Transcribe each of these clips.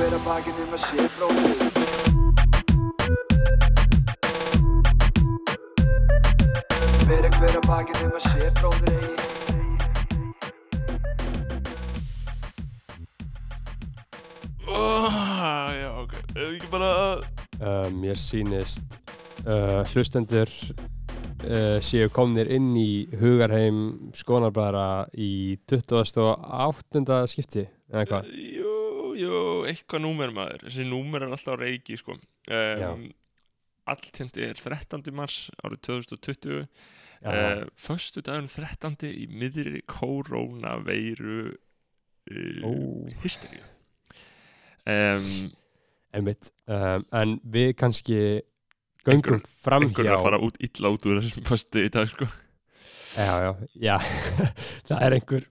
hver að bakinn um að sé bróðir Bera hver að bakinn um að sé bróðir eigi oh, Já, ok. Ef ekki bara uh, mér sýnist uh, hlustendur uh, séu komnir inn í hugarheim skonarbæðara í 28. skipti eða hvað Jú, eitthvað númer maður. Þessi númer er alltaf á reiki sko. Um, Alltindi er 13. mars árið 2020 Já, uh, Föstu daginn 13. í miðri korónaveiru uh, Ó. hysteríu. Um, einmitt. Um, en við kannski göngum fram einhver er að fara út illa út úr þessum föstu í dag sko. Já, já, já. Það er einhver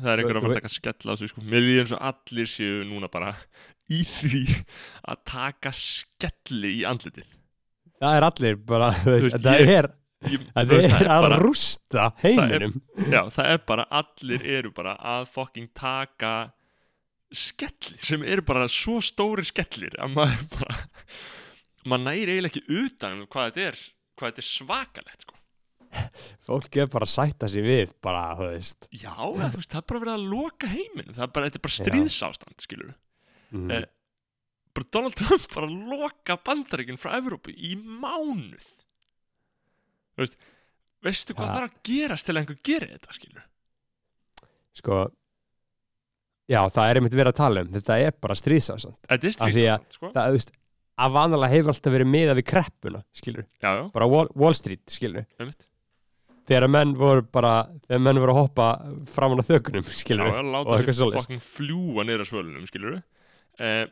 það er einhver að fara að taka skell á sig sko. mér líður eins og allir séu núna bara í því að taka skelli í andlitið það er allir bara, veist, veist, það er Ég- það veist, er að bara, rústa heiminum já, það er bara allir eru bara að fucking taka skelli sem eru bara svo stóri skellir að maður bara maður næri eiginlega ekki utan um hvað þetta er hvað þetta er svakalegt sko. Fólk er bara að sætta sig við bara, þú veist. Já, þú veist, það er bara verið að loka heiminum. Það er bara, þetta er bara stríðsástand skilur mm. Eh, bara Donald Trump bara loka bandaríkinn frá Evrópu í mánuð. Þú veist veistu hvað Ja. þarf að gerast til að einhver gerir þetta skilur sko já, það er einmitt verið að tala um. Þetta er bara stríðsástand. Þetta er stríðsástand sko. það, þú veist, að vanalega hefur alltaf verið miða við kreppuna, skilur já, já, bara Wall, Wall Street, skilur einmitt þegar menn voru bara þegar menn voru að hoppa framan á þökunum, skilur já, og láta eitthvað sér fucking fljúa að svölunum skilur uh,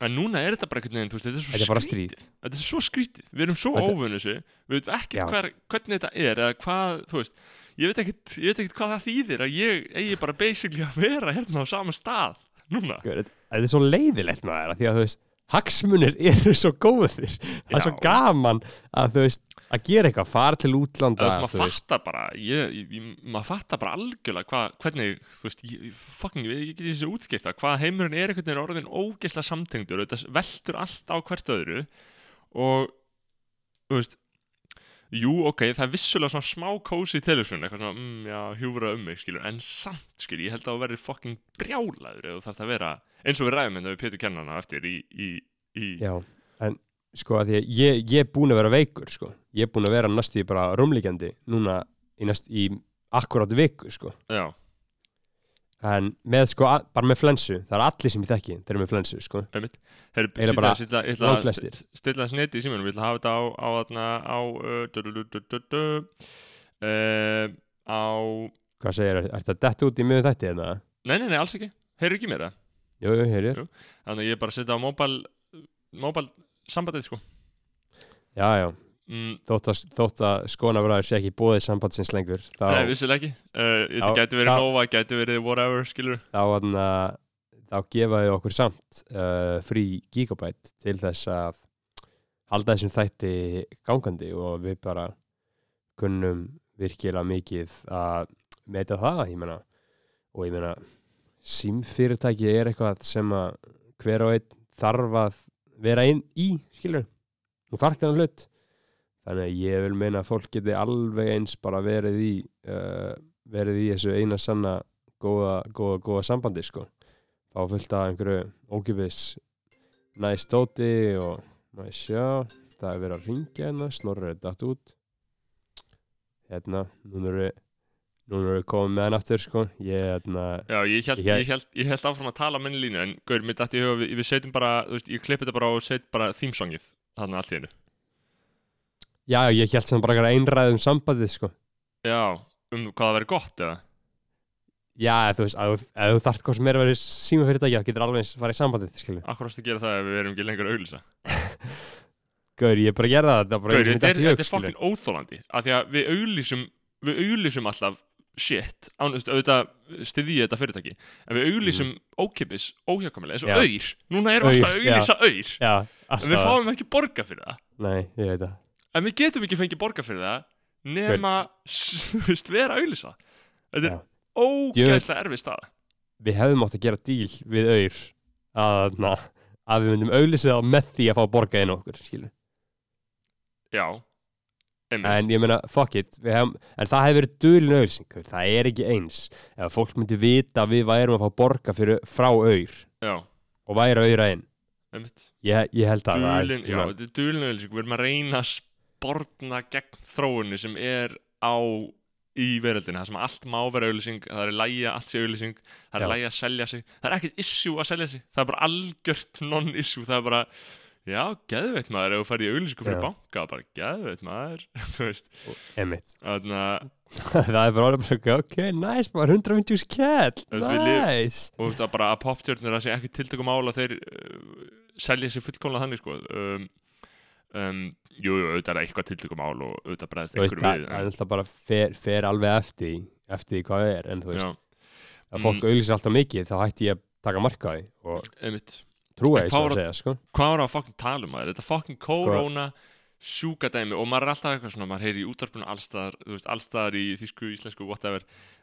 en núna er þetta bara einhvern veginn, þú veist, þetta er svo Þetta er skrítið. þetta er svo skrítið, við erum svo Þetta- óvunni þessu. Við veitum ekkert hver, hvernig þetta er eða hvað, þú veist. Ég veit ekkert, ég veit ekkert hvað það þýðir að ég eigi bara basically að vera hérna á sama stað núna. Þetta er svo leiðilegt maður af því að þú veist, hagsmunir eru svo góðir. Það er svo Já. gaman að þú veist, að gera eitthvað, fara til útlanda maður fattar bara ég, ég, maður fattar bara algjörlega hva, hvernig, þú veist, ég, fucking ég get þessi útskipta, hvað heimurinn er einhvern veginn orðin ógeðslega samtengdur þetta veltur allt á hvert öðru og, þú veist jú, ok, það er vissulega svona smá kósi television, eitthvað svona, mm, já, hjúfra um mig, skilur, en samt, skilur, ég held að þú verður fucking brjálaður eða þú þarf að vera, eins og við ræðum hérna við Pétur Kennana eftir í, í, í já, en sko að að ég, ég er búin að vera veikur sko, ég er búin að vera næstu í bara rúmlíkjandi núna í næst í akkurát viku sko. Já, en með sko, a- bara með flensu það er allir sem ég þekki, þeir eru með flensu sko. Eiginlega bara ég ég að langflestir. st- stilla þess neti í símanum. Ég ætla að hafa þetta á á, þarna, á, uh, á hvað segir, er þetta dett út í miður þætti hérna? nei, nei, nei, alls ekki, heyrðu ekki mér það Jú, Jú. þannig að ég er bara að setja á móbal móbal sambandið sko. Já, já. Mm, þótt þótt að skonabræður sé ekki bóðið sambandsins lengur þá, nei, vissilega ekki. Uh, þetta gæti verið. Nova, gæti verið whatever skilur þá, þarna, þá gefaði okkur samt uh, frí gigabæt til þess að halda þessum þætti gangandi og við bara kunnum virkilega mikið að meta það, ég meina. Og ég meina símfyrirtæki er eitthvað sem að hver og einn þarf að vera inn í, skilur og þarf þennan hlut. Þannig að ég vil meina að fólk geti alveg eins bara verið í uh, verið í þessu eina sanna góða, góða, góða sambandi sko. Fá fullt af einhverju ókipis næst stóti og maður sjá, það er verið að ringja hérna, snorrið er datt út. Hérna, núna eru núna eru við komið með hann aftur sko. Ég, hérna, já, ég held, Ég- ég, held, ég held áfram að tala minni línu en gaur, mér dætti í huga, við, við setjum bara þú veist, ég klippi þetta bara og set bara þýmsongið þarna allt í hennu já, ég held sem bara einhverja einræð um sambandið sko. Já, um hvað það verið gott eða? Já, þú veist, að, ef þú þarft hvað sem er að vera síma fyrirtækja, getur alveg eins farið í sambandið skilju, Akkur ástu að gera það ef við erum ekki lengur að auglýsa. Gaur, ég er bara að gera það þetta er bara Gaur, Þetta er, þetta er skilju. fokkin óþólandi af því að við auglýsum við auglýsum alltaf shit án, þú veist, auðvitað styði ég þetta fyrirtæki. En við auglýsum ókipis óhjákamilega eins og Mm. Já. auður núna erum við alltaf að auður já, en við fáum ekki borga fyrir það. Nei, ég veit það. En við getum ekki fengið borga fyrir það nema þú veist, vera að auglýsa. Þetta er ógeðslega erfið staða. Við hefðum átt að gera díl við auður að, að við myndum auðlýsið á með því að fá borga inn okkur skilur. Já, en ég meina, fuck it hef, en það hefur verið dulin auðlýsing það er ekki eins. Ef fólk myndi vita að við værum að fá að borga fyrir, frá auður og væri auðra inn. Einmitt. Ég, ég held að það svona- þetta er dulin auðlýsing Við erum að reyna að sportna gegn þróunni sem er á í veröldinu, það sem allt má vera auðlýsing það er lægi að allt sé auðlýsing það er lægi að selja sig, það er ekkert issue að selja sig það er bara algjört non-issue það er bara, já, geðveitt maður ef þú færði auðlýsingu fyrir Já. banka bara geðveitt maður að það er bara orðið bara eitthvað, ok, nice, bara 150 skell, nice. og þú veist að bara að popstjörnur það sé ekki tiltökum ála þeir uh, selja sig fullkomlega þannig sko. Um, um, jú, auðvitað er eitthvað tiltökum ál og auðvitað bregðast einhverju það við það er alltaf bara fer, fer alveg eftir eftir hvað það er, en þú veist já, að fólk auðlýsir alltaf mikið, þá hætti ég að taka marka á því og einmitt var að að- segja, sko hvað var það að fucking tala um maður, þetta Sko- korona sjúkadæmi og maður er alltaf eitthvað svona maður heyri í útvarpinu allstaðar, veist, allstaðar í þýsku, íslensku, whatever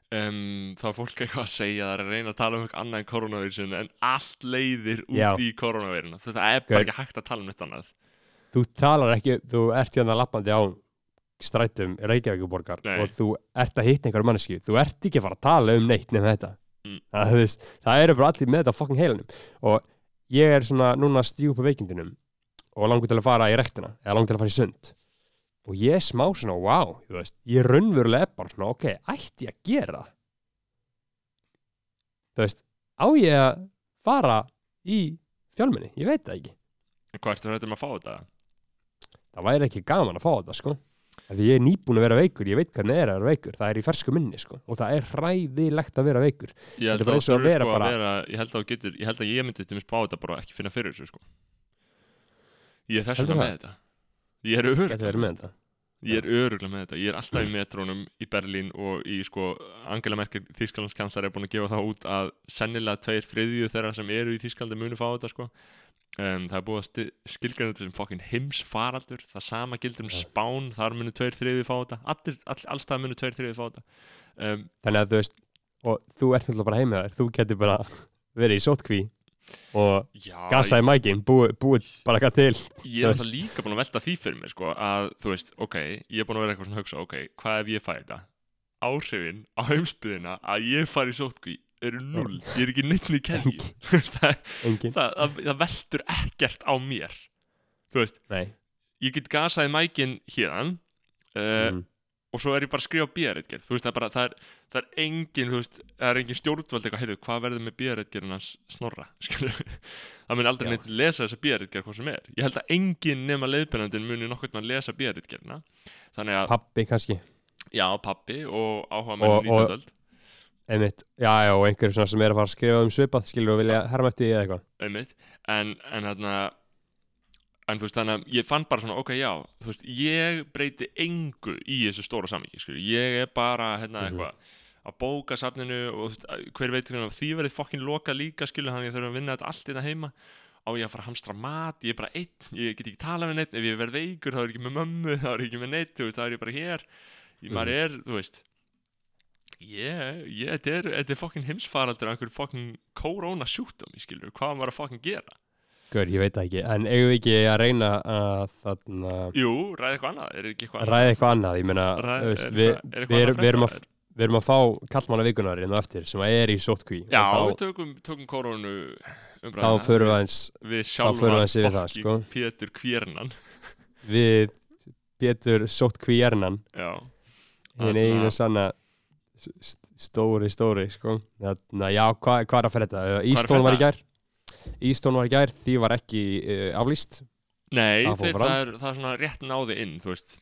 um, þá er fólk eitthvað að segja það er að reyna að tala um eitthvað annað en koronavírusin en allt leiðir út Já. í koronavíruna þetta er bara Gaur. ekki hægt að tala um neitt annað þú talar ekki, þú ert hérna lappandi á strætum Reykjavíkuborgar Nei. og þú ert að hitta einhverjum manneski þú ert ekki að fara að tala um neitt nefn þetta Mm. það, þú veist, það eru bara allir með þetta á fucking heilanum og ég er svona núna að stíu upp á veikindunum og langur til að fara í rektina eða langur til að fara í sund. Og ég smá svona, wow þú veist, ég raunverulega er bara svona, ok, ætti ég að gera þú veist, á ég að fara í fjölmenni, ég veit það ekki. En hvað ertu hrættum að fá þetta? það væri ekki gaman að fá þetta sko því ég er nýbúin að vera veikur, ég veit hvernig er að vera veikur það er í fersku minni sko og það er hræðilegt að vera veikur. Ég held að að vera sko að bara- vera ég held að getur, ég held að ég myndi til mér spá þetta bara ekki finna fyrir þessu sko. Ég er vegna með þetta. Ég er öruglega með þetta. Ég er öruglega með þetta. Ég er alltaf í metrónum í Berlín og í sko Angela Merkel, Þýskalandskanslar er búin að gefa það út að sennilega tveir þriðju þeirra sem eru í Þýskalandi munu fá þetta sko um, Það er búið að skilgræna þetta sem fokkin heimsfaraldur. Það sama gildur um. Spán, þar munu tveir þriðju fá þetta. All, allstað munu tveir þriðju fá þetta. Um, þannig að þú veist, og þú ert náttúrulega bara heima þér þú getur bara verið í sótkví og Já, gasa í mækin búið búi bara eitthvað til. Ég er alltaf líka búin að velta því fyrir mér sko, að þú veist, ok, ég er búin að vera eitthvað svona að hugsa, ok, hvað ef ég fæ þetta? Áhrifin á heimsbyðina að ég fari í sótkví eru null. Ég er ekki neitt í veist, það, engin, það, það, veltur ekkert á mér. Þú veist, nei. ég get gasaði mækin hérðan uh, mm. og svo er ég bara að skrifa bíaritgerð þú veist, það er bara, það er, það er engin þú veist, það er engin stjórnvald eitthvað, heyrðu, hvað verður með bíaritgerðin hans snorra, það mun aldrei neitt lesa þessa bíaritgerð hvað sem er, ég held að engin nema leiðbennandin muni nokkuð mann lesa bíaritgerðina þannig að, pappi kannski. Já, pappi og áhuga og- 19. öld einmitt, já, já, og einhverjum svona sem er að fara að skrifa um svipað skilur og vilja herma eftir eða eitthvað. Einmitt, en, en þarna en þú veist þannig að ég fann bara svona ok já, þú veist, ég breyti engu í þessu stóra samvíki, skilur. Ég er bara, hérna, Mhm. eitthvað að bóka safninu og þú veist, hver veit hvernig því verið fokkin loka líka, skilur hann ég þurfa að vinna þetta allt þetta heima. Á ég að fara að hamstra mat, ég er bara einn ég get ekki tala við neitt, ef ég verð veikur þá er ég ekki með mömmu, þá er ég ekki með neitt þú veist, þá er ég bara hér, ég, maður Mhm. er þú veist ég, ég, þetta er, þetta er fokkin heimsfaraldur af einhver fokkin korona sjúkdómi, skilur, hvað maður að fokkin gera? Gaur, ég veit það ekki, en eigum við ekki að reyna að þarna Jú, ræði eitthvað annað, er ekki eitthvað ræða eitthvað annað, ég meina er við, er við, annað erum- við, að, við erum að fá kallmanna vikunar inn á eftir sem er í sótkví Já, og við tökum, tökum koronu þá, þá umræðina förum við aðeins Við förum við sjálfa aðeins yfir það, sko. Pétur Kvérnan við Pétur sótkví ernan Já Þarna- einu sanna stóri, stóri, sko. Þannig að já, hvað hva er að fyrir þetta? Ístón var í gær. Ístón var í gær, því var ekki uh, aflýst. Nei, Það þeir, það, er, það er svona rétt náði inn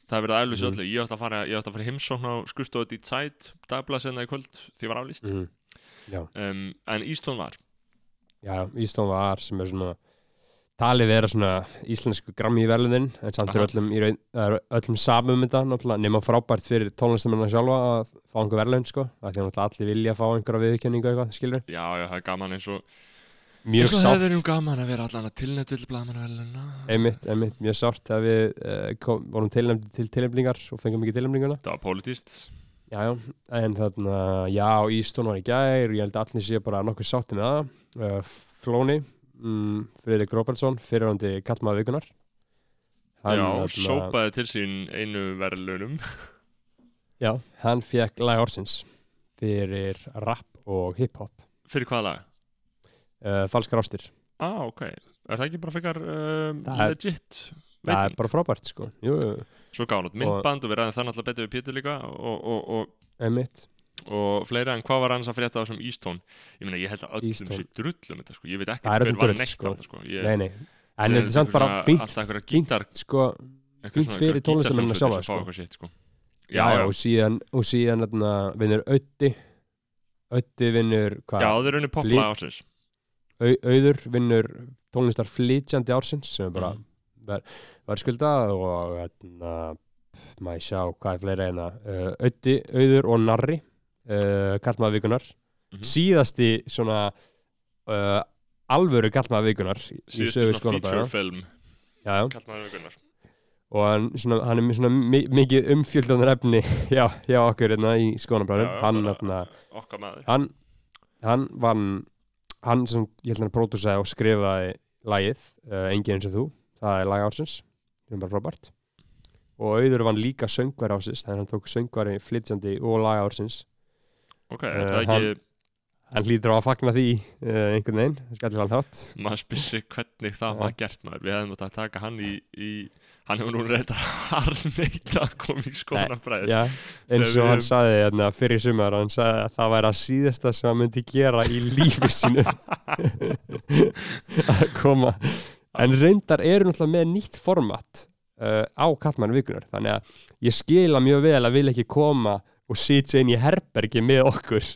það er verið að aflýsa Mhm. öllu. Ég átti að fara, fara heimsókn á skrifstofu í Zeit Dagblað senna í kvöld, því var aflýst. Mm. Um, En Ístón var. Já, Ístón var sem er svona talið vera svona íslensku grammi í verðlunin en samt er öllum, í raun, það er öllum samum þetta náttúrulega, nema frábært fyrir tónlistamennina sjálfa að fá einhver verðlun sko, að því að náttúrulega allir vilja fá einhverja viðurkenningu eitthvað, skilur Já, já, það er gaman eins og mjög Eins og sárt, það er um gaman að vera allan að tilnætt til blaðmannaveluna einmitt, einmitt, mjög sárt að við uh, kom, vorum tilnæmdi til tilnefningar og fengum ekki tilnefninguna. Það var pólitíst já, já, en þarna, já, Ístón var í gær ég held að allir sé bara nokkuð sátti með það. Uh, Flóni, mm, Friðrik Robertsson fyrirhandi kallmaður vikunar Hann, Já, þarna- sópaði til sín einu verðlunum Já, hann fekk lag ársins fyrir rap og hip-hop. Fyrir hvaða lag? uh, Falskar ástir. Ah, ok. Er það ekki bara um, Það er- legit? Það er bara frábært sko. Jú, jú, Svo út myndband og við ræðum það náttúrulega betur við Pétur líka og, og, og, og fleira en hvað var hans að frétta á þessum Ístón ég ég held að öllum sé drullum þetta sko ég veit ekki er hver var neitt sko. sko. ég, En þetta er samt bara fínt fínt, sko fyrir gítarhljómsveitir sjálfa, sko. sko. Já, og síðan, og síðan vinnur Öddi Öddi vinnur já, unni Flý- popla ásins Au, Auður vinnur tónlistar flytjandi ársins sem er bara Mhm. ver, verðskuldað og hérna maður sjá hvað er fleira hérna uh, Öddi, Auður og Narri uh, Karlmaður vikunar Mhm. síðasti svona uh, alvöru síðustu sögu svona feature film vikunar og hann, svona, hann er svona mi mikið umfjöldunar efni já, já okkur hérna í já, hann, bara- hérna, hann hann vann hann sem ég held hann pródúsaði og skrifaði lagið, uh, engin eins og þú það er lag ársins, sem er bara frábært. Og auður vann líka söngvar ársins, þannig að hann tók söngvari flytjandi og lag ársins ok, er Eh, það ekki hann hlýtur á að fagna því uh, einhvern veginn, skallir hann hátt maður spyrir hvernig það var gert maður. Við hefðum átt að taka hann í, í hann hefur nú reyndar harneita að koma í skónabræður Já, eins og hann saði hérna, fyrir sumar, hann saði að það væri að síðasta sem hann myndi gera í lífi sínu. Að koma. En reyndar eru náttúrulega með nýtt format uh, á Kallmann vikunar þannig að ég skila mjög vel að vil ekki koma og sitja inn í herbergi með okkur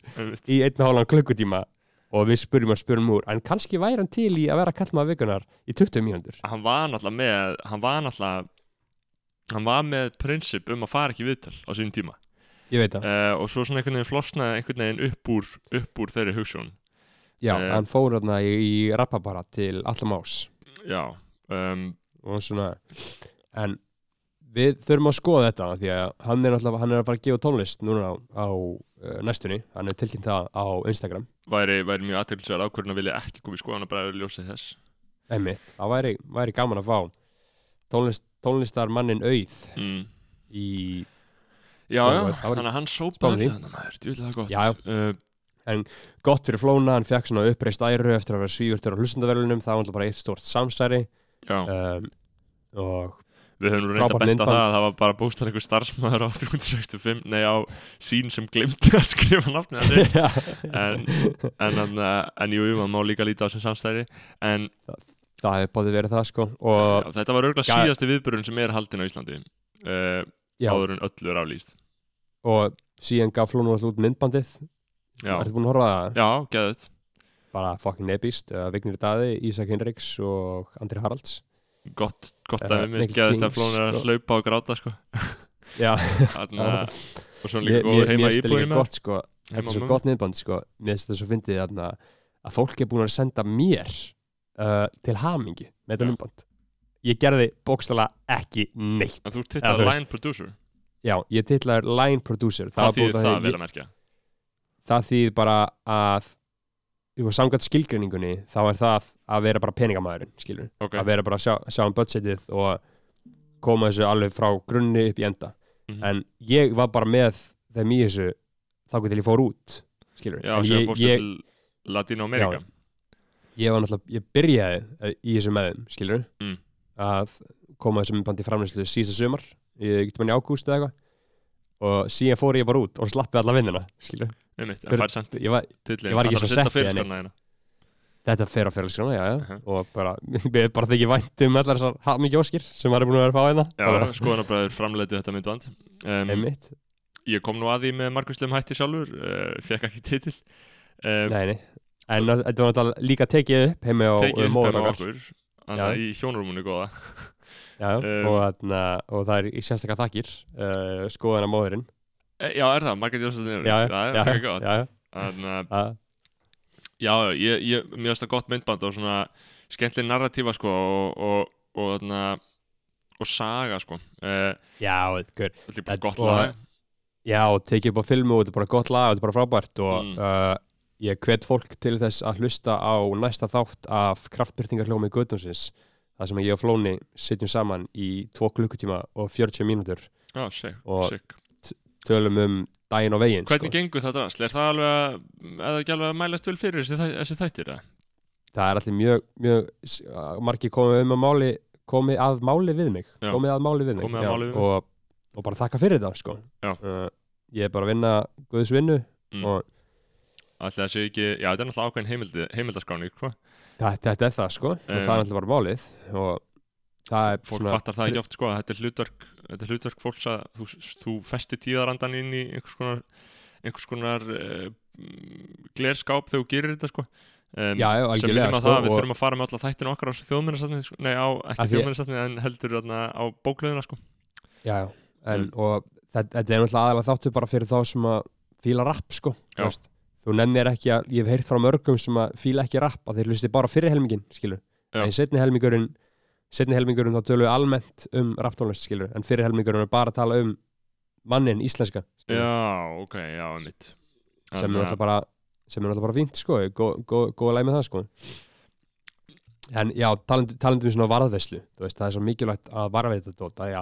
í einn og hálfan klukkutíma. Og við spurjum og spurjum úr en kannski væri hann til í að vera Kallmann vikunar í 20 mínútur? Hann var náttúrulega með hann var náttúrulega hann var með prinsip um að fara ekki viðtal á sínum tíma. Uh, og svo svona einhvern veginn flosnaði einhvern veginn upp úr, upp úr þeirri hugsun. Já, eh, hann fór hérna í, í rappabara til Allamás já um, og svona en við þurfum að skoða þetta því að hann er hann er að fara að gefa tónlist núna á, á uh, næstunni, hann er tilkynnt það á Instagram. Væri, væri mjög aðtilsverð ákvörðin að vilja ekki koma í skoðan að bræður ljósið þess. Einmitt, það væri, væri gaman að fá tónlist, tónlistarmannin auð mm. í, já, Það já, það þannig að hann því. þetta maður, djúlega gott. Já. Uh, gott fyrir Flóna, hann fekk svona uppreist æru eftir að vera svífurtur á hlustendaverlunum það var bara eitt stort samsæri. Um, og við höfum nú reynd að benda það að það var bara bústar einhver starfsmæður á 365 nei á sín sem glimti að skrifa að þig en, en, en, en jú, maður má líka líta á sem samstæri en það hefði bóðið verið það sko já, og þetta var Já. síðasti viðburun sem er haldin á Íslandi uh, já, áður en öllu er aflýst. Og síðan gaf Flóna alltaf út myndbandið. Já, ertu búin að horfa það? já, geðut bara fucking nepist, uh, Vignir Daði, Ísak Hinriks og Andri Haralds gott, gott að við minnst Mikil geðut Kings, að flónur að hlaupa og gráta sko. Já, og svo líka góður heima þetta gott sko. Þetta er svo gott nefnband sko. Mér finnst þetta svo fyndið þarna að fólk er búin að senda mér uh, til hamingi með þetta nefnband ég gerði bókstala ekki neitt. En þú veist. line producer. Já, ég titlaður line producer. Var búið þýðir það vel að merkja. Það þýðir bara að samkvæmt skilgreiningunni þá er það að vera bara peningamæðurinn skilur, ok, að vera bara að sjá, sjá um budgetið og koma þessu alveg frá grunni upp í enda. Mhm. en ég var bara með þeim í þessu þá til ég fór út skilur, já, en ég, ég, Latino-Amerika ég var náttúrulega, ég byrjaði eh, í þessu með þeim, skilur Mm. að koma þessum bandi framlýslu síðasta sumar, ég getur mann í ágúst eða eitthvað. Og síðan fór ég bara út og slappið alla vinnuna, skilur einmitt, en fær samt ég var, ég var ekki svo en fyrir eitt. þetta fer á félagsgrána, já, já. Mhm. og bara, við bara þykir vænt um allar þessar hafmikið óskir sem maður er búin að vera að fá hérna. Já, skoðanabræður framleitu þetta myndband. Um, einmitt, ég kom nú að því með margvíslegum hætti sjálfur uh, fekk ekki titil. Um, nei, nei. En þetta var náttúrulega líka tekið upp heimi á okkar okkur þannig að í hjónarúmunu góða. Já, Um, og, og það er í sérstakka þakkir uh, skoðana móðurinn e, já, er það, Jónsdóttir já, það er frekar gott þannig að já, ég, ég, mér finnst það gott myndband og svona skemmtileg narratífa sko og, og, og, þarna, og saga sko. Uh, já, Þetta er bara gott lag. Já, og tekið upp á filmu og þetta er bara gott lag og þetta er bara frábært og Mm. uh, ég hvet fólk til þess að hlusta á næsta þátt af kraftbyrtingarhljómi Guðdómsins þar sem ég og Flóni sitjum saman í 2 klukkutíma og 40 mínútur. Já, sick, Og- sick tölum um daginn og veginn Hvernig sko. gengur það drasl? Er það alveg að, eða ekki alveg að mælast vel fyrir þessi, þessi þættir? eða? það er allir mjög, mjög margir komið um að máli komið að máli við mig komið að máli við mig, að Já, máli við mig. og, og bara þakka fyrir það sko. Uh, ég er bara að vinna Guðs vinnu Mm. og Ætli það sé ekki, já þetta er náttúrulega ákveðin heimildi, heimildaskráning, hvað? þetta, þetta er það sko, Um, það er alltaf bara málið og það er Fólk fattar það ekki oft, sko, að þetta er hlutverk, þetta er hlutverk fólks að þú, þú festir tíðarandan inn í einhvers konar, einhvers konar uh, glerskáp þegar þú gerir þetta, sko. Um, Já, já, sem að sko, það, við þurfum að fara með alla þættinu okkar á þjóðminnarsafni, sko, nei á, ekki þjóðminnarsafni en heldur þarna á bóklöðina, sko. já, já, en Mm. og þetta, þetta er náttúrulega aðalega þáttu bara fyrir þá sem að fíla rapp sko þú nennir ekki að, ég hef heyrt frá mörgum sem að fíla ekki rapp, að þeir hlusti bara fyrir helmingin skilur, en setni helmingurinn setni helmingurinn þá tölum við almennt um rapptónlist skilur, en fyrir helmingurinn er bara að tala um mannin íslenska skilur, Já, ok, já, mitt. sem er náttúrulega bara sem er náttúrulega bara fínt sko, góð gó, gó, leið með það sko. En já, talandi, talandi um svona veist, það er svo mikilvægt að varðveita þetta að já,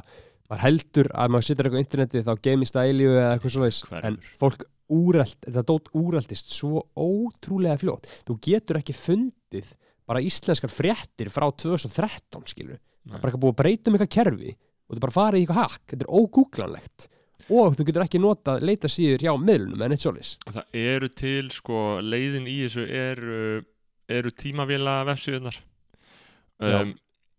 maður heldur að maður situr eitthvað á interneti þá geimist það eilíu eða eitthvað svoleiðis en fólk úrælt, þetta dót úræltist svo ótrúlega fljótt. Þú getur ekki fundið bara íslenskar fréttir frá 2013 skilur, það er bara eitthvað búið að breyta um eitthvað kerfi og þetta er bara farið í eitthvað hakk þetta er ógúglanlegt og þú getur ekki notað leita síður hjá miðlunum en eitt svoleiðis. Það eru til, sko, leiðin í þessu eru, eru tímavila vefsíðunar Já. um,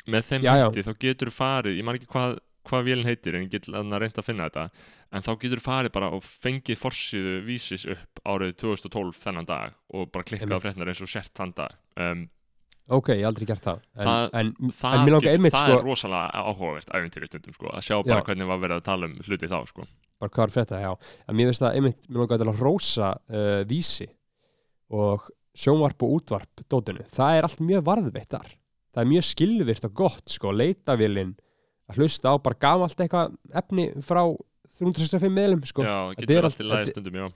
með þeim Já, já. hætti þá getur farið, ég man ekki hvað, hvað vélinn heitir en ég get að reynda að finna þetta en þá getur farið bara og fengið forsíðu vísis upp árið 2012 þennan dag og bara klikkað frétnar eins og sért þann dag. Um, ok, ég hef aldrei gert það en, Það- en, það, en mér langar einmitt það sko, er rosalega áhugavert æfintýri stundum sko, að sjá bara Já. hvernig var verið að tala um hluti þá sko. bara hvað er frétta, já en mér finnst það einmitt, mér langar að rósa uh, vísi og sjónvarp og útvarp dótinu, það er allt mjög varðveitt þar það er mjög skilvirt og gott sko, leitavélin að hlusta á bara gamalt eitthvað efni frá 365 meðlum sko. já, Þetta getur allt í allt- lagi þetta- stundum já.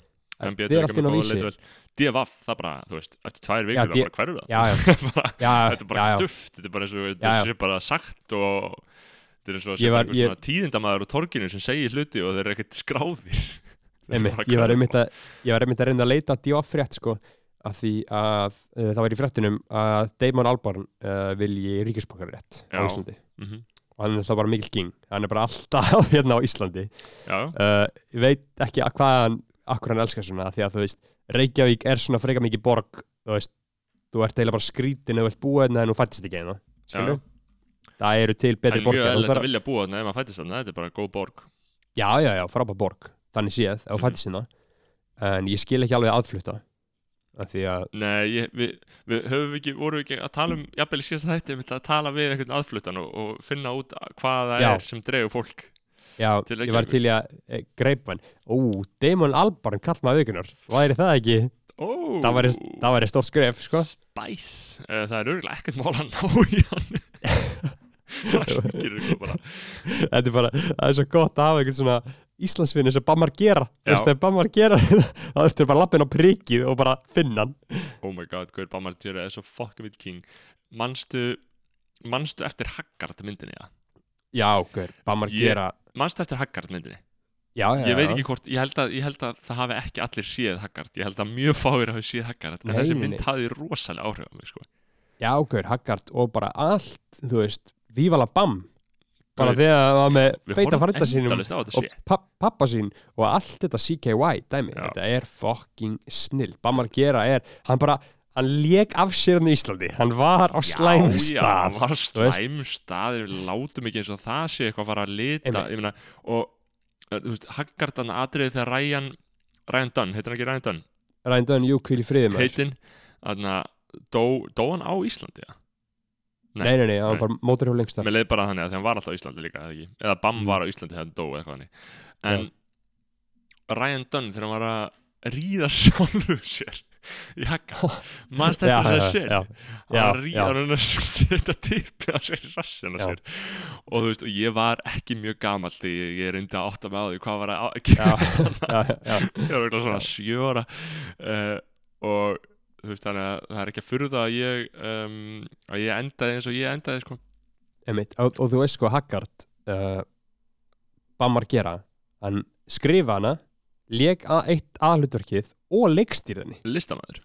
En betur er ekki allt inn á vísi DFF, það bara, þú veist, eftir tvær vikur D- bara hverju það þetta er bara duft, þetta er bara eins og þetta sé bara sagt og þetta er eins og að var- ég- svona tíðindamaður á torginu sem segir hluti og þeir eru ekkert skráðir. Einmitt, ég var einmitt að ég var einmitt að reyna að leita að djóf frétt sko, af því að uh, það var í fréttinum að Damon Albarn uh, vilji ríkisbókarétt á Já. Íslandi. Mhm. og hann er það bara mikil king. Hann er bara alltaf hérna á Íslandi. Uh, ég veit ekki að hvað hann akkur hann elskar svona því að þú veist Reykjavík er svona freka mikið borg þú veist, þú ert eiginlega bara skrítin eða vilt búa hérna en þú fættist ekki hérna skilur það eru til það betri er mjög borgar og eðlilegt það að er- vilja búa þarna ef maður fættist þarna, þetta er bara góð borg já já já, frábær borg þannig séð, ef þú Mhm. fættist hérna en ég skil ekki alveg aðflutta því að, Nei, ég, við, við höfum ekki, vorum við ekki að tala um, síðasta þætti, við að tala við einhvern aðfluttan og, og finna út hvað það Já. er sem dregur fólk. Já, ég var til í að e, greipa hann, ú, Damon Albarn kall maður vikunar, væri það ekki Ó, það væri, það væri stórt skref, sko Spice, uh, það er örgulega ekkert mál að ná í hann. það ringir ykkur bara. þetta er bara, það er svo gott að hafa eitthvað svona Íslandsvinni sem Bammar gera Já. veist, ef Bammar gera þá ertu bara lappin á prikið og bara finna hann Oh my god, Gaur Bámar Djura er svo fucking vill king. Manstu, manstu eftir Haggard myndinni, já? Já, hver, Bammar Ég- gera Manstu eftir Haggard myndinni? já, já, Ég veit ekki hvort, ég held, að, ég held að það hafi ekki allir séð Haggard, ég held að mjög fáir hafi séð Haggard, en Nei, þessi mynd nei. hafði rosalega áhrif á mig, sko. já, hver, Haggard og bara allt þú veist, Vívala Bam bara þegar það var með feita frænda sínum og papp, pappa sín og allt þetta CKY dæmi, Já. þetta er fucking snill Bammar gera er, hann bara hann lék af sér hann í Íslandi. Hann var á slæm Já, já, stað. hann var þú veist. slæm stað. Við látum ekki eins og það sé eitthvað að fara að lita. Meina, og uh, þú veist, Haggardan atriði þegar Ryan Ryan Dunn, heitir hann ekki Ryan Dunn? Rændun, jú, hvíl í friðum heitinn, þannig að dó, dó hann á Íslandi ja? nei. nei, nei, nei, hann var bara mótorhjól lengst þar mér leið bara þannig að hann var alltaf á Íslandi líka eða, Bam Mm. var á Íslandi þegar hann dó eitthvað þannig. En Ryan Dunn þegar hann var að ríða sjálfu sér Haggar mannst þetta þess að sér hann var að setja tippi á sér í rassin á Já. sér. Og þú veist, og ég var ekki mjög gamall því ég, reyndi að átta mig á því hvað var að já, ég var eitthvað svona sjóra uh, og þú veist þannig að það er ekki að furða að ég um, að ég endaði eins og ég endaði sko. Einmitt, og, og þú veist sko Haggard uh, Bammar gera hann skrifa hana leik að eitt aðhlutverkið og leikstýrðinni. Listamæður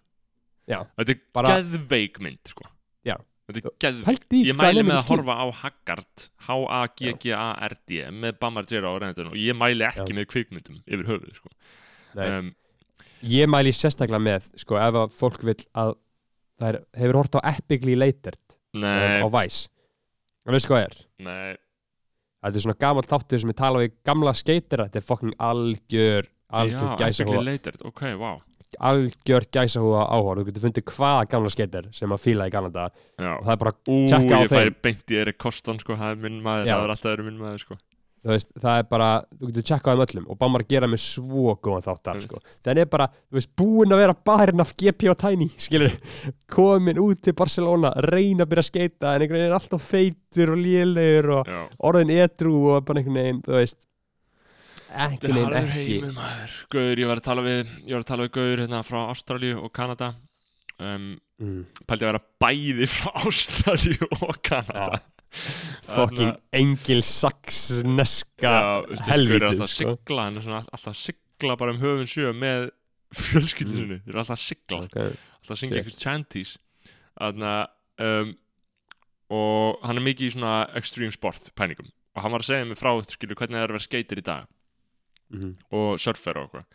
Já, þetta er bara- geðveik mynd sko. Þetta er geðveik. Í ég mæli með að horfa á Haggard H-A-G-G-A-R-D með Bamar Gera á reynendun og ég mæli ekki Já. með kvikmyndum yfir höfuð sko. Um, Ég mæli sérstaklega með sko ef að fólk vil að það er, hefur hort á Epically Latered um, á Vice. Og veistu hvað er? nei. Þetta er svona gammal þáttur sem ég tala við gamla skeitira þetta er fucking algjör algjör já, gæsa epically later, ok, wow algjör gæsa húa áhór þú getur fundið hvaða gamla skeitir sem að fíla í Kanada. Og það er bara, ú, Tjekka á ég færi þeim. beint í Erik Kostan sko, það er minn maður, Já. það er alltaf verið minn maður sko. þú veist, það er bara þú getur tjekkað um öllum og Bámar gera með svo góðan þáttar, sko. þannig er bara, þú veist, búinn að vera barinn af GP og Tiny, skilur komin út til Barcelona, reyna að byrja að skeita en einhvern veginn er alltaf feitur og lélegur og já. orðin edru og bara einhvern veginn, þú veist Ekki heimur maður. Gauður, ég var að tala við Ég var að tala við Gauður hérna frá Ástralíu og Kanada. Um, mm, Pældi að vera bæði frá Ástralíu og Kanada. Fucking engil saks neska Já, veistu, Gauður er helvítið, alltaf að sko sigla Hann er svona alltaf að sigla bara um höfun sjö með fjölskyldu Mm. Þeir eru alltaf að sigla. Okay. alltaf að syngja eitthvað chanties. Þannig að um, og hann er mikið í svona extreme sport pæningum og hann var að segja mig frá skilu, hvernig það er að vera skeitir í dag mm og surfer og eitthvað.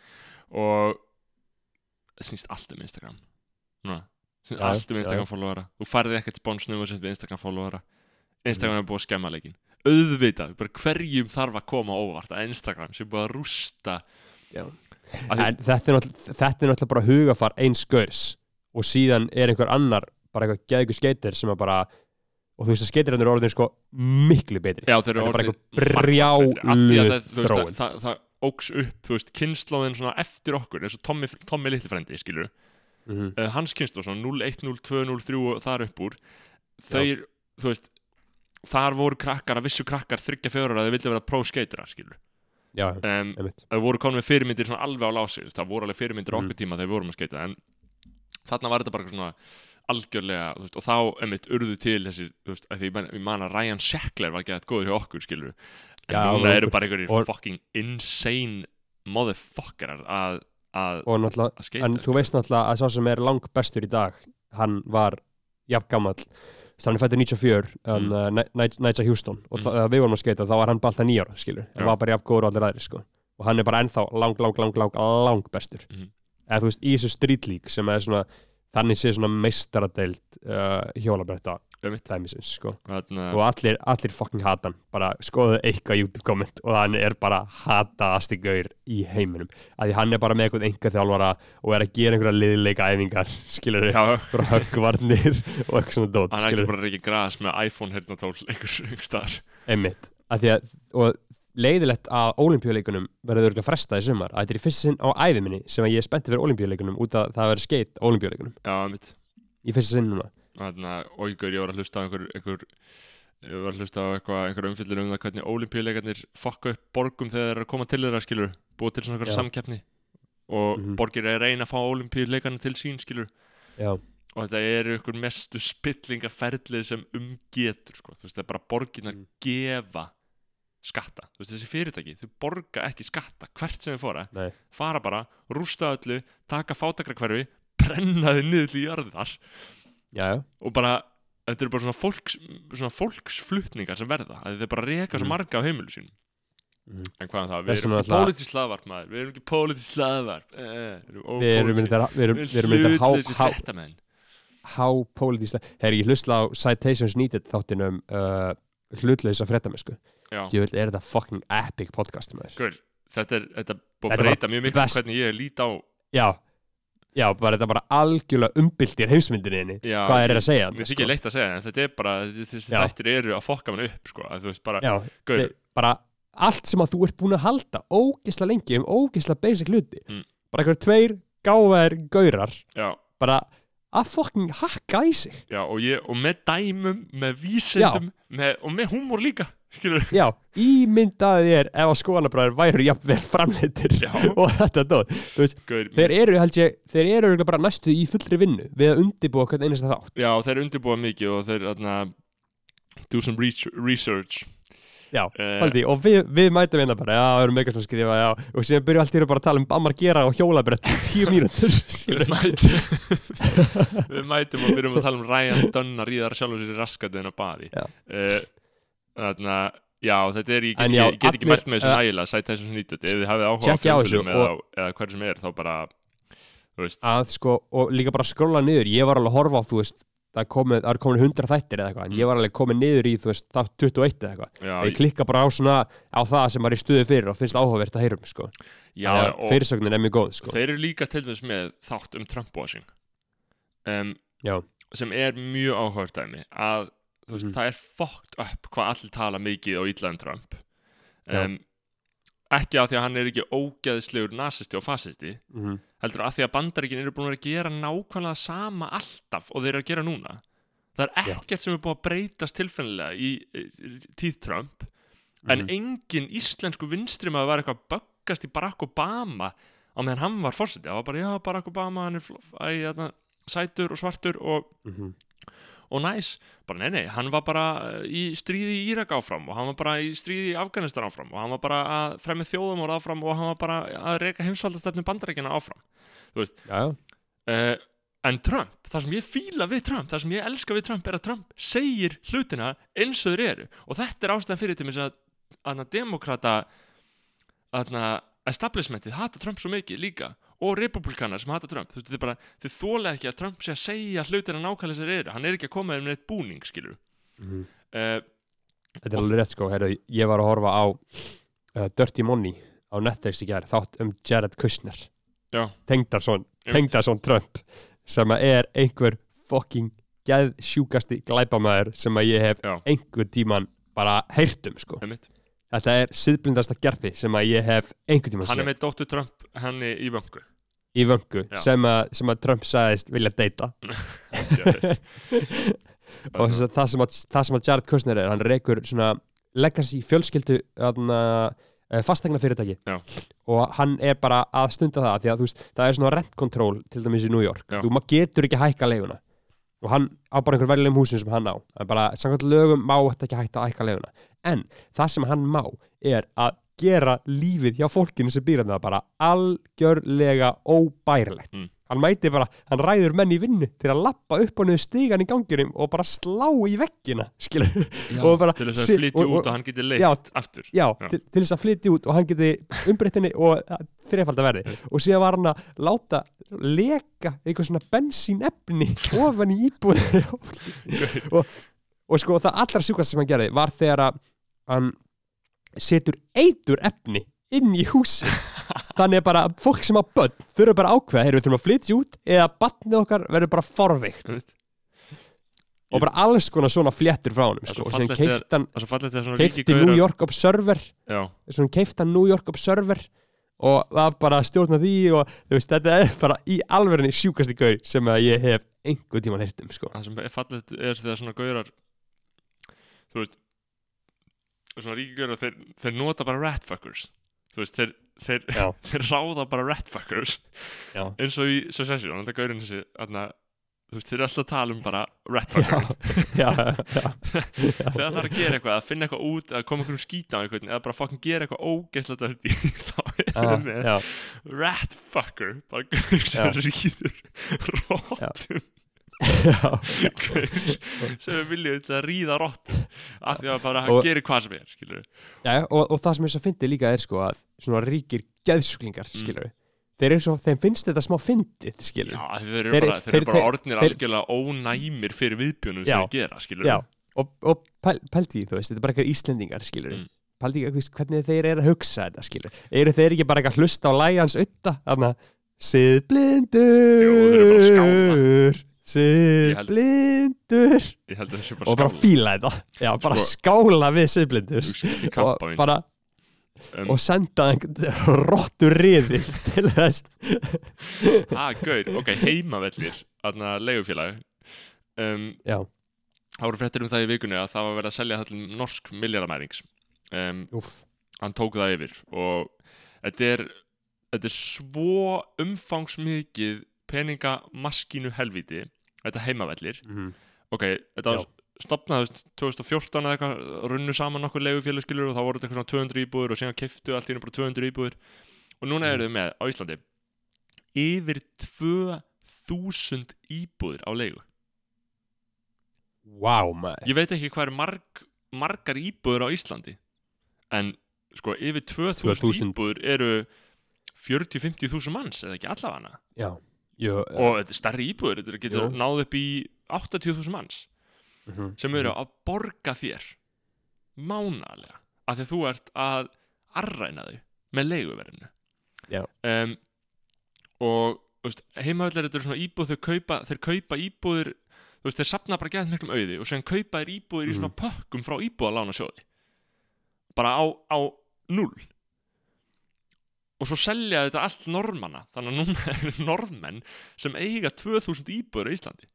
Og það snýst allt um Instagram. Núna, snýst Já, allt um. Instagram followera. Þú færði ekkert sponsnum og sett við Instagram followera. Instagram er búið að skemma leikin auðvitað, hverjum þarf að koma óvart að Instagram sem búið að rústa. Já. En þetta er, náttúrulega, er bara hugafar eins gaurs og síðan er einhver annar bara eitthvað geðugur skeitir sem að bara og þú veist að skeitirinn eru orðin sko miklu betri. Já, þeir eru er því að brjáluð það- það, það, óks upp, þú veist, kynnslóðin svona eftir okkur eins og Tommy, Tommy Littlefrendi, skilur mm -hmm. uh, hans kynnslóð, svona 0, 1, 0, 2, 0, 3 og þar upp úr þeir, þú veist þar voru krakkar, að vissu krakkar þryggja fjórar að þeir vilja vera pro-skatera, skilur Já, um, það voru konum með fyrirmyndir svona alveg á lási það voru alveg fyrirmyndir Mm. okkur tíma þegar við vorum að skeita en þarna var þetta bara svona algjörlega, veist, og þá einmitt urðu til þessi, þú veist, að því ég man, að Ryan Sheckler var að góður hjá okkur, skilur en Já, núna eru bara einhverjir fucking insane motherfuckerar að, skeita en þú veist náttúrulega að sá sem er lang bestur í dag hann var jafn gamall hann er fættur 94 Mm. mm. uh, Nigel Houston og Mm. mm. við vorum að skeita þá var hann bara alltaf nýjára skilur, en var bara jafn góður og allir aðrir sko. og hann er bara ennþá lang, lang, lang, lang, lang bestur Mhm. eða þú veist, í þessu street league sem er svona, þannig sé svona meistaradeild uh, hjólabretta dæmisins, sko. Og allir, allir fucking hata hann. Bara skoðu eitthvað YouTube komment og hann er bara hataðasti gaur í heiminum. Að því hann er bara með eitthvað enga þjálfara og er að gera einhverja liðleika æfingar skilur já, bara höggvarnir og eitthvað svona dót, hann er ekki bara reykja gras með iPhone heyrnatól einhvers einhvers staðar. Einmitt, að því að og leiðilegt að olimpíuleikunum verður örgulega frestað í sumar, að þetta er í fyrst sinn á æfi minni sem að ég er spenntið fyrir olimpíuleikunum út að það verður skeitt á olimpíuleikunum já, mitt í fyrst sinn núna þarna, og ykkur, ég var að hlusta á einhver, einhver ég var að hlusta á einhver umfyllir um það hvernig olimpíuleikarnir fokka upp borgum þegar þeir eru að koma til þeirra skilur búið til svona einhverja Já. samkeppni og Mhm. borgir er að reyna að fá olimpíuleikarnir til sín skilur já, og þetta eru einhver mestu spillingaferlið sem umgetur sko. þú veist það er bara borgirnar Mm. gefa skatta, þú veist þessi fyrirtæki þau borga ekki skatta. Hvert sem þau fóra nei, fara bara, rústa öllu taka fátakrakverfi, brenna þau niður til jarðar. Já, og bara, þetta eru bara svona, fólks, svona fólksflutningar sem verða. Þeir bara reka svo Mhm. marga á heimilu sín Mhm. en hvað er það, við erum ekki pólitísk slaðvarp maður. Við erum ekki pólitísk slaðvarp eh, við erum við við við við erum myndar há, hlutleysi há, fréttamenn. hápólitísla Herri, ég hlustla á Citations Needed þáttinum uh, hlutleysa fréttamennsku. Já, Djöfull er þetta fucking epic podcast Gaur, þetta er, þetta er búið Þetta að er breyta mjög miklu um hvernig ég lít á Já, já, bara þetta bara algjörlega umbyltir heimsmyndinni já, Hvað er að segja Mér finnst ekki leitt að segja, en þetta er bara þættir eru að fokka mann upp sko, að þú veist bara, við- bara allt sem að þú ert búin að halda ógisla lengi um ógisla basic hluti. Mm. bara eitthvað tveir gáðar gaurar. Já, bara að fucking hakka í sig. Já, og, ég, og með dæmum, með vísendum með, og með húmor líka skilur Já, ímyndaði þér ef að skoðanabræður væru jafnvel framleitir og þetta dóð þeir eru, held ég, þeir eru bara næstu í fullri vinnu við að undibúa hvern einasta þátt. Já, þeir undirbúa mikið og þeir do some research. Já, Eh, haldi, og við, við mætum hérna bara, já, við erum meikast að skrifa, já. Og síðan byrjum allt í einu bara að tala um Ammar Gera og hjólabrett í tíu mínútur. Við mætum Við mætum og byrjum að tala um Ryan Dunn að ríða sjálfur sér í raskatinn á baði uh, Þannig að Já, þetta er, ég get, En já, ég, get ekki mælt með þessu eh, nægilega sætt þessu snýtut, ef þið hafið áhuga á fjölmiðlum eða, eða hverju sem er, þá bara þú veist, að sko, og líka bara skróla niður. Ég var alveg að horfa á, þú veist það komið, er komin 100 þættir eða eitthvað en ég var alveg komin niður í, þú veist, þátt 21 eða eitthvað já, ég klikka bara á svona, á það sem maður er í stuði fyrir og finnst áhugavert að heyrum, sko já, Þannig að og fyrirsögnin er mjög góð, sko þeir eru líka til dæmis með þátt um Trump-washing um, Já. sem er mjög áhugavert dæmi að þú veist, Mhm. það er fucked up hvað allir tala mikið og illa um Trump Já. um, ekki af því að hann er ekki ógeðslegur nasisti og fasisti Mhm. heldur af því að bandaríkin eru búin að gera nákvæmlega sama alltaf og þeir eru að gera núna það er Já. ekkert sem er búin að breytast tilfennilega í, í tíð Trump en Mhm. engin íslensku vinstri maður var eitthvað að böggast í Barack Obama á meðan hann var fórseti það var bara, já, Barack Obama, hann er æ, þarna, sætur og svartur og, Mhm. Og næs. Bara nei, nei, hann var bara uh, í stríði í Írak áfram og hann var bara í stríði í Afganistan áfram og hann var bara að fremja þjóðumór áfram og hann var bara að reyka heimsvaldastefni bandarækina áfram. Já, já, uh, en Trump, það sem ég fíla við Trump það sem ég elska við Trump er að Trump segir hlutina eins og þeir eru. Og þetta er ástæðan fyrir til mér að, að demokrata að establishmentið hata Trump svo mikið líka og republikanar sem hata Trump. Þú veist, þetta er bara, þið þóla ekki að Trump sé að segja hlutina nákvæmlega sér eru, hann er ekki að koma með neitt búning, skilur Mhm. uh, þetta er alveg rétt, sko. Heru, ég var að horfa á uh, Dirty Money á Netflix í gær, þátt um Jared Kushner. Tengdarsson. Tengdarsson Trump sem að er einhver fucking geðsjúkasti glæpamaður sem að ég hef Já. einhver tíman bara heyrt um sko. einmitt. Þetta er siðblindasta gerfi sem að ég hef einhver tíman hann er með dóttur Trump henni í vöngu í vöngu sem að, sem að Trump sagðist vilja deyta. Og þess að það sem að, það sem að Jared Kushner er, hann rekur svona legacy fjölskyldu fastegna fyrirtæki Já. og hann er bara að stunda það því að veist, það er svona rent control til dæmis í New York, Já. þú getur ekki hækka leiguna. Og hann á bara einhver veljulegum húsin sem hann á, það er bara, samkvæmt lögum má þetta ekki hækka leiguna, en það sem hann má er að gera lífið hjá fólkinu sem býr hann það bara algjörlega óbærilegt Mm. hann mæti bara, hann ræður menn í vinnu til að lappa upp og niður stigan í ganginum og bara slá í veggina skilur, og bara til þess að flytja út og- hann geti leitt Já. aftur já, Já. Til, til þess að flytja út og hann geti umbreyttinni og þreifalda verði og síðan var hann að láta leka eitthvað svona bensínefni ofan í íbúðinu og, og sko það allra sjúkast sem hann gerði var þegar að hann setur eitur efni inn í húsi þannig að bara fólk sem á börn þurfa bara ákveða, þeir við þurfum að flytja út eða barnið okkar verður bara forveikt og bara alls konar svona fléttur frá honum Það sko. og fallegt þegar- keifti það New York Observer keifti hann New York Observer og var bara stjórna því og veist, þetta er bara í alverinni sjúkasti gau sem ég hef einhver tíman heyrt um sko. það sem er fallegt er þegar svona gaurar þú veist svona gaurar þeir, þeir nota bara ratfuckers þú veist, þeir, þeir, þeir ráða bara ratfuckers Já. eins og í Succession, þetta gaurinn þessi aðna, þú veist, þeir eru alltaf að tala um bara ratfucker þegar það er að gera eitthvað, að finna eitthvað út að koma einhverjum skýta á einhvern eða bara fucking gera eitthvað ógeðslega þá er það með ratfucker bara gaur sem rýður gaur sem viljið til að ríða róttum af því að bara hann gerir hvað sem er já og, og það sem er svo fyndið líka er sko að svona ríkir geðsjúklingar Mm. skilur þeir eru svo, þeim finnst þetta smá fyndið þeir eru bara, þeir þeir- eru bara orðnir þeir- algjörlega ónæmir fyrir viðbjónum Já. sem þeir gera já, og, og pæl, pældi því, þú veist, þetta er bara eitthvað Íslendingar Mm. ekki hvernig þeir eru að hugsa þetta eru þeir ekki bara eitthvað að hlusta á lægans utta þannig að siðblindur Jú, bara og bara fíla þetta. Já, bara Sko- skála við siðblindur. Í og bara um, og senda rottur riði til þess. Að gaur, ok, heimavellir aðna leigufélag. Um, Já, það voru fréttir um það í vikunni að það var verið að selja til norsk miljardamærings um, hann tók það yfir og þetta er, þetta er svo umfangsmikið peningamaskínu helviti þetta heimavellir. Mm ok, þetta var stopnaðist 2014 eða eitthvað, runnu saman nokkur leigufélag skilur og þá voru þetta eitthvað svona 200 íbúður og síðan keftu allt í einu bara 200 íbúður og núna eru þau með á Íslandi yfir 2000 íbúður á leigu. Vá, maður. Ég veit ekki hvað er marg, margar íbúður á Íslandi en sko yfir 2000, 2000. íbúður eru 40-50 þúsund manns eða ekki allavega. Já, jú, og þetta er stærri íbúður, þetta getur Jú. náð upp í 80 þúsund manns mhm, sem eru að borga þér mánalega af því að þú ert að arræna þau með leiguverðinu. Um, og heimavellir þetta er svona íbúð þau kaupa, þeir kaupa íbúðir þú veist, þeir sapna bara gæðan miklum auði og sem kaupa þeir íbúðir í Mhm. svona pökkum frá íbúðalána sjóði bara á, á null og svo selja þetta allt normanna þannig að núna eru norðmenn sem eiga 2000 íbúður á Íslandi.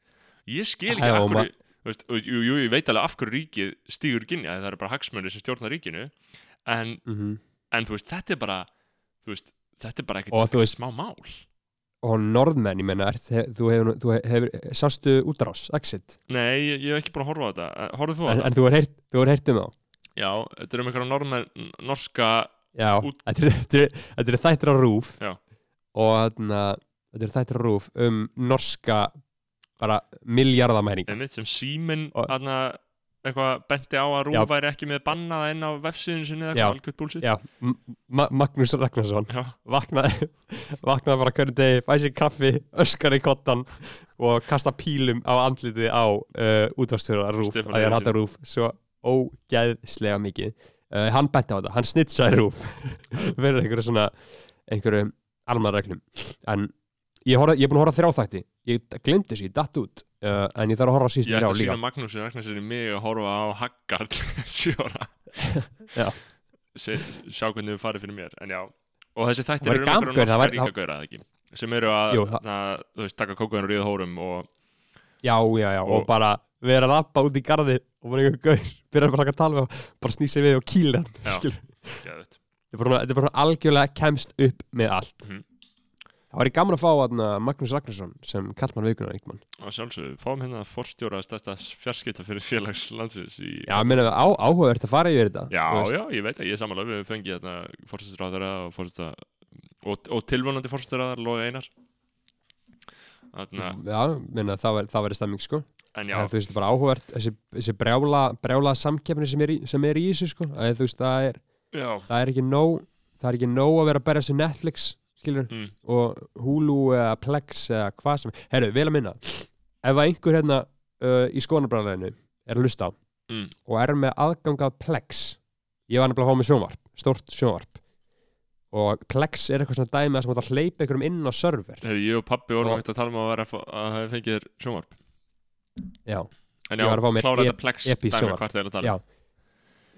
Ég skil ekki Já, af hverju veist, jú, jú, ég veit alveg af hverju ríkið stígur ginja, það eru bara hagsmöndir sem stjórna ríkinu. En, mhm. en þú veist, þetta er bara veist, þetta er bara ekkert smá mál. Og norðmenn, ég menna, þú hefur, þú hefur, sástu útrás, exit? Nei, ég, ég hef ekki búin að horfa á þetta. Eh, Horfðu þú á En, þetta? en þú hefur heyrt um þá? Já, þetta er um einhverja norðmenn, norska Já, þetta er, þetta er, þetta er þættir á rúf Já. Og þetta er þættir á rúf um norska bara miljardamæringa einmitt sem síminn eitthvað benti á að Já. Rúf væri ekki með bannaða inn á vefsíðun sinni eða Já. eitthvað búlsitt Já, Ma Magnús Ragnarsson Já, vaknaði, vaknaði bara hvernig degi, fæði sér kaffi, öskar í kottan og kasta pílum á andlitið á uh, útvarstjóra rúf Stefán að ég Einarsson. rata rúf svo ógæðslega mikið uh, hann benti á þetta, hann snitsaði rúf verður einhverju svona einhverju almanreglum en ég, horf, ég er búin að horfa þrjá þætti. Ég glemdi þessu, ég datt út. Uh, en ég þarf að horfa á síðustu ég ætla þrjá að líka. sína Magnúsi Ragnarssoni mig að horfa á Haggard sjóra sjá hvernig við farið fyrir mér. En já, og þessi þættir eru um það norska ekki? Sem eru að, Jú, að þú veist, taka kókaðan og ríða hórum og já, já, já, og, Og- bara vera að lappa út í garði og bara einhver gaur byrja bara að tala og bara snýsa við og kýla. Þetta er bara, bara algjörlega kemst upp með allt. Mhm. Það var í gaman að fá aðna, Magnús Ragnarsson sem kallmann vikunar einhvern og sjálfsögðu, fáum hérna forstjóra stærsta fjarskipta fyrir félags landsins í Já, meina á, áhugavert að fara yfir þetta Já, já, ég veit að ég er samanlega við fengið fórsættisráðara og og, og tilvonandi fórsættisráðara Lói Einar. Þarna, Já, væri- það væri stemming sko en já, En, Þú veist, bara áhugavert þessi, þessi brjála, brjála samkeppni sem er í, sem er í þessu sko. Þú veist, það er, það er ekki nóg það er ekki nóg að vera að berja sér Netflix skilur, mm, og Hulu eða Plex eða hvað sem Herru, vel að minna Ef að einhver hérna uh, í skoðanabræðinu er að hlusta á mm, og er með aðgang að Plex ég var nefnilega að fá með sjónvarp, stórt sjónvarp og Plex er eitthvað svona dæmi að hleypa einhverjum inn á server. Heri, ég og pappi vorum ekkert að tala um að að að fengið þér sjónvarp já, En já, klára þetta plex dæmi, hvað er já um?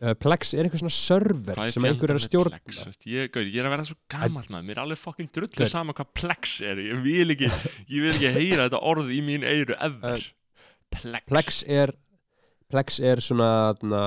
uh, Plex er eitthvað svona server sem einhver er að stjórna. Plex, ég, gaur, ég er að vera svo maður. Mér er alveg fokkin drullu Gaur. sama hvað Plex er. Ég vil ekki, ég vil ekki heyra þetta orð í mín eyru ever. Plex, Plex er Plex er svona na,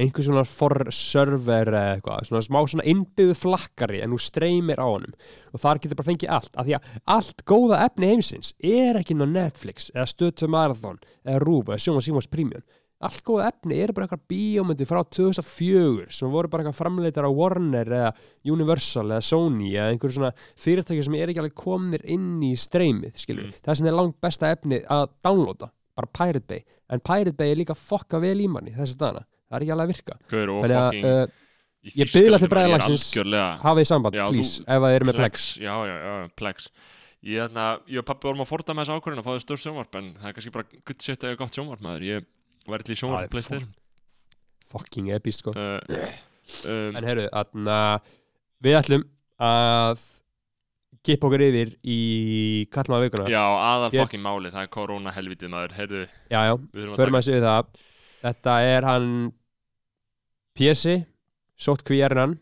einhver svona for server eða eitthvað, svona smá svona innbyggðu flakkari en þú streymir á honum. Og þar getur bara fengið allt, af því að allt góða efni heimsins er ekki inn á Netflix eða Stötu Marathon eða Rúf eða Sjóma Símons Premium. Allt góða efni er bara eitthvað bíómyndi frá 2004 sem voru bara eitthvað framleitar á Warner eða Universal eða Sony eða einhverju svona fyrirtæki sem er ekki alveg komnir inn í streymið skilur, Mm. það sem er langt besta efni að downloada, bara Pirate Bay. En Pirate Bay er líka fokka vel í manni þessi dagana, það er ekki alveg að virka. Og þannig að uh, ég Ég er algjörlega hafið samband, Já, please, ef það eru með Plex. Já, já, já, Plex. Ég, ætla, ég og pappi vorum að forda með þessu ákvörðin að fá þau stór sjónvarp en það er kannski bara gutt sitt eða gott sjónvarp maður. Ég væri til í sjónvarp Playstation. fucking epist sko. Uh, um, en herru, aðna við ætlum að gipa okkur yfir í kallmaða vikuna Já, aðal Ég- fokkin máli, það er korona helvitið maður. Heyrðu, já, já, förum að séu það. Þetta er hann Pési, sótt hann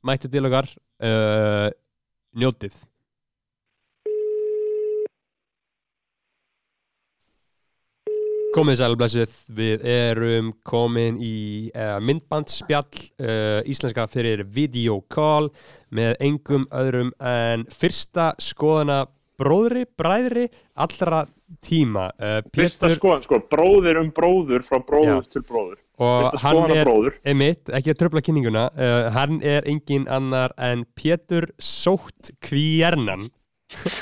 mættu til okkar uh, njótið Komið sælblessuð, við erum komin í uh, myndbandsspjall uh, íslenska fyrir videocall með engum öðrum en fyrsta skoðana bróðri, bræðri allra tíma uh, Fyrsta skoðan, sko, bróðir um bróður frá bróður Já. til bróður. Og Fyrsta hann er emitt, ekki að tröfla kynninguna uh, hann er engin annar en Pétur Sótt Kvíernan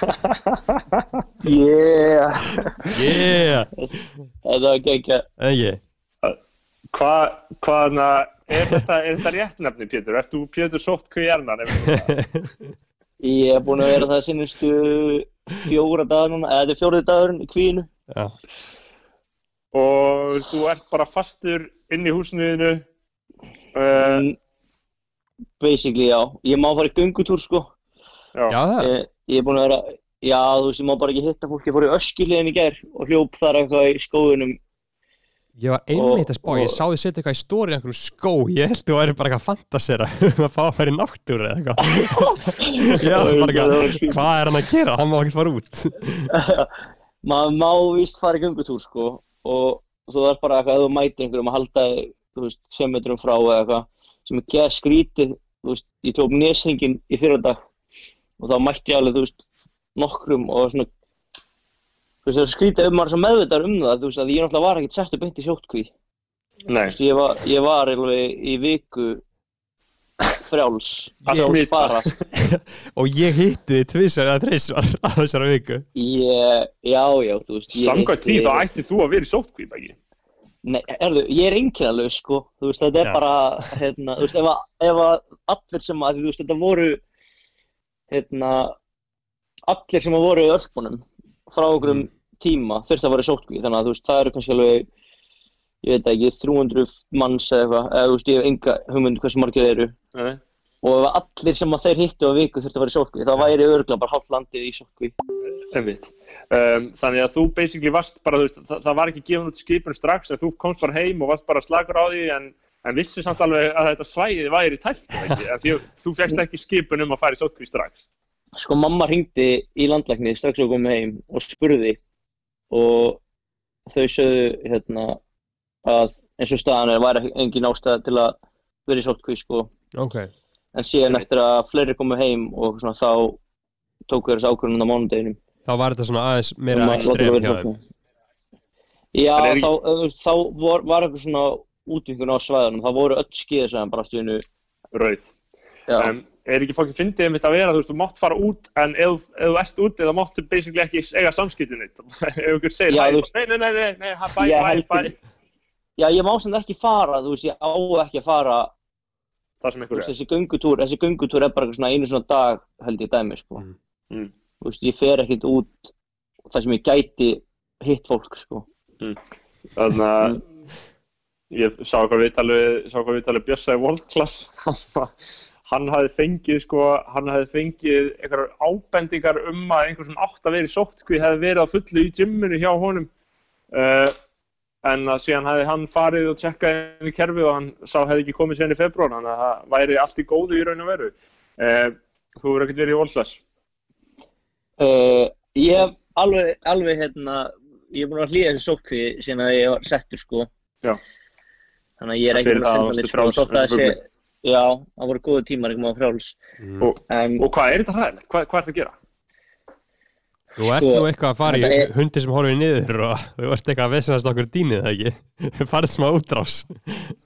Yeah, yeah, þetta var geggja. ekki Hvað, hvað, er þetta, er þetta rétt nefni, Pétur? Ert þú Pétur Sótt Kvíarnan? Ég er búinn að vera það sinnistu fjóra dagar núna, eða þetta er fjórið dagurinn í kvíinu. Já. Og þú ert bara fastur inn í húsnuðinu. Uh, Mm, Basically, já. Ég má fara í göngutúr, sko. já. Já, það Ég, ég er búinn að vera, já, þú veist, ég má bara ekki hitta fólk. Ég fór í öskiliðin í gær og hljóp þar eitthvað í skóðunum. Ég var einmitt að spá, ég sá þið setja eitthvað í stóri í einhverjum skó, ég held þú væri bara eitthvað að fantasera um að fá að fara í náttúru eða eitthvað Já, bara eitthvað, hvað er hann að gera, hann má ekkert fara út Maður má víst fara í göngutúr, sko. Og þú er bara eitthvað, ef þú mætir einhverjum að halda, þig, þú veist, 5 metrum frá eða eitthvað, sem er geða skrítið, þú veist, ég tók nesringin í fyrra dag og þá mætti ég alveg, þú veist, nokkrum og svona, þú veist, það skrítið ef maður svo meðvitaður um það, þú veist, að ég náttúrulega var ekkert sett upp beint í sjóttkví. Þú Nei. veist, ég var, ég var alveg í viku frjáls, Að frjáls fara. Og ég hitti þið tvisar eða þreysvar á þessara viku. Ég, já, já, þú veist, ég Samkvæmt því þá ætti þú að vera í sótkvíp, ekki? Nei, erðu, ég er einkennalaus, sko, þú veist, þetta er Já. bara, hérna, þú veist, ef að, ef að allir sem að, þú veist, þetta voru, hérna, allir sem að voru í ölpunum frá okkur um tíma þurfti að vera í sótkví, þannig að, þú veist, það eru kannski alveg, ég veit ekki, 300 manns eða eitthvað, eða, þú veist, ég hef enga hugmynd hversu margir þeir eru, Nei. og ef allir sem að þeir hittu á viku þurfti að vera í sótkví, þá væri örgulega bara hálft landið í sótkví. Einmitt. Um, þannig að þú basically varst bara, þú veist, það, það var ekki gefin út skipun strax þú komst bara heim og varst bara slagur á því en, en vissi samt alveg að þetta svæði væri tæft, því, þú fegst ekki skipun um að fara í sótkví strax. Sko mamma ringdi í landlæknið strax og komið heim og spurði og þau sögðu hérna að eins og staðan er væri engin ástæða til að vera í sótkví sko. Ok, en síðan eftir að fleiri komu heim og svona þá tóku þér þessu ákvörðun á mánudeginum. Þá var þetta svona aðeins meira um láta ekstrem hjá þeim. Já, En er þá, þá var, var eitthvað svona útvikun á svæðunum, það voru öll skíðasvæðan bara allt í einu Rauð. Já, Um, er ekki fólki fyndið um þetta að vera, þú veist, þú mátt fara út en ef, ef þú ert úti þá máttu basically ekki eiga samskiptin þitt. ef ykkur segir, nei, nei, nei, nei, nei, hæ, bæ, bæ, bæ, já ég má sem ekki fara, þú veist, ég á ekki að fara það sem ykkur veist, er. þessi göngutúr, þessi göngutúr er bara eitthvað svona einu svona dag held ég dæmi sko. Mm. Mm. Þú veist, ég fer ekkert út þar sem ég gæti hitt fólk sko. Þannig að ég sá hvað Bjössa í World Class. hann hafði fengið, sko, hann hafði fengið einhverjar ábendingar um að einhver sem átt að vera í sóttkví hefði verið á fullu í gymminu hjá honum. Uh, en að síðan hefði hann farið og tjekkað inn í kerfið og hann sá hefði ekki komið síðan í februar, þannig að það væri allt í góðu í raun og veru. Uh, þú verður ekkert verið í World Class. Uh, ég hef alveg, alveg hérna, ég er búin að hlýja þessi sótkví síðan að ég var settur sko. Já. Þannig að ég er búin að finna neitt sko. Þótt að þessi, já, það voru góðu tímar ekki maður frjáls. Mm. Og, En, og hvað er þetta hræðilegt? Hvað, hvað er þetta að gera? Þú ert Sko, nú eitthvað að fara í er- hundi sem horfið niður og þú ert eitthvað að vesenast okkur dýnið, það ekki? Farið smá útrás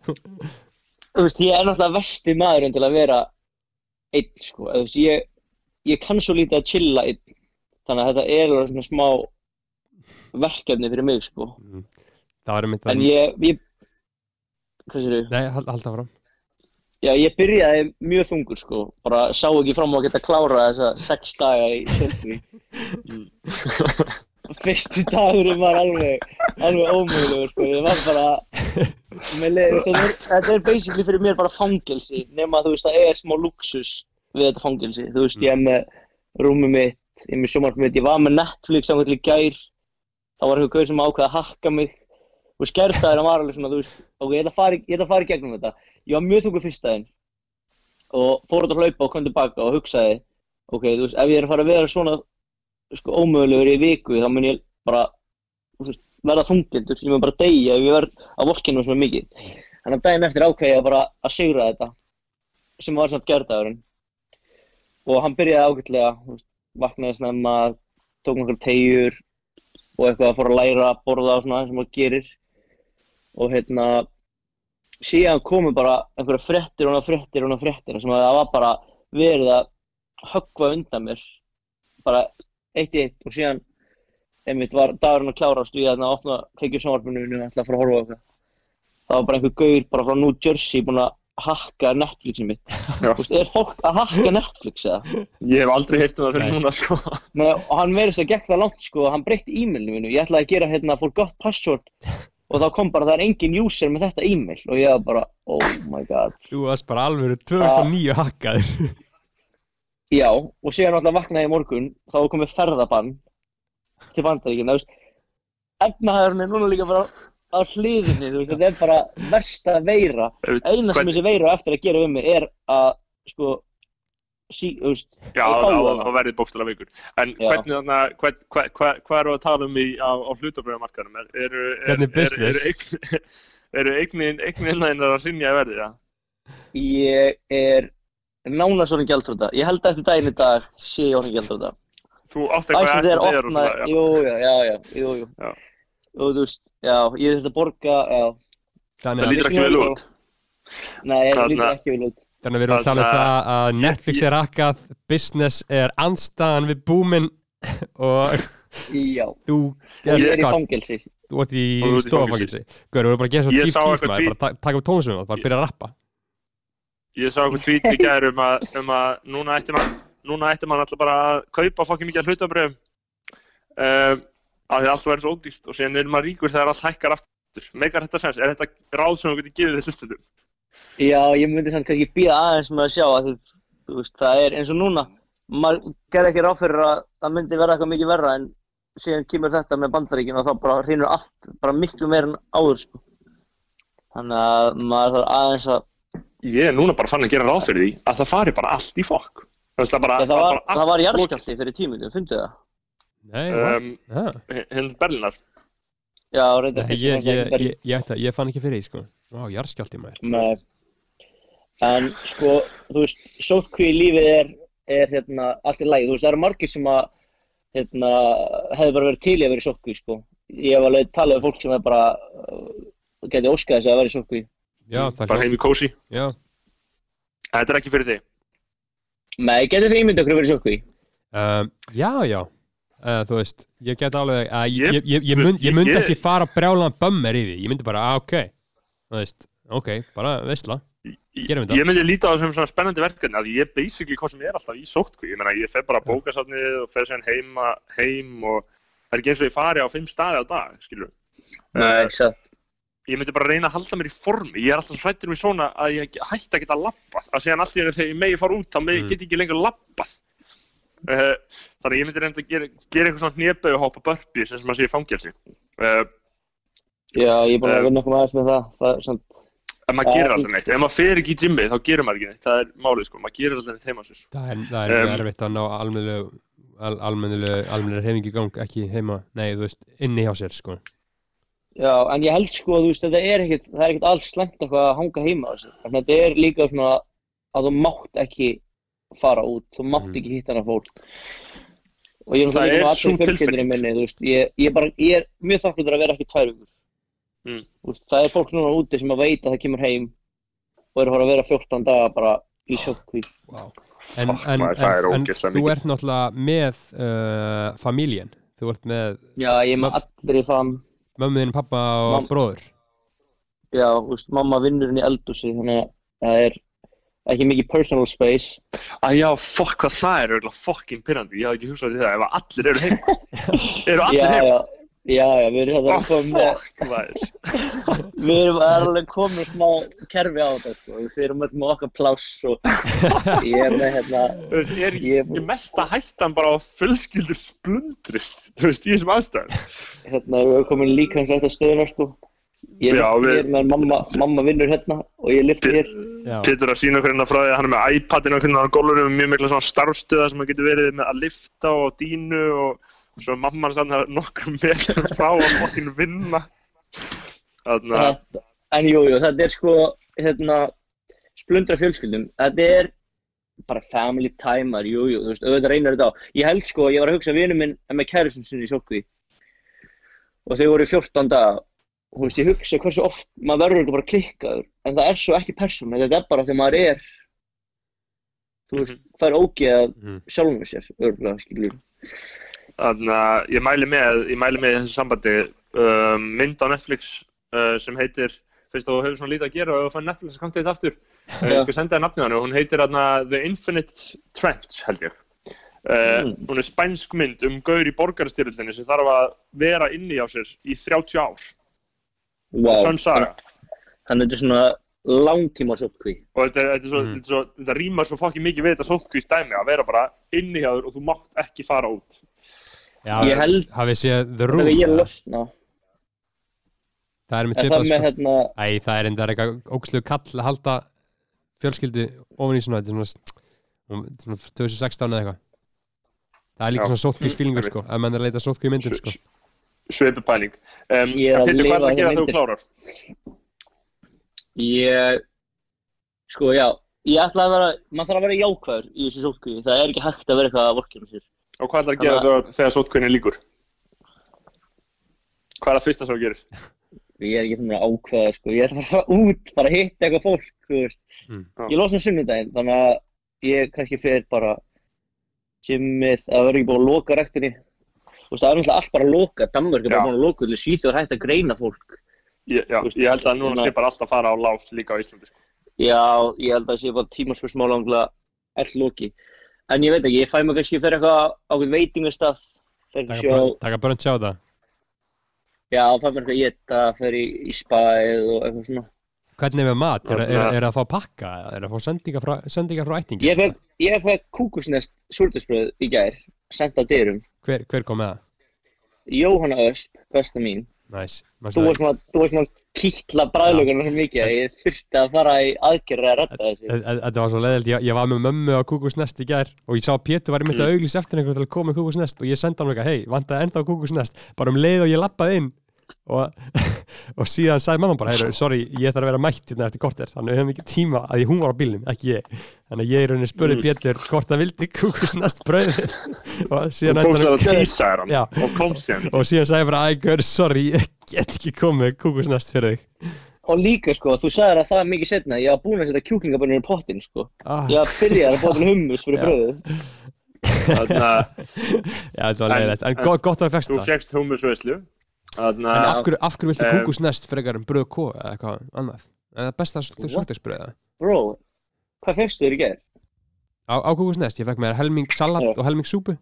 þú veist, ég er náttúrulega vesti maðurinn til að vera einn sko. Þú veist, ég, ég kann svo lítið að chilla einn. Þannig að þetta er alveg svona smá verkefni fyrir mig sko. Það var einmitt En að ég, ég hvað sér Nei, hald, halda fram Já, ég byrjaði mjög þungur sko, bara sá ekki fram á að geta klárað þessa sex daga í sölvi. Fyrsti dagurinn var alveg, alveg ómögulegur sko, ég var bara, leið, þetta er, þetta er basically fyrir mér bara fangelsi, nema þú veist það er smá luxus við þetta fangelsi, þú veist ég er með rúmið mitt, ég er með sjómarfið mitt, ég var með Netflix á til í gær, þá var einhver gauð sem ákveði að hakka mig, og skertaður hann var alveg svona, þú veist, ok, ég að ég ætla að fara í gegnum þetta, ég var mjög þungur fyrst daginn og fór út að hlaupa og kom tilbaka og hugsaði ok, þú veist, ef ég er að fara að vera svona sko ómögulegur í viku þá mun ég bara veist, verða þungindur, ég mun bara deyja ef ég verð að vorkinu svona mikið. Þannig að daginn eftir ákveði ég bara að sigra þetta, sem var samt gerðdagurinn. Og hann byrjaði ágætlega, vaknaði snemma, tók nokkur tegjur og eitthvað að fór að læra að borða og svona sem maður gerir. Og hérna, síðan komu bara einhverja fréttir og hana fréttir og hana fréttir sem að það var bara verið að höggva undan mér bara eitt í eitt og síðan einmitt var dagurinn að klárast og ég að opna kveikju sjónvarpinu og ætla að fara að horfa á eitthvað það var bara einhver gaur bara frá New Jersey búinn að hakka Netflixin mitt. Þú veist, er fólk að hakka Netflix eða? Ég hef aldrei heyrt um það fyrir Nei. núna, sko. Nei, og hann verið þess að gekk það langt sko, hann breytti e-mailinu mínu, ég ætlaði að gera hérna forgot password og þá kom bara það er engin user með þetta e-mail. Og ég var bara, oh my god. Þú varst bara alveg 2009 hakkaður. Já, og síðan alltaf vaknaði í morgun, þá var komið ferðabann til bandaríkina, efnahæðurinn er núna líka bara á hliðinni, þú veist, þetta er bara versta veira. Eina sem þessi veira eftir að gera um mig er að, sko, sí, veist, Já, hana. á verðið bókstala vikur. En Já. hvernig þannig að, hvað, hvað, hvað, hvað eru að tala um í, á, á hlutabröðamarkaðum? Er, eru, er? Er, er, eru eignin, þæginar að rinja í verðið, já? ég er nánast orðin gjaldrúta. Ég held að eftir daginn í dag sé ég orðin gjaldrúta. Þú átt eitthvað eftir þegar og opnað, svona, já. já, já, já. Og þú veist, já, ég þurfti að borga, Það að, lítur ekki vel út. nei, það lítur ekki vel út. Þannig að við erum að tala um það að Netflix er hakkað Business er andstaðan við búminn og Já, þú ég er í hvað, fangelsi. þú ert í Og þú ert í stofafangilsi Guður, við erum bara að gera svo Keef eitthvað maður, bara ta- taka upp tónlismum og bara byrja að rappa Ég sá eitthvað tweet í gær um að, um að núna ætti mann, núna ætti mann alltaf bara að kaupa fokkin mikið hlutabröðum. Um, af því að allt verður svo ódýrt og síðan er maður ríkur þegar allt hækkar aftur. Megar þetta sens? Er þetta ráð sem þú getur gefið þess hlustundum? Já, ég myndi samt kannski býða aðeins með að sjá að þú, þú veist, það er eins og núna, maður gerði ekki ráð fyrir að það myndi verða eitthvað mikið verra en síðan kemur þetta með bandaríkin og þá bara hrýnur allt bara miklu meir en áður, sko. Þannig að maður þarf aðeins að, Ég er núna bara fann að gera ráð fyrir því að það fari bara allt í fokk. Það bara, það var, var allt jarðskjálfti fyrir tíminu, fundu það? Nei, Um? Ah. lokið. Hinn Berlinar. Já, reyndar ég, ég, ég, ég, fann ekki fyrir því sko Vá, jarðskjálfti maður Nei. En sko, þú veist, sótkví í lífið er, er hérna, allt í lagi. Þú veist, það eru margir sem að hérna, hefði bara verið til í að vera í sótkví, sko. Ég hef alveg talað um fólk sem er bara uh, geti óskað þess að vera í sótkví. Já, það Bara er heim í kósi. Já, Þetta er ekki fyrir þig. Nei, getur þið ímyndið okkur að vera í sótkví? um, já, já uh, Þú veist, ég get alveg uh, ég, Ég- ég, ég, mynd, myndi ég- ekki fara brjálan bömmir í því Ég myndi bara, ah, ok Þú veist, ok, bara veistla Ég-. Ég myndi líta á það sem svona spennandi verkefni að ég er basically hvað sem er alltaf í sótkví. Ég meina, ég fer bara að bókasafnið og fer síðan heima, heim og það er ekki eins og ég fari á fimm staði á dag, skilur. Nei, satt. Ég myndi bara reyna að halda mér í formi. Ég er alltaf svo hrættur um svona að ég hætti að geta labbað. Að í einu þegar ég megi fara út, þá megi Mm. get ég ekki lengur labbað. Uh, þannig að ég myndi reynda að gera, gera eitthvað svona hnéböð og hoppa börpi sem maður sé í fangelsi. Uh, Já, ég er búin Eh. að vinna okkur með aðeins með það. Það er svona, en maður gerir alltaf neitt. Ef maður fer ekki í gymmi, þá gerir maður ekki neitt. Það er málið, sko. Maður gerir alltaf neitt heima sér. Það er, það er Um, erfitt að ná almennilegu al, almennilegu, almennilegu hefingi gang ekki heima, nei, þú veist, inni hjá sér sko já, en ég held sko, þú veist, þetta er ekkit, það er ekkit alls slengt eitthvað að hanga heima á þessu. Þannig að þetta er líka svona að þú mátt ekki fara út, þú mátt Mhm. ekki hitta hana fólk. Og ég er Það náttúrulega líka sú með allir fjölskyldinni minni, þú veist, ég, ég, bara, ég er mjög þakklútur að vera ekki tvær vikur. Mm. Veist, það er fólk núna úti sem að veit að það kemur heim og er að vera 14 daga bara í sjókkví. wow. en, Fuck, en, maður, það er en, en þú ert náttúrulega með uh, famílien þú ert með Já, ég er með allir í fam, mömmuðin, pappa og Mam- bróður já, veist, mamma vinnur henni í eldúsi, þannig að það er ekki mikið personal space. Að já, fokk hvað það er auðvitað fokkin pyrrandi. Ég hafði ekki hugsað til það. Ef að allir eru heima. eru allir já, heima? já, já, já, við erum hérna fokk, maður. við erum alveg komin smá kerfi á þetta, sko, við erum öll með okkar pláss og ég er með hérna, Þú veist, er Ég- ég... mesta hættan bara á að fjölskyldur splundrist, þú veist, í þessum aðstæðum. hérna, við erum komin líka hans eftir stöðuna, sko. Ég Já, lyfti við- hér með mamma, mamma vinnur hérna og ég lyfti hér. já, Pétur að sína okkur hérna frá því að hann er með iPadin og hérna á gólunum mjög mikla svona starfstöða sem hann getur verið með að lifta og dínu og svo er mamman sann að nokkur metrum frá að fokkin vinna þannig að En jú, jú, þetta er sko, hérna, splundra fjölskyldum. Þetta er bara family timer, jú, jú, þú veist, auðvitað reynir þetta á. Ég held sko, ég var að hugsa, vinur minn er með kærusum sinni í sjókví og þau voru í 14 daga og þú veist, ég hugsa hversu oft maður verður ekki bara klikkaður, en það er svo ekki persónu, þetta er bara þegar maður er, þú veist, það er ógeð Mhm. sjálfum við sér, örgulega, skilur. Þannig að ég mæli með, ég mæli með í þessu sambandi um, mynd á Netflix uh, sem heitir, fyrst þú hefur svona lítið að gera og þú fann Netflix að konta þetta aftur. Uh, ég skal senda þér nafnið hann og hún heitir þarna The Infinite Trench held ég. Uh, Mm. Hún er spænsk mynd um gaur í borgarstyrjöldinni sem þarf að vera inni á sér í 30 ár. Vá, Sönn saga. þannig þetta er svona langtíma sjókví. Og þetta, er- þetta, er svo, Mhm. þetta, svo, þetta rýmar svo fokkin mikið við þetta sótkvist dæmi að vera bara inni hjá þér og þú mátt ekki fara út. Já, Ég held- hafið séð The Room ég losna, Það er með með sko hérna, Æ, það er enda eitthvað ógslu kall að halda fjölskyldu ofan í svona, þetta er svona, svona 2016 eða eitthvað Það er líka Já. svona sótkvís fílingur einmitt. sko ef mann er að leita sótkvíu myndum sko Sveipu pæling. Um, Ég er að lifa hvað er það að gera þessar þegar þú myndir. klárar? Ég, sko já, ég ætla að vera, maður þarf að vera jákvæður í þessu sótkvíði, það er ekki hægt að vera eitthvað að vorkjum sér. Og hvað er það að gera Þannig þegar, þegar sótkvinni líkur? Hvað er það fyrsta sem þú gerir? Ég er ekki þannig að ákveða, sko, ég ætla að fara út, bara hitta eitthvað fólk, þú veist. Mm. Ég losna sunnudaginn, þannig að ég kannski fer bara gymmið, að vera ekki búin að loka rektinni. Þú veist, það er náttúrulega allt bara að loka, Danmörk er bara búin að loka, þú Svíþjóð er hægt að greina fólk. Ég, já, Þú veist, ég held að núna sé bara alltaf að fara á lágt líka á Íslandi. Sko. Já, ég held að það sé bara tímaspursmál angla all loki. En ég veit ekki, ég fæ mig kannski fyrir eitthvað á eitthvað veitingastað, Taka bröndt sjá það já, fæ mér eitthvað að geta, fyrir í, í spæð og eitthvað svona. Hvernig er með mat? Er, er, Þarna- er að fá pakka? Er að fá sendingar frá, sendingar frá ættingi? Ég fekk, ég fekk kúkusnest súrdisbröð í gær, sendt á dyrum. Hver, hver kom með það? Jóhanna Ösp, besta mín. Næs Þú varst svona, svona kýtla bræðlugunar svo mikið að ég þurfti að fara í aðgerri að redda þessi. Þetta var svo leiðilt, ég, ég var með mömmu á kúkusnest í gær og ég sá að Pétur var einmitt að auglýsa eftir einhverju til að koma með kúkusnest og ég sendi hann eitthvað, hei, vantaði ennþá kúkusnest? Bara um leið og ég lappaði inn og, og síðan sagði mamma bara, heyru, sorry, ég þarf að vera mætt hérna eftir korter. Þannig við höfum ekki tíma að ég, hún var á bílnum, ekki ég. Þannig að ég er rauninni spurði Mm. Pétur hvort það vildi kúkusnest brauðið. Og síðan Og komst það að tísa er hann. Og og síðan sagði ég bara, æ, gaur, sorry, ég get ekki komið kúkusnest fyrir þig. Og líka sko, þú sagðir að það er mikið setna, ég var búinn að setja kjúklingabönnur í pottin sko. ah, Ég var byrjað að bóta með hummus fyrir bröðu. Þannig að Já, þetta var En- leiðilegt, en, en gott, gott að það fegst þú það. fegst hummusveislu. Þannig En að af hverju, af hverju viltu Um, kúkusnest frekar en bröð kó eða eitthvað annað? Er það besta What? svolítisbröða? Bro, hvað fegstu þér í gær? Á, á kúkusnest, ég fekk mér helming salat Já. og helming súpu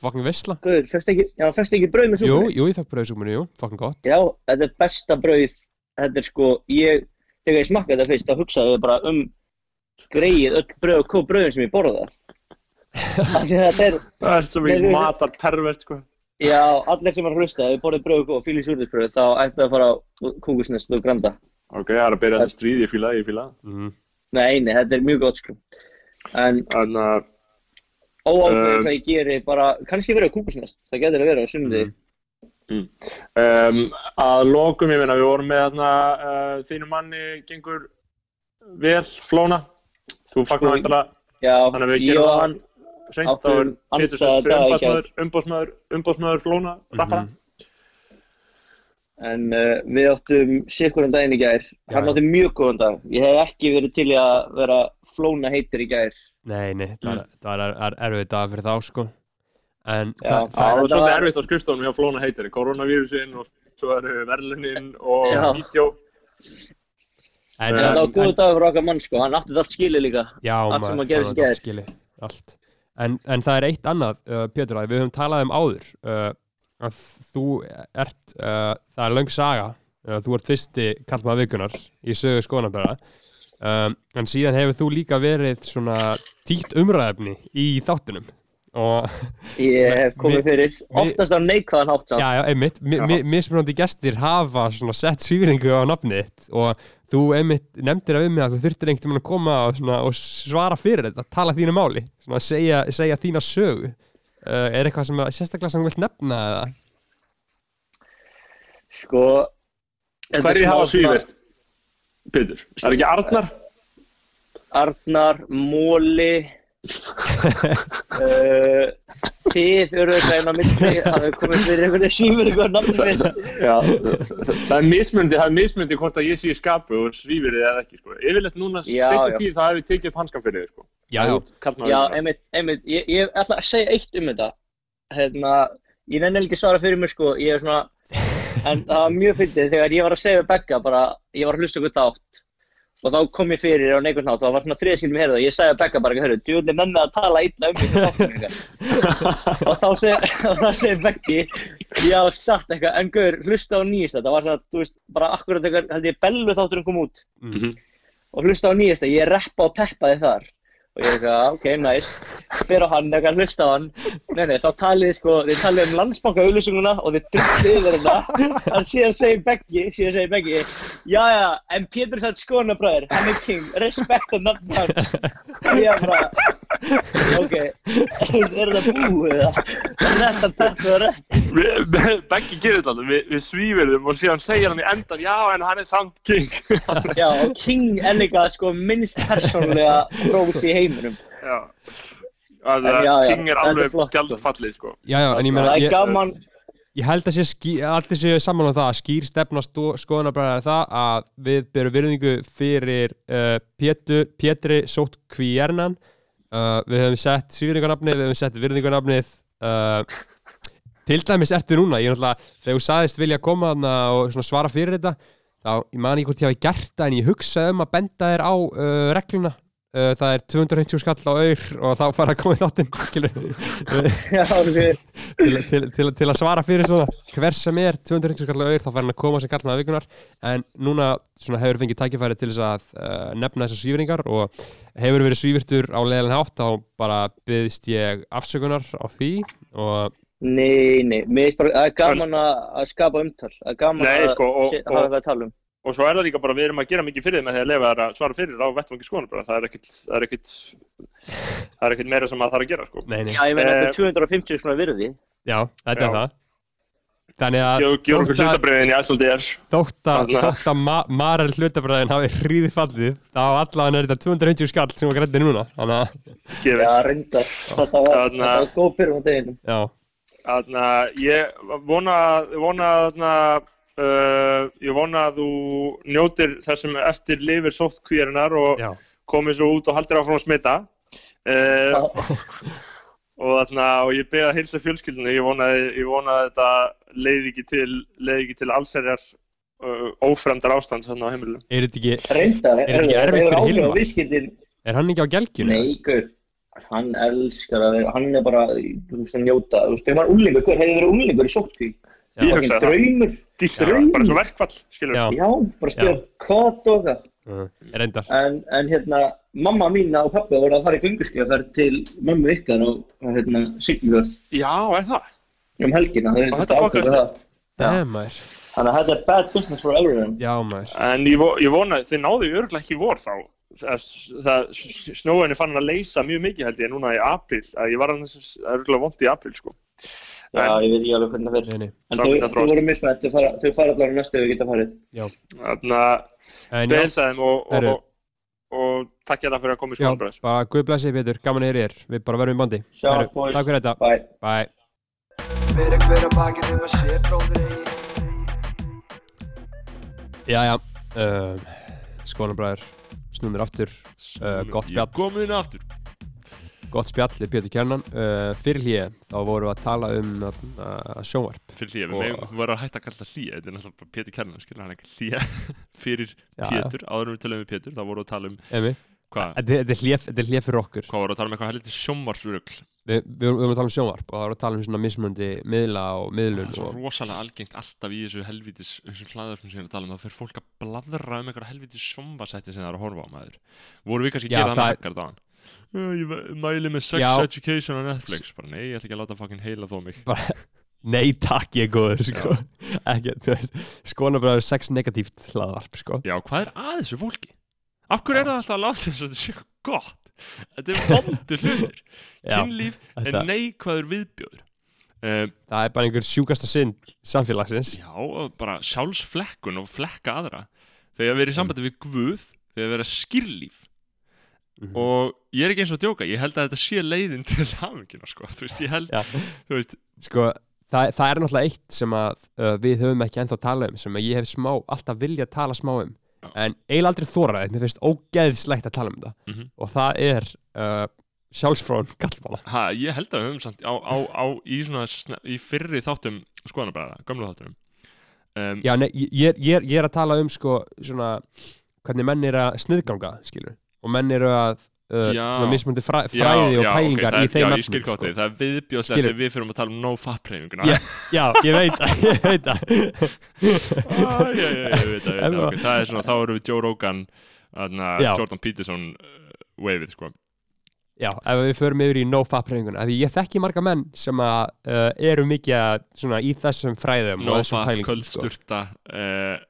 Fucking veisla Guður, fegstu ekki, já, fegstu ekki brauð með Jú, súpunni? jú, ég fekk bröðsúpunni, jú, fucking gott Já, þetta er besta brauð, þetta er sko, ég, þegar ég smakkaði þetta fyrst, þá hugsaði ég bara um greið öll brauð og kó brauðin sem ég borða. Þannig að þetta er, það er svo mikið við- matar pervert, sko. Já, allir sem er að hlusta, ef við borðið brauð og fílið súrdisbrauð, þá ættu að fara á kúkusnest og granda. Ok, það er að byrja þetta stríð, ég fíla, það, ég fíla. það. mm. Nei, nei, þetta er mjög gott sko. En Þannig að óákveðið Um, hvað ég geri, bara, kannski verið á kúkusnest, það getur að vera á sundi. Mm. um, að lokum, ég meina, við vorum með þarna, uh, þínu manni gengur vel, Flóna. Þú fagnar Sko, vantilega, Já, þannig að við gerum það hann, hreint, þá áttum er Pétur andstæða sem daga í umbásmaður, umbásmaður, Flóna, rappara. Mhm. en uh, við áttum sikkurum daginn í gær. Já. Hann átti mjög góðan dag. Ég hef ekki verið til í að vera flóna heitir í gær. Nei, nei, það Mm. er, það er, er erfið dag fyrir þá, sko En Já, það, Það þetta svolítið var- erfitt á skrifstofunum hjá Flóna heitir, koronavírusin og svo eru verðlunin og vídeo. en, En En það var góð dagur fyrir okkar mann sko, hann átti þetta allt skilið líka. Já, Allt maður- í gær. allt skilið, allt en, en það er eitt annað, uh, Pétur, að við höfum talað um áður uh, að þú ert, uh, það er löng saga uh, þú ert fyrsti kallmaður vikunar í sögu skoðanabæra um, en síðan hefur þú líka verið svona títt umræðefni í þáttunum. Ég hef komið fyrir, oftast á neikvæðan hátt já, já, einmitt, mismunandi gestir hafa svona sett svíringu á nafnið og þú einmitt nefndir að við mig að þú þurftir einhvern veginn að koma og, svona, og svara fyrir þetta, tala þínu máli svona segja, segja þína sögu uh, er eitthvað sem sérstaklega sem þú vilt nefna eða? Sko er Hverju hafa svífert? Pétur, það er ekki Arnar? Arnar, Móli Þið eru eitthvað einn á milli Það hefur komið fyrir einhvern veginn mitt Já, það er mismundi, það er mismundi hvort að ég sé í skapu og svífir þið eða ekki, sko. Yfirleitt núna, já. tíð, það hefur tekið upp hanskan fyrir þið, sko. Já, já. Já, einmitt, einmitt Ég, ég ætla að segja eitt um þetta Hérna, ég nenni ekki að svara fyrir mig sko Ég er svona En það var mjög fyndið þegar ég var að segja Begga bara Ég var að hlusta ykkur þátt Og þá kom ég fyrir á neikvæmt nátt og það var svona þriðskilum hérða og ég sagði að Begga bara, hörru, djúðlega nenni að tala illa um mig þáttum ykkar. Og þá segir, Beggi ég hafa sagt eitthvað, en gaur, hlusta á nýjasta. Það var svona, þú veist, bara akkurat eitthvað held ég bellu þátturinn kom út. Mhm. og hlusta á nýjasta, ég reppa og peppa þið þar og ég eitthvað, ok, nice. Fyrir á hann, eitthvað hlusta á hann. Nei, nei, þá talið þið sko, þið talið um landsbanka auðlýsinguna og þið drullið yfir hérna en síðan segir Beggi, síðan segir Beggi já, já, en Pétur sætt skonabræður hann er king, respekt að nafn hans. Og ég er bara ok, þú veist, er þetta búið það þetta peppið og rétt Beggi gerir þetta alveg, við, svífirðum og síðan segir hann í endan, já, en hann er samt king. já, og king er líka sko minnst persónlega heiminum já. Það En já, já, king er er alveg sko. gjaldfallið, sko. Já, já, en ég meina, er ég, gaman ég held að sé ský, allir séu saman um það að skýr stefna skoðanabræðar er það að við berum virðingu fyrir uh, Pétur, Pétri Sótt Kvíernan uh, við höfum sett svíringarnafnið, við höfum sett virðingarnafnið uh, til dæmis ertu núna, ég er náttúrulega þegar þú saðist vilja koma þarna og svara fyrir þetta þá, ég man ekki hvort ég hafi gert það en ég hugsaði um að benda þér á uh, regluna það er 250 skall á auður og þá fara að koma í þáttinn til, til, til, að svara fyrir svona hver sem er 250 skall á auður þá fær hann að koma sem kallnaða vikunar en núna svona, hefur fengið tækifæri til þess að uh, nefna þessar svífringar og hefur verið svífirtur á leiðan hátt þá bara byggðist ég afsökunar á því og Nei, nei, mér finnst bara, það er gaman að að skapa umtal, það er gaman Nei, að sko, og- og- hafa eitthvað að tala um. Og svo er það líka bara, við erum að gera mikið fyrir þið með því að lefa þær að svara fyrir á vettvangi skoðan bara. Það er ekkit, það er ekkit, það er ekkit meira sem maður þarf að gera, sko. nei, nei, Já, ég meina þetta Eh, er 250 svona virði. já, þetta er það þannig að þótt að- þótt að, þótt að ma Marel hlutabræðin hafi hríði fallið þá allavega er þetta 250 skall sem var grætti núna þannig að. Já, reyndar. Þetta var, góð byrjum á deginum. já, Þannig að ég vona, vona þarna, uh, ég vona að þú njótir þessum eftir lifir sóttkvíðarinnar og já komið svo út og haldir áfram að smita. Uh, og þarna, og ég beða að heilsa fjölskyldinu, ég vona, ég vona að þetta leiði ekki til, leiði ekki til allsherjar uh, ófremdar ástand þarna á heimilinu. er þetta ekki, Reyndar, Er ekki erfitt fyrir Hilmar? Viðskiptin, er hann ekki á gelgjunu? nei, gaur, hann elskar að vera, hann er bara, þú veist, að njóta, þú veist, þegar maður er úlingur, gaur, hefði verið úlingur í sótkví. Já. Ég hugsaði það. Draumur, Draumur. bara svo verkfall, skilur. Já. já, bara spila kott og eitthvað. Uh, reyndar En, en hérna, mamma mín og pappa voru að fara í gönguskjöfarð til mömmu ykkar og hérna, Siglufjörð Já, er það? um helgina. Þau Og þetta þetta ákveðu fokkaðist það. Já. Damn, maður. Þannig að þetta er bad business for everyone. Já, maður. En ég, ég vona, þið náðu í örgulega ekki vor þá. Það, það snjóinni fann að leysa mjög mikið held ég núna í apríl. Að Ég var að það er örgulega vond í apríl sko. Já, En- ég veit ekki alveg hvernig það fyrir. Nei, nei. En þau, þau voru mismætt, þau fara, fara allar næstu ef við geta farið. Þannig að já, þeim og, og, og, og takk ég það fyrir að koma í já, skoðanbræðis. bara guð blessi Pétur, gaman að heyra þér. Við bara verðum í bandi. Herru, boys. Takk fyrir þetta. Bye. Jæja, uh, skonabræður, snúmir aftur, uh, gott Ég spjall, er komin inn aftur gott spjall, Pétur Kjarnan. Uh, fyrir hlýja, þá vorum við að tala um uh, sjónvarp. Fyrir hlýja, Og- við megum vera að hætta að kalla hlýja Þetta er náttúrulega bara Pétur Kjarnan, skilur hann ekki hlýja Fyrir Já, Pétur, áður en við tölum við Pétur Þá vorum við að tala um, Einmitt. hvað? Þetta er hlýja er fyrir okkur. Hvað vorum við að tala um eitthvað helviti sjómvarsrugl Vi, við, við vorum að tala um sjónvarp og það vorum að tala um svona mismundi miðla og miðlun Það er svo og rosalega algengt alltaf í þessu helvitis þessum hlaðarpum sem ég er að tala um þá fyrir fólk að bladra um eitthvað helvitis sjómvarsætti sem það er að horfa á maður Voru við kannski að gera það ekkert á hann? Ég ve- mæli með Sex Já. Education á Netflix bara nei, ég ætla ekki að láta fucking heila þó mig Nei takk ég er góður sko. ekki, þú veist, skonabræður sex negatíft hlaðvarp sko. Já, hvað er að þessu fólki? Af hverju er það alltaf að láta þess að þetta sé gott? þetta er vondur hlutur kynlíf þetta- er neikvæður viðbjóður um, það er bara einhver sjúkasta synd samfélagsins já, og bara sjálfsflekkun og flekka aðra þegar erum í sambandi við Guð þegar við erum skýrlíf Mhm. og ég er ekki eins og að djóka ég held að þetta sé leiðin til hafingina sko. þú veist, ég held, veist sko, það, það er náttúrulega eitt sem að uh, við höfum ekki ennþá talað um sem að ég hef smá, alltaf vilja að tala smá um Já. en eiginlega aldrei þóraðið mér finnst ógeðslegt að tala um þetta Mhm. og það er uh, sjálfsfrón gallmála ha, ég held að við höfum samt á, á, á, í, svona, í fyrri þáttum skoðanabræða, gamlu þáttum um, Já, nei, ég, ég, ég er- ég er að tala um sko, svona, hvernig menn er að sniðganga, skilur, og menn eru að uh, Já. svona mismundi fræ, fræði og pælingar það, í þeim já, efnum, þig, það er viðbjóðslega Skilur. þegar við fyrir að tala um no fat preyfinguna Já. Já, ég veit það, ég veit ah, já, já, það- okay. það er svona, þá erum við Joe Rogan aðna, Já. Jordan Peterson uh, waveið, sko Já, ef við förum yfir í no-fat-preyfinguna því ég þekki marga menn sem að uh, eru mikið að, svona, í þessum fræðum no og þessum fat, pælingum sko. kvöldsturta uh,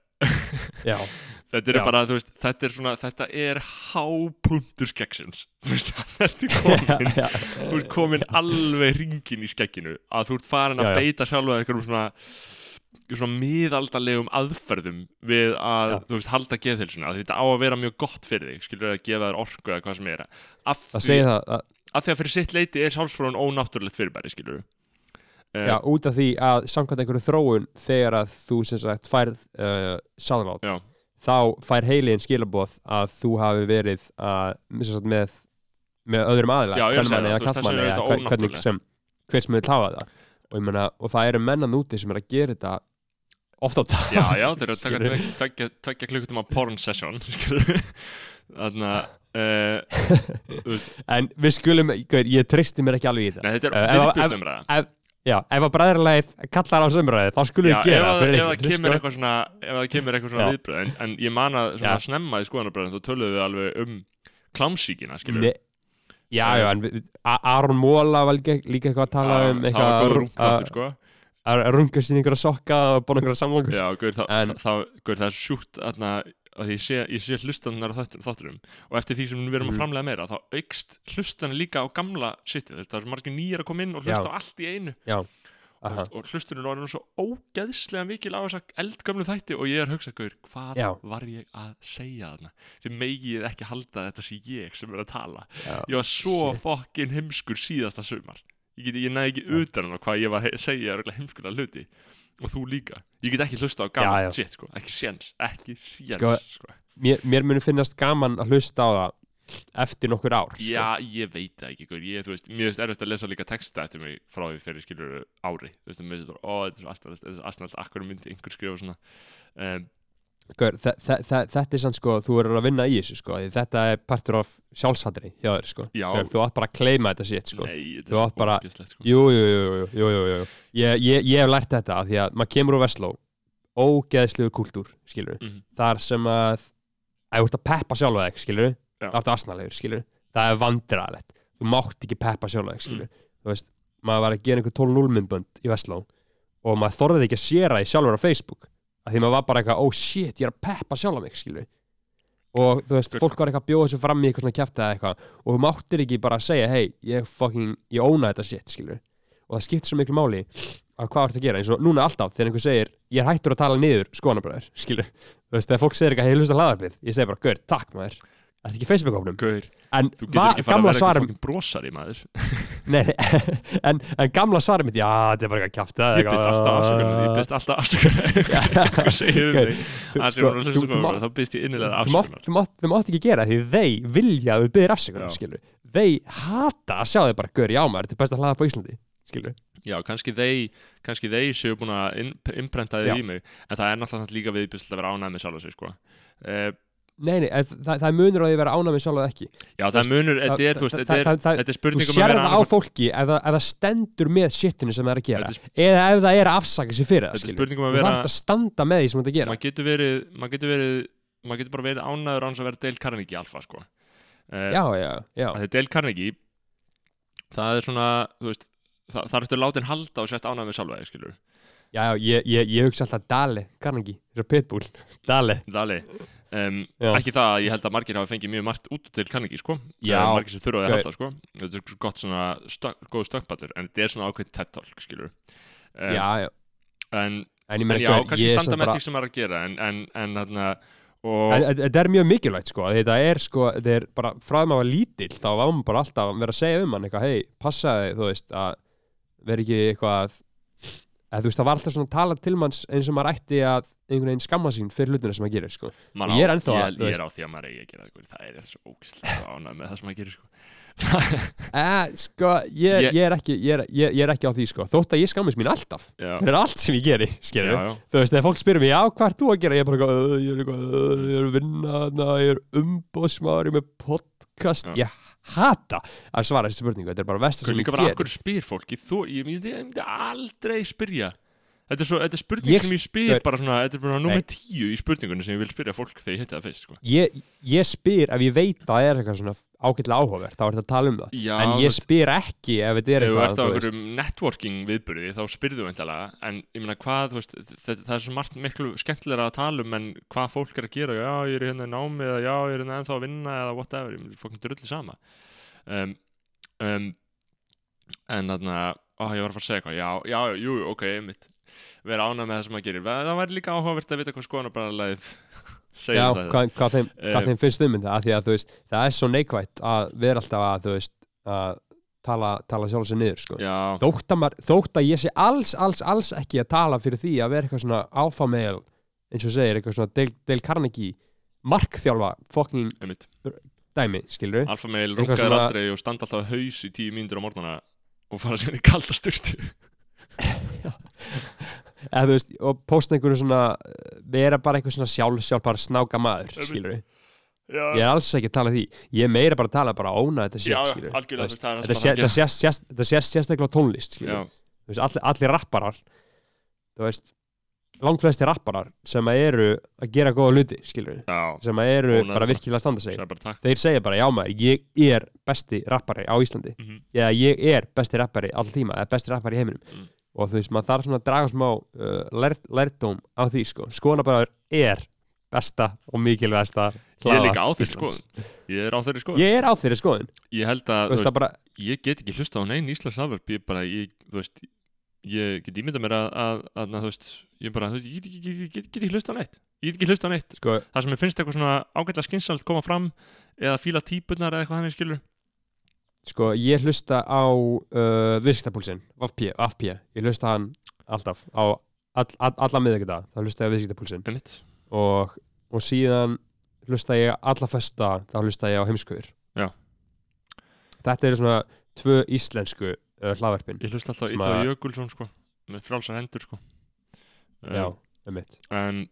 Já, þetta er Já. bara, þú veist, þetta er svona þetta er hápuntur skeggsins þú veist, það ertu komin já, þú ert komin alveg ringin í skegginu að þú ert farin að Já, já. beita sjálfa einhverjum svona svona miðaldalegum aðferðum við að, Já. þú veist, halda geðhilsuna þetta á að vera mjög gott fyrir þig skilur að gefa þér orku eða hvað sem er af það því, segir það að, af því að fyrir sitt leiti er sjálfsfróðun ónáttúrulegt fyrirbæri skilur uh, Já, út af því að samkvæmt einhverju þróun þegar að þú sem sagt færð uh, sáðanátt já, þá fær heiliðin skilaboð að þú hafi verið að, með með öðrum aðila, Já, ég að segja kvenmanni það, eða kallmanni eða hvernig sem hver sem vil hafa það. Og, ég meina, og það eru mennan úti sem er að gera þetta oft á dag já, já, þeir eru að taka tvekja klukkutum á porn session þannig að uh, en við skulum, ég tristi mér ekki alveg í þetta nei, þetta er ef- ef- viðbjóðsumræða já, ef að bræðarlegið kallar á sömræði þá skulum við gera ef, ef það kemur eitthvað svona ef það kemur eitthvað svona viðbröð en, en ég man að svona Já. snemma í skoðanarbröðin þá töluðum við alveg um klámsíkina skilur Ne- Já, já, en við- Aron Móla var líka, líka eitthvað að tala um það var eitthvað að- sko. að rungast inn einhverja sokka og búin einhverja samlokur. Já, gaur, það, En- það, það, gaur, það er sjúkt aðna, að ég sé, ég sé hlustanar á þáttur- þátturum og eftir því sem við erum að Mhm. framlega meira þá aukst hlustanir líka á gamla sittið, það er margir nýjar að koma inn og hlusta Já. á allt í einu. Já, veist, og hlustunir orðin svo ógeðslega mikil á þessa eldgamlu þætti og ég er að hugsa, gaur, hvað Já. var ég að segja þarna? Þið megið ekki halda að þetta sé ég sem er að tala. Já, ég var svo fokkin heimskur síðasta sumar. Ég, ég næði ekki utan um hvað ég var að segja heimskulega hluti og þú líka ég get ekki hlusta á Já, já. gammalt shit sko. ekki séns, ekki séns Sko, sko, mér, mér muni finnast gaman að hlusta á það eftir nokkur ár sko. já, ég veit það ekki ég, þú veist, mér finnst erfitt að lesa líka texta eftir mig frá því fyrir skilur ári þú veist, mér finnst bara, ó, þetta er svo astanalt þetta er svo astanalt, akkur myndi einhver skrifa svona um, Gaur, þe þe þe þetta er sann sko, þú verður að vinna í þessu sko, þetta er partur af sjálfshatri hjá þér sko, Já. Þú átt bara að kleima þetta shit sko, nei, Þú átt bara- ógeðslegt, sko. jú, jú, jú, jú, jú, jú. Ég, ég, ég hef lært þetta af því að maður kemur úr Vestló ógeðslugur kúltúr, skilur Mhm. þar sem að að þú ert að peppa sjálfa þig, skilur Já. það ertu asnalegur, skilur það er vandræðalegt, þú mátt ekki peppa sjálfa þig, skilur þú veist, maður var að gera einhver 12-0 myndbönd í Vestló og maður þorði ekki að séra því sjálfur á Facebook að því maður var bara eitthvað, oh shit, ég er að peppa sjálfa mig, skilur og þú veist, fólk var eitthvað að bjóða þessu fram í eitthvað svona kjæfta eða eitthvað. Og þú máttir ekki bara að segja, hey, ég fucking ég óna þetta shit, skilur og það skiptir svo miklu máli að hvað ertu að gera eins og núna alltaf þegar einhver segir ég er hættur að tala niður skoðanabræður skilur, þú veist, þegar fólk segir eitthvað heilust að hlaðarpið ég segi bara, gaur, takk maður þetta er ekki Facebook-ofnum Gaur, en þú getur ekki fara að vera eitthvað brosari maður. Nei, en, en gamla svarum mitt, já, þetta er bara eitthvað kjafta ég byrst alltaf afsökunar ég byrst alltaf um að sko, þá byrst ég innilega afsökunar. þú, mátt, ekki gera því þeir vilja að þú byrðir afsökunar, Já. skilur þeir hata að sjá þig bara, gaur, já maður, þetta er best að hlaða på Íslandi skilur, já, kannski þeir kannski þeir séu búin að inn, innprenta þig í mig en það er náttúrulega líka viðbjörslega sjálf nei, nei, það, það munur að vera ánæg með sjálf ekki. Já, það munur, þetta er, þú þetta er, þetta er þú spurning um sér það á fólki ef það, ef það stendur með shitinu sem það er að gera Þetta eða ef það er að afsaka sig fyrir það þetta þú að vera þarf að standa með því sem þú ert að gera. Maður getur verið maður getur verið maður getur bara verið ánæður án að vera Dale Carnegie alfa sko. uh, já, já, já, þetta Dale Carnegie það er svona þú veist, það, það ertu látin halda og sett ánægð með sjálfa þig, skilur já, já ég, ég, ég hugsa alltaf Dale, Carnegie, pitbull. Dale, Dali, um, ekki það að ég held að margir hafa fengið mjög margt út til kannski sko. Eh, margir sem þurfa að halda sko. Þetta er svo gott svona stök, góð stökkballur en þetta er svona ákveðin TED Talk skilur um, já, já. en, En ég já, gaur, kannski standa með bara því sem er að gera en, en, en þarna og Þetta er mjög mikilvægt sko, þetta er sko, þetta er bara frá því maður var lítill, þá var maður bara alltaf að vera að segja um hann eitthvað, hei, passaði, þú veist, að vera ekki eitthvað, þú veist, það var alltaf svona að tala til manns eins og maður ætti að einhvern veginn skamma sín fyrir hlutina sem maður gerir, sko. maður ég er á- ennþá ég, ég er á því að maður eigi að gera það það er svo ógislega ánæg með það sem maður gerir sko Eh, sko, ég, Ég- er ekki, ég, er, er ekki á því, sko, þótt að ég skammist mín alltaf já, fyrir allt sem ég geri, skilur já, já. Þú veist, þegar fólk spyrir mig, já, hvað ert þú að gera? Ég er bara, eitthvað, "Uh, ég er eitthvað, er að vinna, na, ég er er með podcast. Já. Ég hata að svara þessi spurningu, þetta er bara vestar sem líka ég bara ger. akkur spyr fólki þú, ég myndi aldrei spyrja Þetta er, svo, þetta er spurning Ég- sem ég spyr Gaur- bara svona, þetta er bara nummer tíu í spurningunni sem ég vil spyrja fólk þegar ég hitti það fyrst sko. Ég, ég spyr, ef ég veit að það er eitthvað svona ágætlega áhugavert, þá er þetta að tala um það. Já, en ég spyr ekki ef þetta er ef þú eitthvað, ert á einhverjum networking viðburði þá spyrðu veintalega en ég meina hvað, veist, það, það er svo margt miklu skemmtilega að tala um en hvað fólk er að gera. Já, ég er hérna í námi eða já, ég er hérna ennþá að vinna eða whatever, ég fólk drulli sama. Um, um, en þarna ó, ég var að fara að segja eitthvað, já, já, jú, ok, einmitt vera ánægð með það sem maður gerir. Það væri líka áhugavert að vita hvað skoðanabræðarlagið segir Já, það. hvað, hvað, þeim, hvað Eh, þeim finnst um þetta, því að þú veist, það er svo neikvætt að vera alltaf að, þú veist, að tala, tala sjálf sér niður, sko. þótt að, maður, þótt að ég sé alls, alls, alls ekki að tala fyrir því að vera eitthvað svona alfameil eins og segir, eitthvað svona Dale, Dale Carnegie markþjálfa einmitt. dæmi, skilur Alfa meil Eitthvað rungaður aldrei og standa alltaf haus í tíu mínútur á morgnana og fara sér í kalda styrtu eða þú veist, og posta einhverju svona vera bara eitthvað svona sjálf, sjálf bara snáka maður, skilur Já, ég er alls ekki að tala því, ég er meira bara að tala bara óna þetta já, skilur þetta sést- sérstaklega tónlist, skilur Þú veist, allir, allir rapparar þú veist, langflesti rapparar sem að eru að gera góða hluti, skilur já, sem að eru Ónæður. bara virkilega að standa sig. Bara þeir segja bara, já maður, ég er besti rappari á Íslandi, Mhm. eða ég er besti rappari all tíma, eða besti rappari í heiminum. Mm. Og þú veist, maður þarf svona að draga smá uh, lært, lærdóm á því, sko. Skoðanabræður er besta og mikilvægsta Ég er líka á þeirri skoðun. Ég er á þeirri skoðun. Ég er á þeirri skoðun, Ég held að, veist, það bara ég get ekki hlusta á neinn Íslands alveg Ég bara, ég, þú veist Ég get ímyndað mér að, að, að, að þú veist Ég bara, þú veist, ég get, get, get, get, ekki hlusta á neitt. Ég get ekki hlusta á neitt. Sko, Það sem ég finnst eitthvað svona ágætlega skynsalt koma fram Eða fíla típunar eða eitthvað skilur sko, ég hlusta á uh, viðskiptapúlsinn, VFP ég hlusta hann alltaf á all, all, alla miðvíkudag, þá hlusta ég á viðskiptapúlsinn. Og, og síðan hlusta ég alla fösta þá hlusta ég á heimskuður þetta eru svona tvö íslensku uh, hlaðverpin Ég hlusta alltaf Sem Ítla Jökulsson sko. Með frálsar hendur sko. Já, Um, með mitt en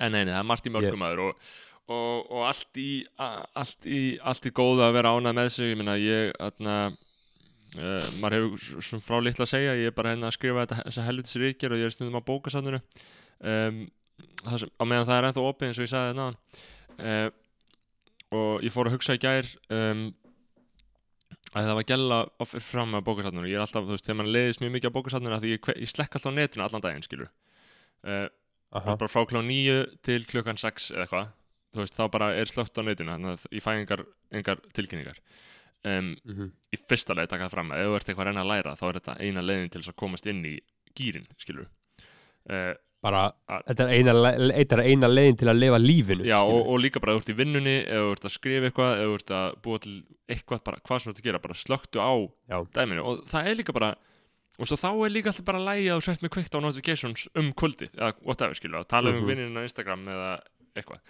en nei, nei, það er margt í mörgum aður og, og, og allt í allt í, allt í góðu að vera ánað með sig. Ég meina ég atna, uh, maður hefur svona frá litla að segja ég er bara hérna að skrifa þetta, þessa helvitis ríkjar og ég er stundum á bókasafninu. Um, það sem, á meðan það er ennþá opið eins og ég sagði þetta náðan uh, og ég fór að hugsa í gær um, að það var gæla fram að bókasafninu. Ég er alltaf, þú veist, þegar mann leiðist mjög mikið á bókasafninu því ég, ég slekk alltaf á netinu allan daginn skilur uh, Aha. bara frá klokkan nýju til klokkan sex eða eitthvað veist, þá bara er slögt á netinu þannig að ég fæ engar, tilkynningar um, Mhm. í fyrsta leið taka það fram að ef þú ert eitthvað að reyna að læra þá er þetta eina leiðin til að komast inn í gýrin skilur uh, bara, Að- þetta er eina, þetta er eina leiðin til að lifa lífinu já, og, og líka bara ef þú ert í vinnunni ef þú ert að skrifa eitthvað, ef þú ert að búa til eitthvað, bara hvað sem þú ert að gera, bara slögtu á Já. dæminu og það er líka bara og þá er líka alltaf bara að þú sért með kveikt á notifications um kvöldið eða whatever skilur, að tala um Mhm. vinninu á Instagram eða eitthvað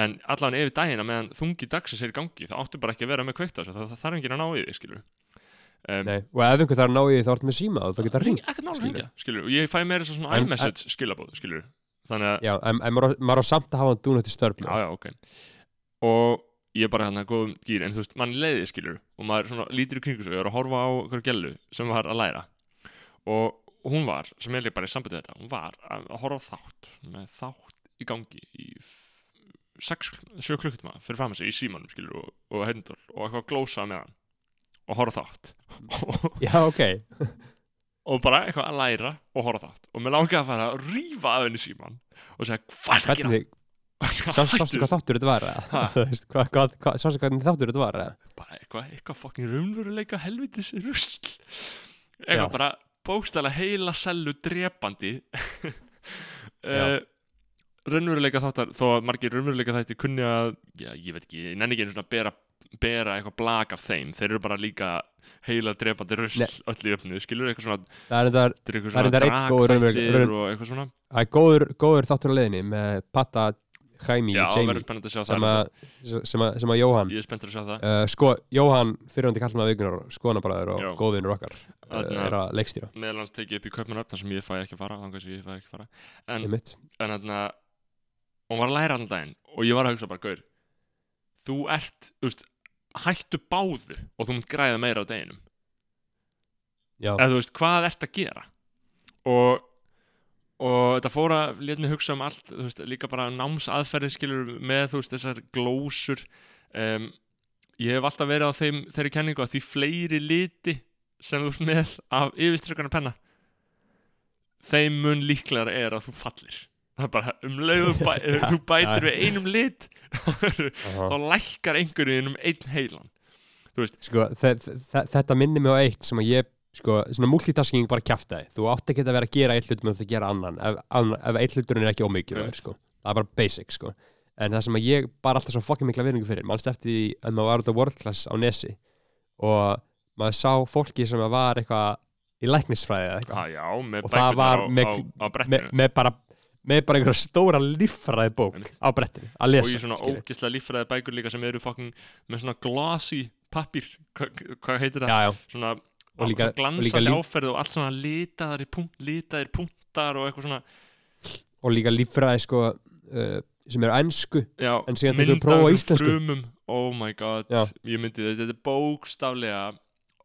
en allan yfir daginn að meðan þungi dagsins er í gangi þá áttu bara ekki að vera með þessu það, það þarf enginn að ná í því skilur um, Nei, og ef einhver þarf að ná í því þá ertu með síma þá geta ringt ekkert nála skilur. hringja, skilur, og ég fæ meira svo svona iMessage skilabóð, skilur þannig að já, en, en maður, á- maður á samt að hafa hann dúnut í störp já, já, ok. Og ég er bara hérna góðum gýr en þú veist, mann leiði skilur og maður svona lítur í kringu sig og er að horfa á hverju gellu sem var að læra. Og hún var, sem er líka bara í sambandi við þetta hún var að horfa á þátt með þátt í gangi í 6-7 klukkutíma fyrir fram sig í símanum skilur og, og heyrndól og eitthvað glósa með hann og horfa þátt. Já, ok. Og bara eitthvað að læra og horfa þátt. Og mér langaði að fara að rífa af henni síman og segja hvað er það að gera? Hvernig, Sástu hvað þáttur þetta var Sástu hvað þáttur þetta var bara eitthvað, eitthvað fucking raunveruleika helvitis rusl. Já. eitthvað bara bókstæla heila sellu drepandi. Uh, raunveruleika þáttar þó að margir raunveruleika þætti kunni að já, ég veit ekki, nenni ekki einu svona að bera, bera eitthvað blag af þeim, þeir eru bara líka heila drepandi rusl Nei. öll í öfnu, skilur eitthvað svona, Það er er eitthvað drakþættir og eitthvað svona. Það er góður, góður þáttur á leiðinni með Patta, Jaime, já, Jamie að sem að, sem að, sem að Jóhann ég er spenntur að sjá það. Uh, sko, Jóhann fyrirhundi kallmaða vikunar skoðanabræður og Já. góðvinur okkar Þarna- er að leikstýra. meðal hans tekið upp í Kaupmannöfn þar sem ég fæ ekki að fara, þannig sem ég fæ ekki að fara. En en þarna og var að læra allan daginn og ég var að hugsa bara, gaur þú ert, þú veist, hættu báðu og þú munt græða meira á deginum. Já, eða þú veist, hvað ert að gera? Og og þetta fór að lét mig hugsa um allt þú veist, líka bara námsaðferði skilur með, þú veist, þessar glósur. Um, ég hef alltaf verið á þeim þeirri kenningu að því fleiri liti sem þú ert með af yfirstrykkarnar penna þeim mun líklegar er að þú fallir það er bara um leiðu bæ, þú bætir við einum lit þá lækkar einhverjum um einn heilan. Sko, þe þe þetta minnir mig á eitt sem að ég sko, svona multitasking bara kjaftaði þú átt ekki að vera að gera eitt hlut með að gera annan ef, ef eitt hluturinn er ekki ómikið sko. það er bara basic sko. en það sem að ég bara alltaf svo fokkin mikla virðingu fyrir mannst eftir að maður var út á world class á Nesi og maður sá fólki sem var eitthvað í læknisfræði Og það var með bara með bara einhverja stóra líffræði bók Einmitt. á brettinu að og lesa í svona ógislega líffræði bækur líka sem eru fucking með svona glossy pappír hvað hva heitir það? já, já, svona Og líka- og lí- áferð og allt svona litaðir, punkt, litaðir punktar og eitthvað svona og líka líffræði sko, uh, sem eru ennsku En síðan tekur mynd þú próf á af íslensku. frumum, oh my god Já. ég myndi þetta, þetta er bókstaflega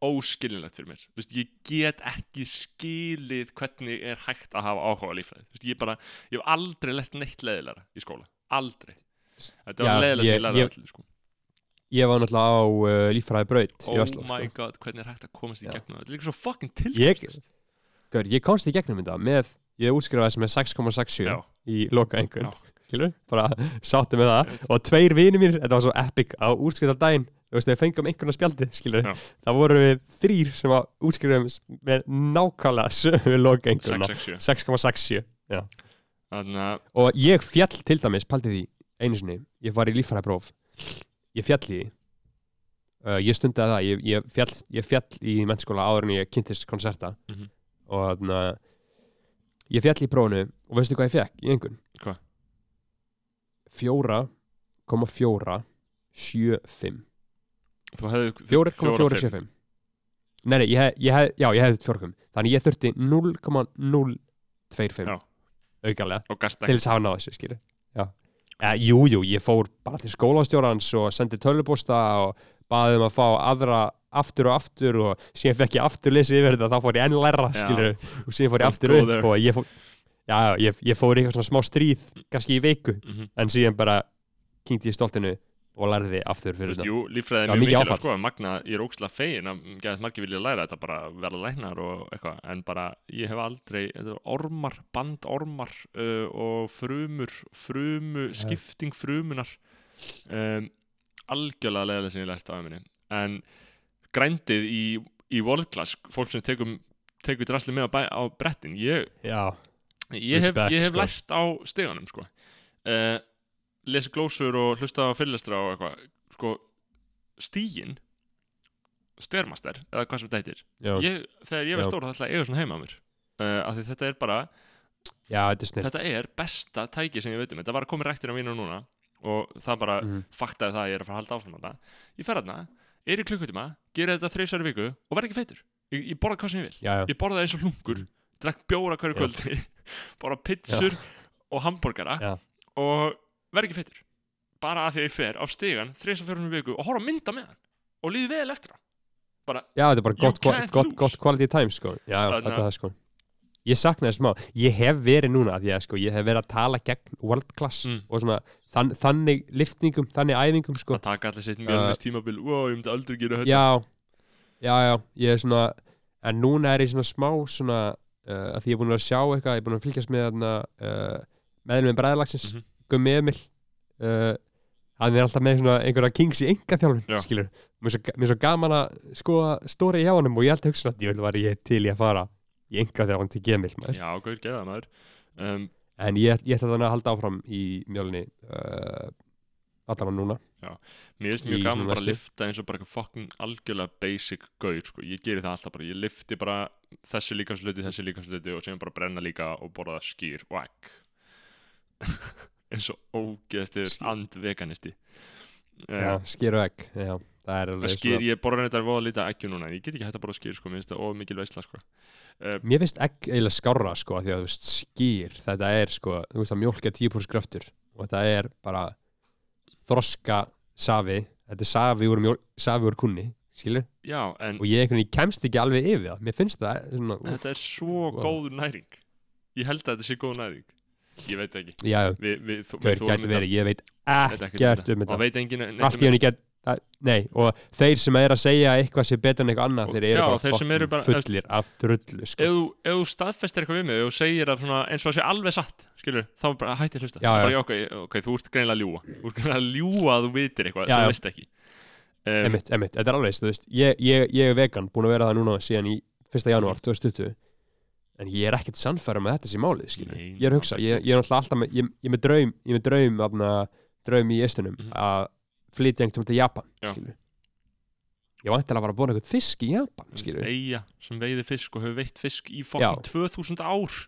óskilinlegt fyrir mér Vist, ég get ekki skilið hvernig er hægt að hafa áhuga á líffræði Vist, ég, bara, ég hef aldrei lett neitt leðilega í skóla, aldrei þetta var leðilega sem ég- ég lærði ég- allir sko. ég var náttúrulega á uh, líffræði braut oh Oslo my sko. god, hvernig er hægt að komast í Já. gegnum þetta er líka svo fucking Ég- tilgangslust Gaur, ég komst í gegnum þetta með ég útskrifaði sem er 6,67 Já. í loka einhvern. Skilur, bara sátti með það og tveir vinir mín, þetta var svo epic á útskrifa daginn, þú veist, við fengum einhvern að spjaldi skilur, Já. það voru við þrýr sem að útskrifaðum með nákvæmlega sömu einhverna 667 6,67 þannig að og ég fjall til dæmis, paldi því einu sinni, ég var í líffræðipróf ég fjall í uh, ég stundaði það, ég, ég, fjall, ég fjall í mennskóla áður en ég kynntist konserta Mhm. og þannig að ég fjall í prófunu og veistu hvað ég fekk í einhvern? Hvað? 4,475 þú hefði 4,475 Nei, nei, ég hef, ég hef, já, ég hefði fjórkum Þannig ég þurfti 0,025 Já. aukalega. Og gasta til þess að hafa náða þessu, skilur Já, ja, jú, jú, ég fór bara til skólastjórans og sendi tölvuposta og baði um að fá aðra aftur og aftur og síðan fekk ég aftur lesið yfir þetta þá fór ég enn læra, Já. skilur og síðan fór ég aftur upp og ég fór Já, ég, ég fór eitthvað svona smá stríð kannski í viku, Mhm. en síðan bara kynnti ég stoltinu og lærði aftur fyrir þetta jú, líffræði Já, er mjög mikilvægt sko, magna, ég er ógslag fegin að gæðast margir vilja læra þetta bara verða læknar og eitthvað, en bara ég hef aldrei, ormar, bandormar uh, og frumur frumu, skipting frumunar um, algjörlega leðilega sem ég lært á minni en grændið í, í world class, fólk sem tekum tekur drasli með á, á brettin ég, Já, ég, hef, Respect, ég hef sko. lært á stegunum sko. uh, lesi glósur og hlusta á fyrirlestra og eitthvað. Sko, stígin styrmaster, eða hvað sem þetta heitir. Ég, þegar ég var stóra það ætla að eiga svona heima á mér. Uh, af því þetta er bara, já, þetta er þetta er besta tæki sem ég veit um, þetta var að koma rektir á mínu núna og það bara Mhm. faktaði það að ég er að fara að halda áfram á þetta ég fer þarna, er í klukkutíma gera þetta þreysar viku og verð ekki feitur. Ég, ég borða hvað sem ég vil, Já, já, ég borða eins og hlungur Mhm. drekk bjóra hverju kvöldi borða pizzur og hambúrgara og verð ekki feitur bara af því að ég fer á stigan þreysar fjörunum viku og horfa mynda með hann og líði vel eftir hann. Bara, já, þetta er bara gott, gott, gott quality time sko. Já, þetta er það sko. Ég saknaði smá, ég hef verið núna að sko, ég hef verið að tala gegn world class Mm. og svona þann, þannig liftningum, þannig æfingum sko. að taka allir sitt mjölnist tímabil. Wow, ég myndi aldrei gera þetta. Já, já, já, ég er svona en núna er ég svona smá svona uh, að því ég er búin að sjá eitthvað, ég er búin að fylgjast með uh, meðlum með bræðalagsins, Mhm. Gummi Emil uh, hann er alltaf með einhverja kings í enga Já. þjálfun skilur, mér er svo, gaman að skoða stóri hjá honum og ég held að hugsa að ég var ég til í að fara í enga þjálfun til Gemil maður. Já, gauð, geða maður um, en ég, ég ætla þannig að halda áfram í mjölni uh, allan núna. Mér finnst mjög gaman svona bara að lifta eins og bara fucking algjörlega basic gauð sko. Ég geri það alltaf bara, ég lifti bara þessi líkansluti, þessi líkansluti og sem bara brenna líka og borða skýr egg eins og ógeðstur andveganisti. Já, um, skýr og egg já, það er alveg Skýr, ég borða þetta voða lítið af eggjum núna ég get ekki hægt að borða skýr sko, mér finnst það of mikil veisla sko. uh, Mér finnst egg eiginlega skárra sko því að þú veist skýr, þetta er sko þú veist að mjólk er 10% kraftur og þetta er bara þroska safi, þetta er safi úr, safi úr kunni, skilur Já, en og ég veginn kemst ekki alveg yfir það. Mér finnst það svona, þetta er svo Wow. góð næring. Ég held að þetta sé góð næring. Ég veit ekki. Já, Við, við, hver við verið, ég veit er ekkert um Og þetta. veit engin allt í henni get að, nei, og þeir sem er að segja að eitthvað sé betur en eitthvað annað Og- þeir eru já, bara, þeir sem eru bara- fullir af drullu sko. ef þú- staðfestir eitthvað við mig þú segir að svona, eins og það sé alveg satt skilur, þá bara hættir hlusta Já, já. bara, okay, ok, þú ert greinilega að ljúa þú ert greinilega að ljúa að þú vitir eitthvað Já, sem já. þú veist ekki um, emitt, emitt, þetta er alveg þú veist, ég, ég, ég er vegan, búin að vera það núna síðan í 1. janúar 2020 en ég er ekkert sannfæra með þetta sem málið skilur. Nei, ég er að hugsa, ég, ég er alltaf með, ég, ég er með draum, ég er með draum afna, draum í estunum Mhm. að flytja einhvern til Japan ég vant að fara að bóna einhvern fisk í Japan skilur. eiga sem veiði fisk og hefur veitt fisk í fokkin 2000 ár.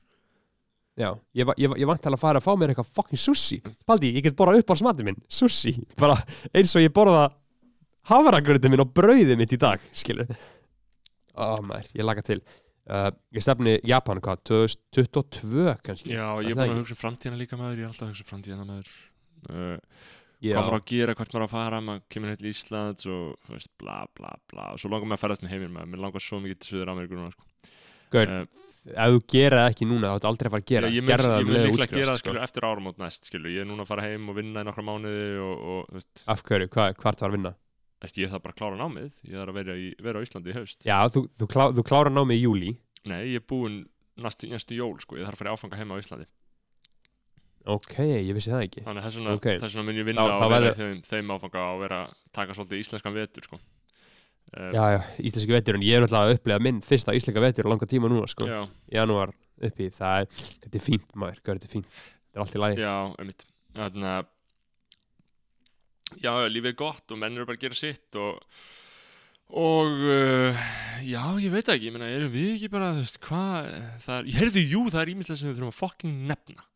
Já, ég, ég, ég vant að fara að fá mér eitthvað fucking sushi. Baldi, ég get borðað upp á smatið minn sushi, bara eins og ég borða hafragröndið minn og brauðið mitt í dag Ó, maður, ég laga til. Uh, Ég stefni Japan, hvað, 2022 kannski? Já, ég er búin að hugsa um framtíðina líka maður. Ég er alltaf að hugsa um framtíðina maður. Uh, Já, hvað maður á að gera, hvert maður á að fara maður kemur hérna til Íslands og þú veist, bla bla bla og svo langar maður að ferðast með heiminn maður mér langar svo mikið til Suður Ameríku núna sko. Gaur, uh, ef þú gera það ekki núna þá ættu aldrei að fara að gera ég mun, Gerðu það ég mun um leið og líklega útskrifast, gera það sko. eftir áramót næst skilur. ég er núna að fara heim og vinna í nokkra mánuði og, og veist, Af hverju, hvað, hvart var að vinna? eftir, ég þarf bara að klára námið ég þarf að vera, í, vera á Íslandi í haust Já, þú, þú, klá, þú klára námið í júli nei, ég er búinn næstu, næstu jól sko. ég þarf að fara í áfanga heima á Íslandi Ok, ég vissi það ekki. Þannig þess vegna, Ok. þess vegna mun ég vinna á að vera þeim, þeim áfanga og vera taka svolítið íslenskan vetur sko. uh, Já, já, íslenski vetur en ég er náttúrulega að upplega minn fyrsta íslenska vetur á langa tíma núna, sko. Janúar uppi, það er þetta er fínt maður, hvað er þetta fínt? Þetta er allt í lagi. Já, einmitt. Þannig að já, lífið er gott og menn eru bara að gera sitt og og uh, já, ég veit ekki, ég meina, erum við ekki bara, þú veist, hvað það er, ég heyrðu, jú, það er ímislega sem við þurfum að fucking nefna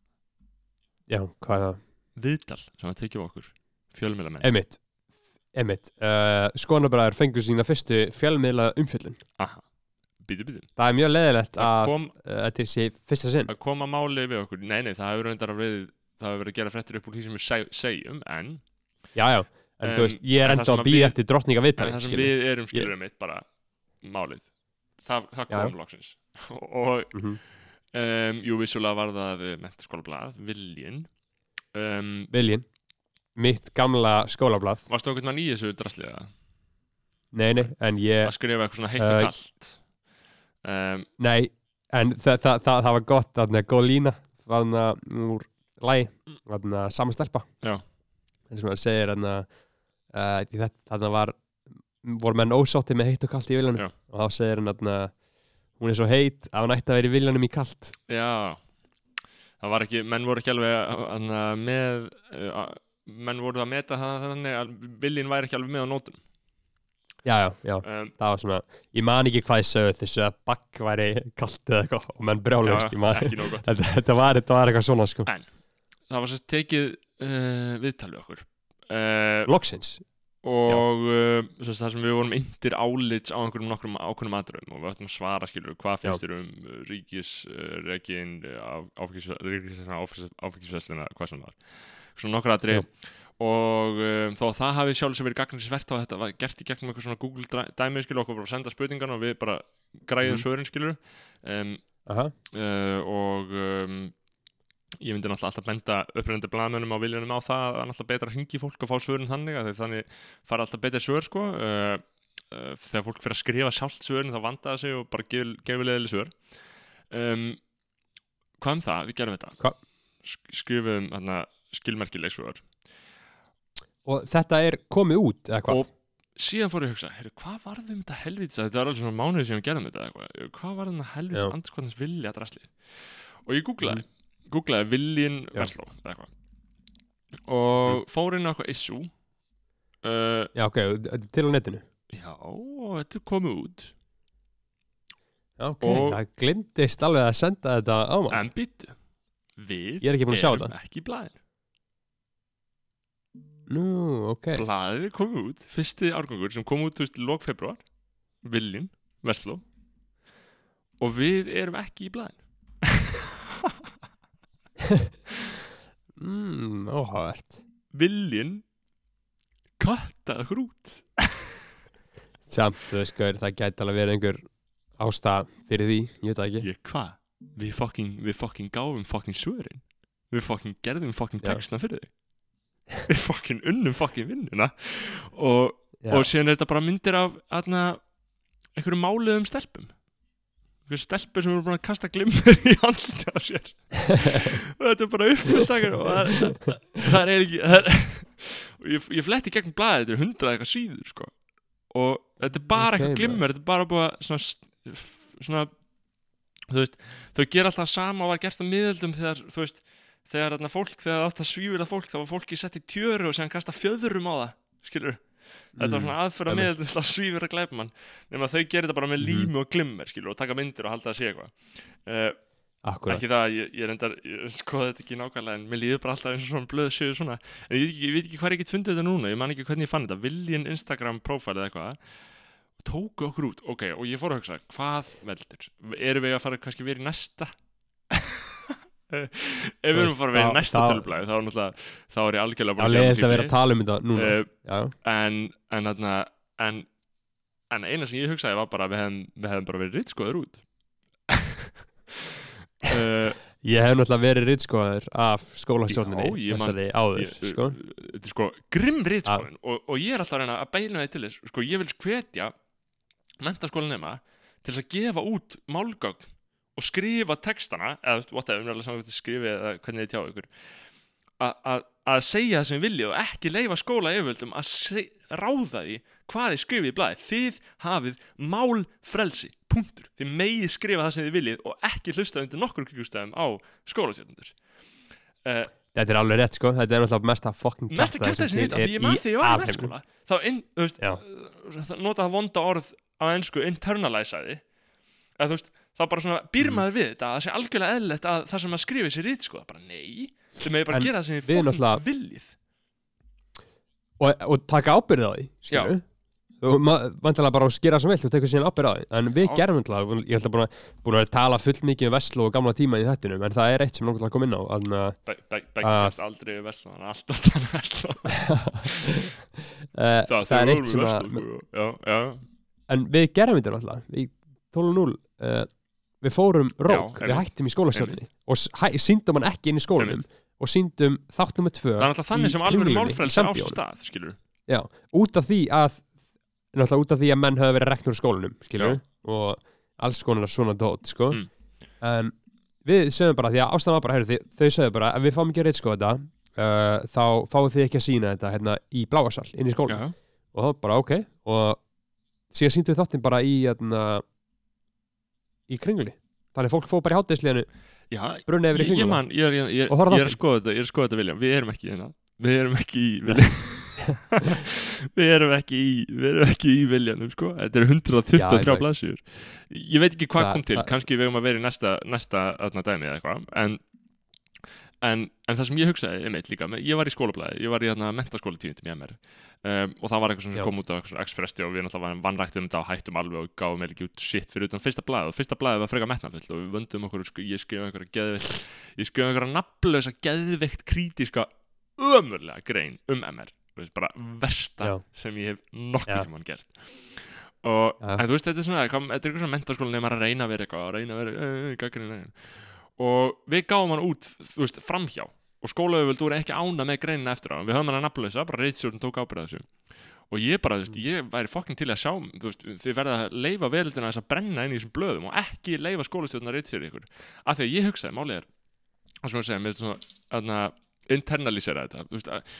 já, hvað það, viðtal sem að tekja okkur fjölmiðlamenn. Emitt emitt, uh, skonabræður fengur sína fyrstu fjölmiðla umfjöllun. Aha, býtu býtu það er mjög leðilegt að uh, þetta sé fyrsta sinn. Að koma máli við okkur, nei, nei, það hefur reyndar að verið það hefur verið að gera fréttir upp úr því sem við seg, segjum en, já, já, en Um, þú veist, ég er en enda að býða eftir drottninga en viðtalið það sem við erum skilur mitt bara málið. Það, það kom loksins. Og Mhm. Um, jú, vissulega var það mentaskóla blað, viljin um, viljinn, mitt gamla skólablað. Varstu okkur mann í þessu drasliða nei, nei, en ég, að skrifa eitthvað svona heitt Uh, og kallt um, nei en það, það, það, það var gott að góð lína þarna úr lægi þarna saman stelpa. Já. en sem að segir þarna uh, þarna var voru menn ósátti með heitt og kallt í viljanum Já. og þá segir hann þarna hún er svo heitt að hún ætti að vera í viljanum í kallt já. Það var ekki, menn voru ekki alveg anna, með uh, menn voru að meta það þannig að viljin væri ekki alveg með á nótum. Já, já, já, um, það var svona ég man ekki hvað ég sögðu þessu að bakk væri kallt eða eitthvað og menn brjálust já, ég man, ekki nóg gott. Þetta, var, eitthvað svona sko. Það var sérst tekið uh, viðtal við okkur. Uh, loksins, og uh, sérst, það sem við vorum yndir álits á einhverjum nokkrum ákveðnum aðröðum og við ættum að svara skilur hvað finnst þér um uh, ríkisregin áfengisveslina hvað sem var. Svona nokkur aðrið og um, þó að það hafi sjálf sem verið gagnrinsvert þá þetta var gert í gegnum eitthvað svona Google dæ- dæmi skilur okkur bara senda spurningarna og við bara græðum Mhm. svörin skilur um, aha, uh, og um, ég myndi náttúrulega alltaf benda upprennandi blaðmönnum á viljanum á það að náttúrulega betra að hringi fólk og fá svörin þannig að þannig fara alltaf betra svör sko. Uh, uh, þegar fólk fyrir að skrifa sjálft svörin þá vanda það sig og bara gefur gef leðileg svör. Um, hvað um það, við gerum þetta. Hva? Sk skrifum hérna, skilmerkileg svör. Og þetta er komið út eða hvað? Og síðan fór ég að hugsa, heyrðu, hvað varðum þetta helvítis þetta var alveg svona mánuði sem við gerðum þetta eða eitthvað. hvað var þetta helvítis Googlaði viljin eitthvað. Og fór inn á eitthvað issue uh, já ok, til á netinu. Já, og þetta komið út. Já, ok, það glimtist alveg að senda þetta á maður en byttu við Ég er ekki búinn að sjá þetta. ekki blæðin nú, ok. Blaðið kom út, fyrsti árgangur sem kom út, þú veist, lók februar Viljin, Vestló og við erum ekki í blaðin mm, áhugavert. Viljin kattað okkur út samt, þú veist, gaur, það gæti alveg verið einhver ástæð fyrir því, ég veit það ekki. Hvað? Við fucking, við fucking gáfum fucking svörin. Við fucking gerðum fucking textna fyrir þig. Við fucking unnum fucking vinnuna. Og, og síðan er þetta bara myndir af einhverju máliðum stelpum einhverju stelpur sem eru búin að kasta glimmer í andlita á sér. Og þetta er bara uppfylgtakar og það, það, það er ekki það er, og ég, ég fletti gegn blaðið þetta er hundrað eitthvað síður sko. og þetta er bara Ok, eitthvað glimmer þetta er bara búið að svona, svona veist, þau gera alltaf sama og var gert á miðöldum þegar, þú veist, þegar þarna fólk, þegar það átt að svífila fólk þá var fólki sett í tjöru og séðan kasta fjöðurum á það skilur, þetta var svona aðferða einmitt. miðöldum til að svífira glæpamann. Nema þau gerir þetta bara með Mhm. lími og glimmer skilur, og taka myndir og halda það sé eitthvað. Uh, akkurat. ekki það, ég, ég reyndar ég skoði þetta ekki nákvæmlega en mér líður bara alltaf eins og svona blöð séu svona. En ég ég veit ekki hvað ég get fundið þetta núna ég man ekki hvernig ég fann þetta, Viljin Instagram profile eða eitthvað tóku okkur út, ok, og ég fór að hugsa hvað veldur, erum við að fara kannski verið næsta ef við erum að fara að verið í næsta tölublaði þá er náttúrulega, þá er ég algjörlega Já, búin leiðist að vera að tala um þetta núna Já, en en, en, en, en eina sem ég hugsaði var bara að við hefum, við hefum bara verið rittskoður út. Uh, Ég hef náttúrulega verið rittskoðaður af skólastjórninni þessari áður, ég, sko. þetta er sko grimm ritskoðun og, og ég er alltaf að reyna að beina það til þess sko ég vil hvetja mentaskóla nema til þess að gefa út málgögn og skrifa textana eða whatever, umræðilega saman hvað þið skrifið eða hvernig þið tjáðu ykkur að segja það sem þið viljið og ekki leifa skóla yfirvöldum að ráða því hvað þið skrifið í blaði. Þið hafið málfrelsi punktur, þið megið skrifa það sem þið viljið og ekki hlusta undir nokkur kringustæðum á skólastjórnundur uh, Þetta er alveg rétt, sko. Þetta er náttúrulega mesta fucking mesta kæftæði sem þetta, því ég man því ég var í mennskóla þá þú veist, uh, nota það vonda orð á ennsku internalisaði að veist, þá bara svona býr Mm. maður við þetta að það sé algjörlega eðlilegt að það sem maður skrifir sér rít sko, bara nei þau megið bara En gera það sem þið náttúrulega- viljið. Og, og taka ábyrðið á því, skilju og vantilega bara að skera sem vilt og tekur síðan ábyrðið á því. En við Já. gerum náttúrulega, ég ætla búin að, búin að tala full mikið um Veslu og gamla tíma í þettinum en það er eitt sem inn á þannig að Be- be- Beggi Að- kæft aldrei Vestló hann er alltaf að tala um Vestló. Uh, það, það er eitt sem að já, en við gerum þetta við 12.0 uh, við fórum rók, við einmitt. hættum í skólastjórninni og síndum hann ekki inn í skólanum og síndum þátt nummer tvö er þannig sem alveg málfrelsi á stað Já, út af því að náttúrulega út af því að menn höfðu verið reknur í skólanum skilur og alls konar svona dót sko. Mm. en við sögum bara því að ástæðan var bara heyrðu, þau sögðu bara að við fáum ekki að reyta sko þetta uh, þá fáum þið ekki að sína þetta hérna, í bláasal inn í já, skólanum já. og þá bara ok og síðan síndu við þáttinn bara í hérna, í kringli þannig að fólk fóð bara í hátæðisliðinu já brunni yfir í ég, ég, ég, er, ég, ég, er að skoða þetta, er Viljam, við erum ekki hérna. Við erum ekki í Vilja. Við erum ekki í við erum ekki í Viljanum sko. Þetta eru 123 Já, ég veit. ekki hvað kom til, kannski við erum að vera í næsta, næsta dæmi eða eitthvað. En, en, en það sem ég hugsaði, einmitt líka, ég var í skólablaði ég var í hérna mentaskóla tíundum í MR um, og það var eitthvað sem Já. kom út svona X-fresti og við náttúrulega vannræktum um þetta og hættum alveg og gáum eða ekki út shit fyrir utan fyrsta blaði og fyrsta blaði var frekar metnafull og við vöndum okkur, sko, ég skrifa einhverja geðveikt ég skrifa einhverja nafnlösa geðveikt krítiska ömurlega grein um MR bara versta Já. sem ég hef nokkuð Já. tímann gert og, en þú veist, þetta er svona þetta er eitthvað svona mentaskóla nema að reyna að vera eitthvað, að reyna að vera og við gáum hann út þú veist, framhjá. Og skólaöföld voru ekki ána með greinina eftir á. Við höfum hann að nafnlösa, bara reyðstjórn tók ábyrða þessu. Og ég bara, þú veist, ég væri fokkin til að sjá þú veist, þið verða að leifa veröldina þess að brenna inn í þessum blöðum og ekki leifa skólastjórn að reyðstjórn ykkur, af því að ég hugsaði, málið er það sem ég segja, með svona, þarna, internalisera þetta veist, að,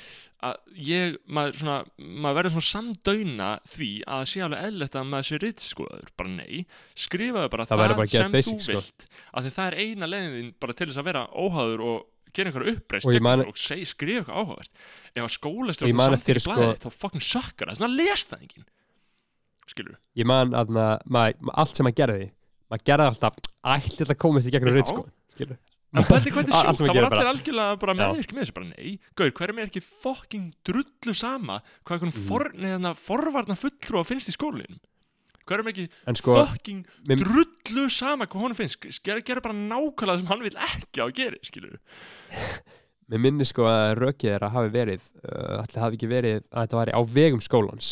að ég, maður svona maður verður svona samdöina því að sé alveg eðlilegt að maður sé ritskoðaður. Bara nei, skrifaðu bara Það það, bara að sem basic, þú sko. vilt. Af því það er eina leiðin bara til þess að vera óháður og gera einhverja uppreist Og man- og seg, skrifa eitthvað áhugavert. Ef að man samþykir eftir, blæði sko- þá fucking sökkar það, svona les það enginn. Skilur Ég man að maður, allt sem maður gerði maður gerði alltaf, ætli þetta komist í gegnum ritt sko skilur En pældi hvað þetta sem það var allir algjörlega bara meðvirk með þessu bara nei, gaur, hverjum er ekki fucking drullu sama hvað einhvern Mhm. for, neðana, forvarna fulltrú að finnst í skólinum? Hverjum er ekki En sko, fucking mér- drullu sama hvað honum finnst? Gera, gera bara nákvæmlega sem hann vil ekki á að gera skilur mér minni sko að rökið er að hafi verið uh, allir hafi ekki verið að þetta væri á vegum skólans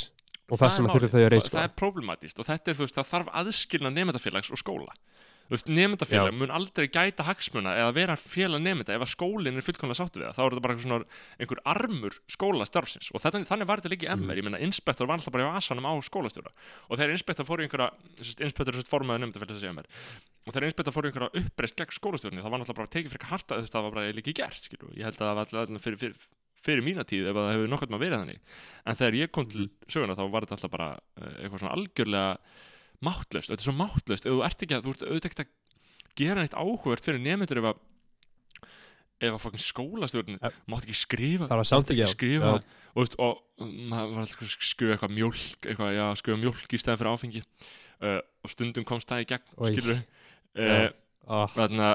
og það sem að þurfa þau að reyð það, sko það er problematist og þetta er þú veist, það þarf aðskilna nefndafélags og skóla nefndafélag Já. mun aldrei gæta hagsmuna eða vera félag nefnda ef að skólinn er fullkomlega sáttu við það, þá er þetta bara einhver, svona, einhver armur skólastarfsins og þetta, þannig var þetta líka í Mhm. MR, ég meina inspektor var alltaf bara í asanum á skólastjóra. Og þegar inspektor fór í einhverja inspektor er svo formaður nefndafélags í MR og þegar inspektor fór í einhverja uppreist gegn skólastjórni það var náttúrulega bara tekið fyrir harta þú veist, það var bara líka gert, skilur, ég held að það var alltaf fyrir, fyrir, fyrir mína tíð ef það hefur nokkuð maður verið þannig. En þegar ég kom til söguna þá var þetta alltaf bara uh, eitthvað svona algjörlega máttlaust, þetta er svo máttlaust ef þú ert ekki að, þú ert auðvitað ekki að gera neitt áhugavert fyrir nefndur ef að ef að fokkin skólastjórn Ja. mátt ekki skrifa. Ekki já. skrifa. Og, veist, og maður var alltaf skrifa eitthvað mjólk eitthvað, já, skrifa mjólk í stæðan fyrir áfengi. Uh, og stundum komst það í gegn Oj. skilur uh, ah, þarna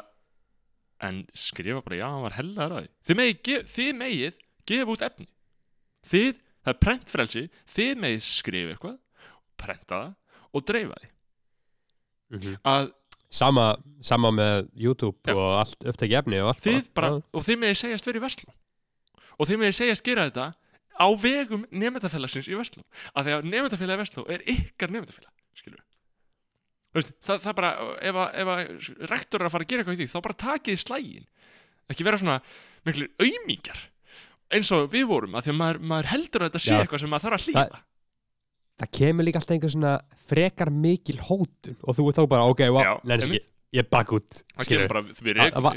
en skrifa bara, já, hann var hellaður að þið megið, þið megið gefa út efni. Þið, það er prentfrelsi þið megið skrifa eitthvað prenta það og dreifa því mhm. að sama, sama með YouTube Já. og allt upptæki efni og allt þið bara, Já. og þið megið segjast verið í Vestló og þið megið segjast gera þetta á vegum nefndafélagsins í Vestló af því að nefndafélagi í Vestló er ykkar nefndafélag skilur Veist, það, það bara, ef að, ef að rektor er að fara að gera eitthvað í því, þá bara takið slægin ekki vera svona miklu auðmíkjar eins og við vorum, af því að maður, maður heldur að þetta sé Já. eitthvað sem maður þarf að hlýða það kemur líka alltaf einhver svona frekar mikil hótun og þú er þá bara, ok, wow, Já, neins einmitt. ég er bakk út það kemur bara við rekum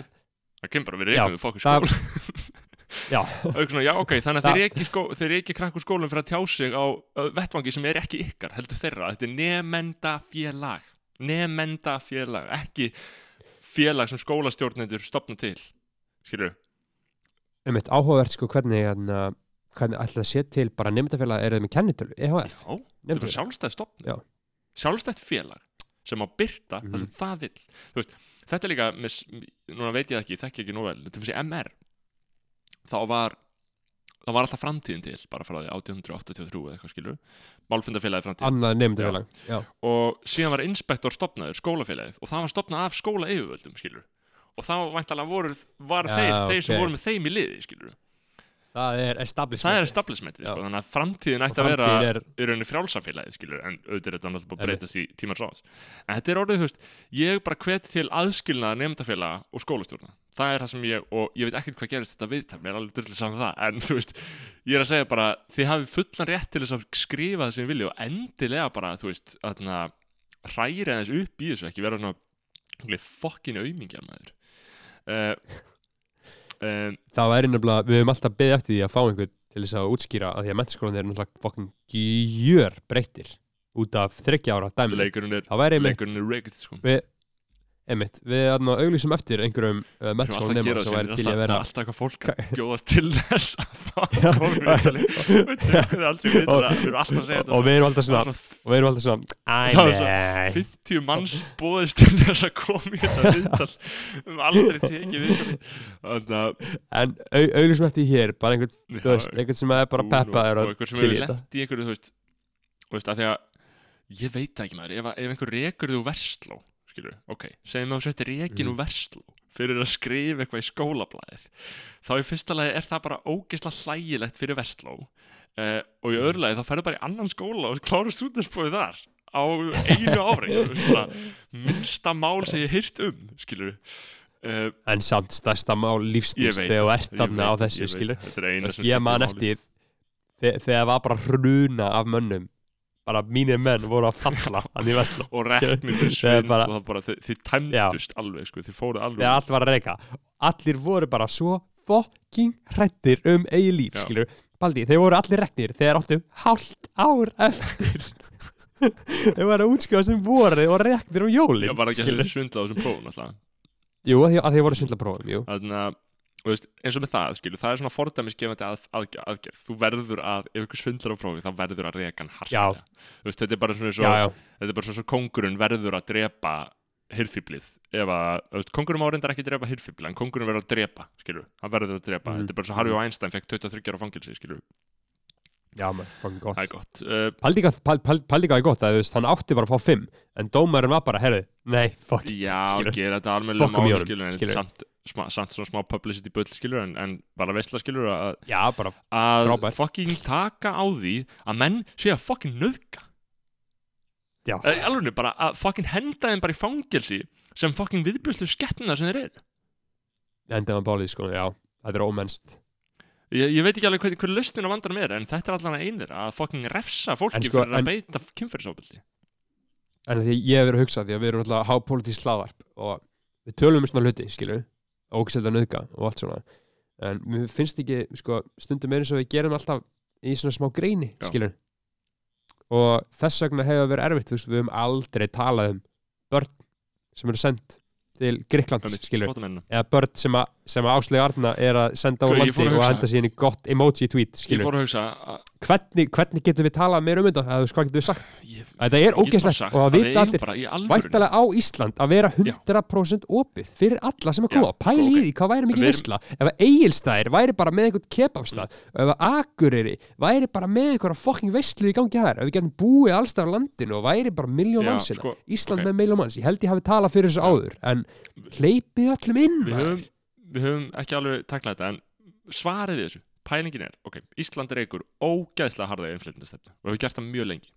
það kemur bara við Já, rekum við fokkur það- skól Já. Svona, já, ok, þannig að Það- þeir ekki, krakkur skólum fyrir að tjá sig á uh, vettvangi sem er ekki ykkar, heldur þeirra. Þetta er nefendafélag nefendafélag ekki félag sem skólastjórnendur stopna til skilur um eitt áhugavert sko hvernig hérna, hvernig að sé til bara nefndafélag er það með kennitölu, EHF já, þetta er sjálfstæð stopn Já. sjálfstætt félag sem á byrta Mhm. það sem það vill. Þú veist, þetta er líka, með, núna veit ég það ekki, ég þekki ekki nú vel þetta er þessi MR þá var það var alltaf framtíðin til bara frá því 1883 eða eitthvað skilur málfundafélagi framtíð annað nefndafélag og síðan var inspektor stopnaður skólafélagið og það var stopnað af skóla yfirvöldum skilur. Og þá væntalega voru var þeir, þeir sem ok. voru með þeim í liði skilur það er establishment það er establishmentið Já. sko, þannig að framtíðin ætti að vera er í rauninni frjálsafélagið skilur en auðvitað er þetta náttúrulega búið að breytast í tímar ráðs en þetta er orðið, þú veist, ég bara hvet til aðskilnaða nefndafélaga og skólastjórna. Það er það sem ég, og ég veit ekkert hvað gerist þetta viðtal, mér er alveg drullið saman það en þú veist, ég er að segja bara þið hafið fullan rétt til þess að skrifa það sem þið viljið og endilega bara, þú veist að hræri aðeins upp í þessu ekki vera svona fokkin auðmingjar maður. Uh, um, það væri nefnilega, við höfum alltaf beðið eftir því að fá einhvern til þess að útskýra að því að mentaskólan er náttúrulega fokkin gjör breyttir út af þryggja ára dæmi leikurinn er leikurinn er rigged sko. Við, einmitt. Við auglýsum eftir einhverjum uh, mentaskólan Sem væri til að vera alltaf eitthvað fólk bjóðast til þess að fá er viðtali, Og- við erum alltaf erum svona er og við erum alltaf svona æ, Það var svo- nei. 50 manns bóðist til þess að koma í þetta viðtal. Við höfum aldrei tekið viðtali. En au- auglýsum eftir hér bara einhvern, einhvern sem er bara peppaður og, og og einhver sem til hefur í einhverju þú veist, að því að ég veit ekki maður, ef, að- ef einhver rekur þú versló skilur, ok, segjum að þú settir rekin Mhm. úr versló fyrir að skrifa eitthvað í skólablaðið. Þá í fyrsta lagi er það bara ógeðslega hlægilegt fyrir versló uh, og í Mhm. öðru lagi þá ferðu bara í annan skóla og klára stúdinspóið þar á einu bara minnsta mál sem ég hýrt um skilur uh, en samt stærsta mál lífstíls Ég veit þegar þú ert Ég þarna á þessu ég skilur ég skiptir man eftir þe- þegar var bara hruna af mönnum bara mínir menn voru að falla hann í Vestló og reknir svind og það bara, þið, þið tæmdust alveg sko, þið fóruð alveg að reyka. Allir voru bara svo fucking hrættir um eigin líf, Já. skilur Baldi, þeir voru allir reknir þegar áttu hálft ár eftir. Þeir voru að útskjóða sem voru og reknir um jólin Já, var ekki að þeir svindla á þessum prófum alltaf? Jú, að að þeir voru svindla prófum, jú. Þannig að, þú veist, eins og með það, skilur, það er svona fordæmisgefandi að, að, aðgerð. Þú verður að, ef ykkur svindlar á prófi, þá verður að reka hann veist, þetta er bara svona svo, Já, já, þetta er bara svona svo kongurinn verður að drepa hirðfýblið. Ef að, veist, kongurinn má reyndar ekki drepa hirðfýblið, en kongurinn verður að drepa, skilur. Hann verður að drepa. Mhm. Þetta er bara svo Harry Weinstein fekk 23 ára fangilsi, skilur. já, maður, fucking gott Það er gott. Uh, Paldíka, pal, pal, Paldíka er gott að þú veist, hann átti bara að fá fimm en dómarinn var bara, herðu, nei, fuck já, skilur. gera þetta í máli, skilur, en samt, sma, samt svona smá publicity bull, skilur, en, en bara veistla, skilur, að Já, bara, að fucking taka á því að menn sé að fucking í alveg bara að fucking henda þeim bara í fangelsi sem fucking viðbjörslu skeppnuna sem þeir eru. Endaðan bálið, sko, já. Það er ómennst. Ég, ég veit ekki alveg hvað, hvað lausnin á vandanum er en þetta er allan að einir að fucking refsa fólki sko, fyrir að en- beita kynferðisofbeldi. En því ég hef verið að hugsa því að við erum alltaf hápolítísk slaðvarp og við tölum um svona hluti, skilur ógæslega nöðga og allt svona. En mér finnst ekki, sko, stundum er eins og við gerum alltaf í svona smá greini Já. skilur og þess vegna hefur verið erfitt, þú veist, við höfum aldrei talað um börn sem eru sendt til Gríklands, skilur eða börn sem að, sem Áslega Arna er að senda á landi og henda síðan í gott emoji tweet, ég skilur fór að hugsa að, hvernig, hvernig getum við talað meira um þetta, hvað getum við sagt? Ég, Þetta er ógeðslegt og að að við vita allir. Væntalega á Ísland að vera 100% opið fyrir alla sem Já, koma Pæli ok. í því hvað væri mikið veistla Ef að Egilstaðir væri bara með einhvern kebabstað ef að Akureyri væri bara með einhverja fucking veistlu í gangi þær ef við getum búið allstað á landinu og væri bara miljón mannsina sko, Ísland með miljón manns, ég held ég hafi talað fyrir þessu áður en hleypið öllum inn við höfum, við ekki alveg taklað þetta en svarið við þessu, pælingin er ok, Ísland er einhver ógæðslega harða innflytjandastefna og hefur gert það mjög lengi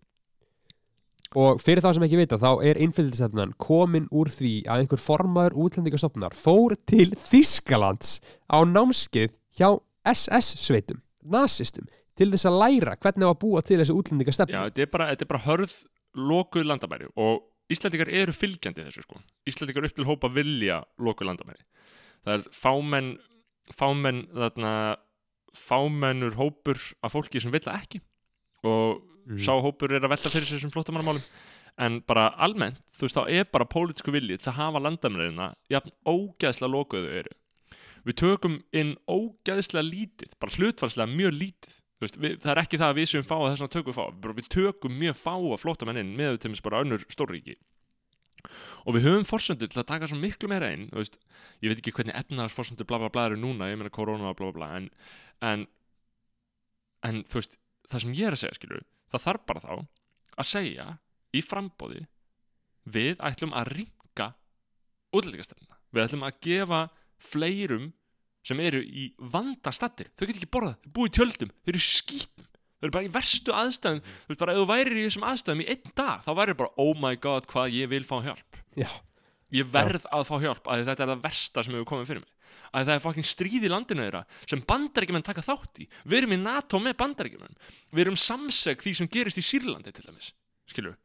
Og fyrir það sem ekki vita þá er innflytjastefnan komin úr því að einhver formaður útlendingastofnar fór til Þískalands á námskeið hjá SS-sveitum, nazistum til þess að læra hvernig á að búa til þessi Já, útlendingastefnu þetta er bara, þetta er bara hörð lokuð landamæri og Íslandingar eru fylgjandi þessu sko. Íslandingar upp til hópa vilja lokuð landamæri. Það er fámenn, fámenn þarna, fámennur hópur af fólki sem vill það ekki. Og Mhm. sá hópur er að velta fyrir sér sem flóttamannamálum. En bara almennt, þú veist, þá er bara pólitísku vilji til að hafa landamærina jafn ógeðslega lokuðu eru. Við tökum inn ógeðslega lítið, bara hlutfalslega mjög lítið. Veist, við, það er ekki það að við séum fá að þess að tökum við fá. Bara við tökum mjög fá að flótamenn inn með til þess bara önnur stórríki og við höfum forsöndu til að taka svo miklu meira inn þú veist, ég veit ekki hvernig efnaðars forsöndu bla bla bla eru núna, ég meina korona bla bla bla en, en en þú veist, það sem ég er að segja skilur það þarf bara þá að segja í frambóði við ætlum að ringa útlendingastelna, við ætlum að gefa fleirum sem eru í vandastattir þau get ekki borðað, þau búið tjöldum þau eru skítum, þau eru bara í verstu aðstæðum. Þú veist bara, ef þú værir í þessum aðstæðum í einn dag þá værir bara, oh my god, hvað ég vil fá hjálp. Já. ég verð að fá hjálp að þetta er það versta sem hefur komið fyrir mig. Að það er fucking stríð í landinu þeirra sem bandaríkjumenn taka þátt í. Við erum í NATO með bandaríkjumenn við erum samseg því sem gerist í Sýrlandi til dæmis, skilur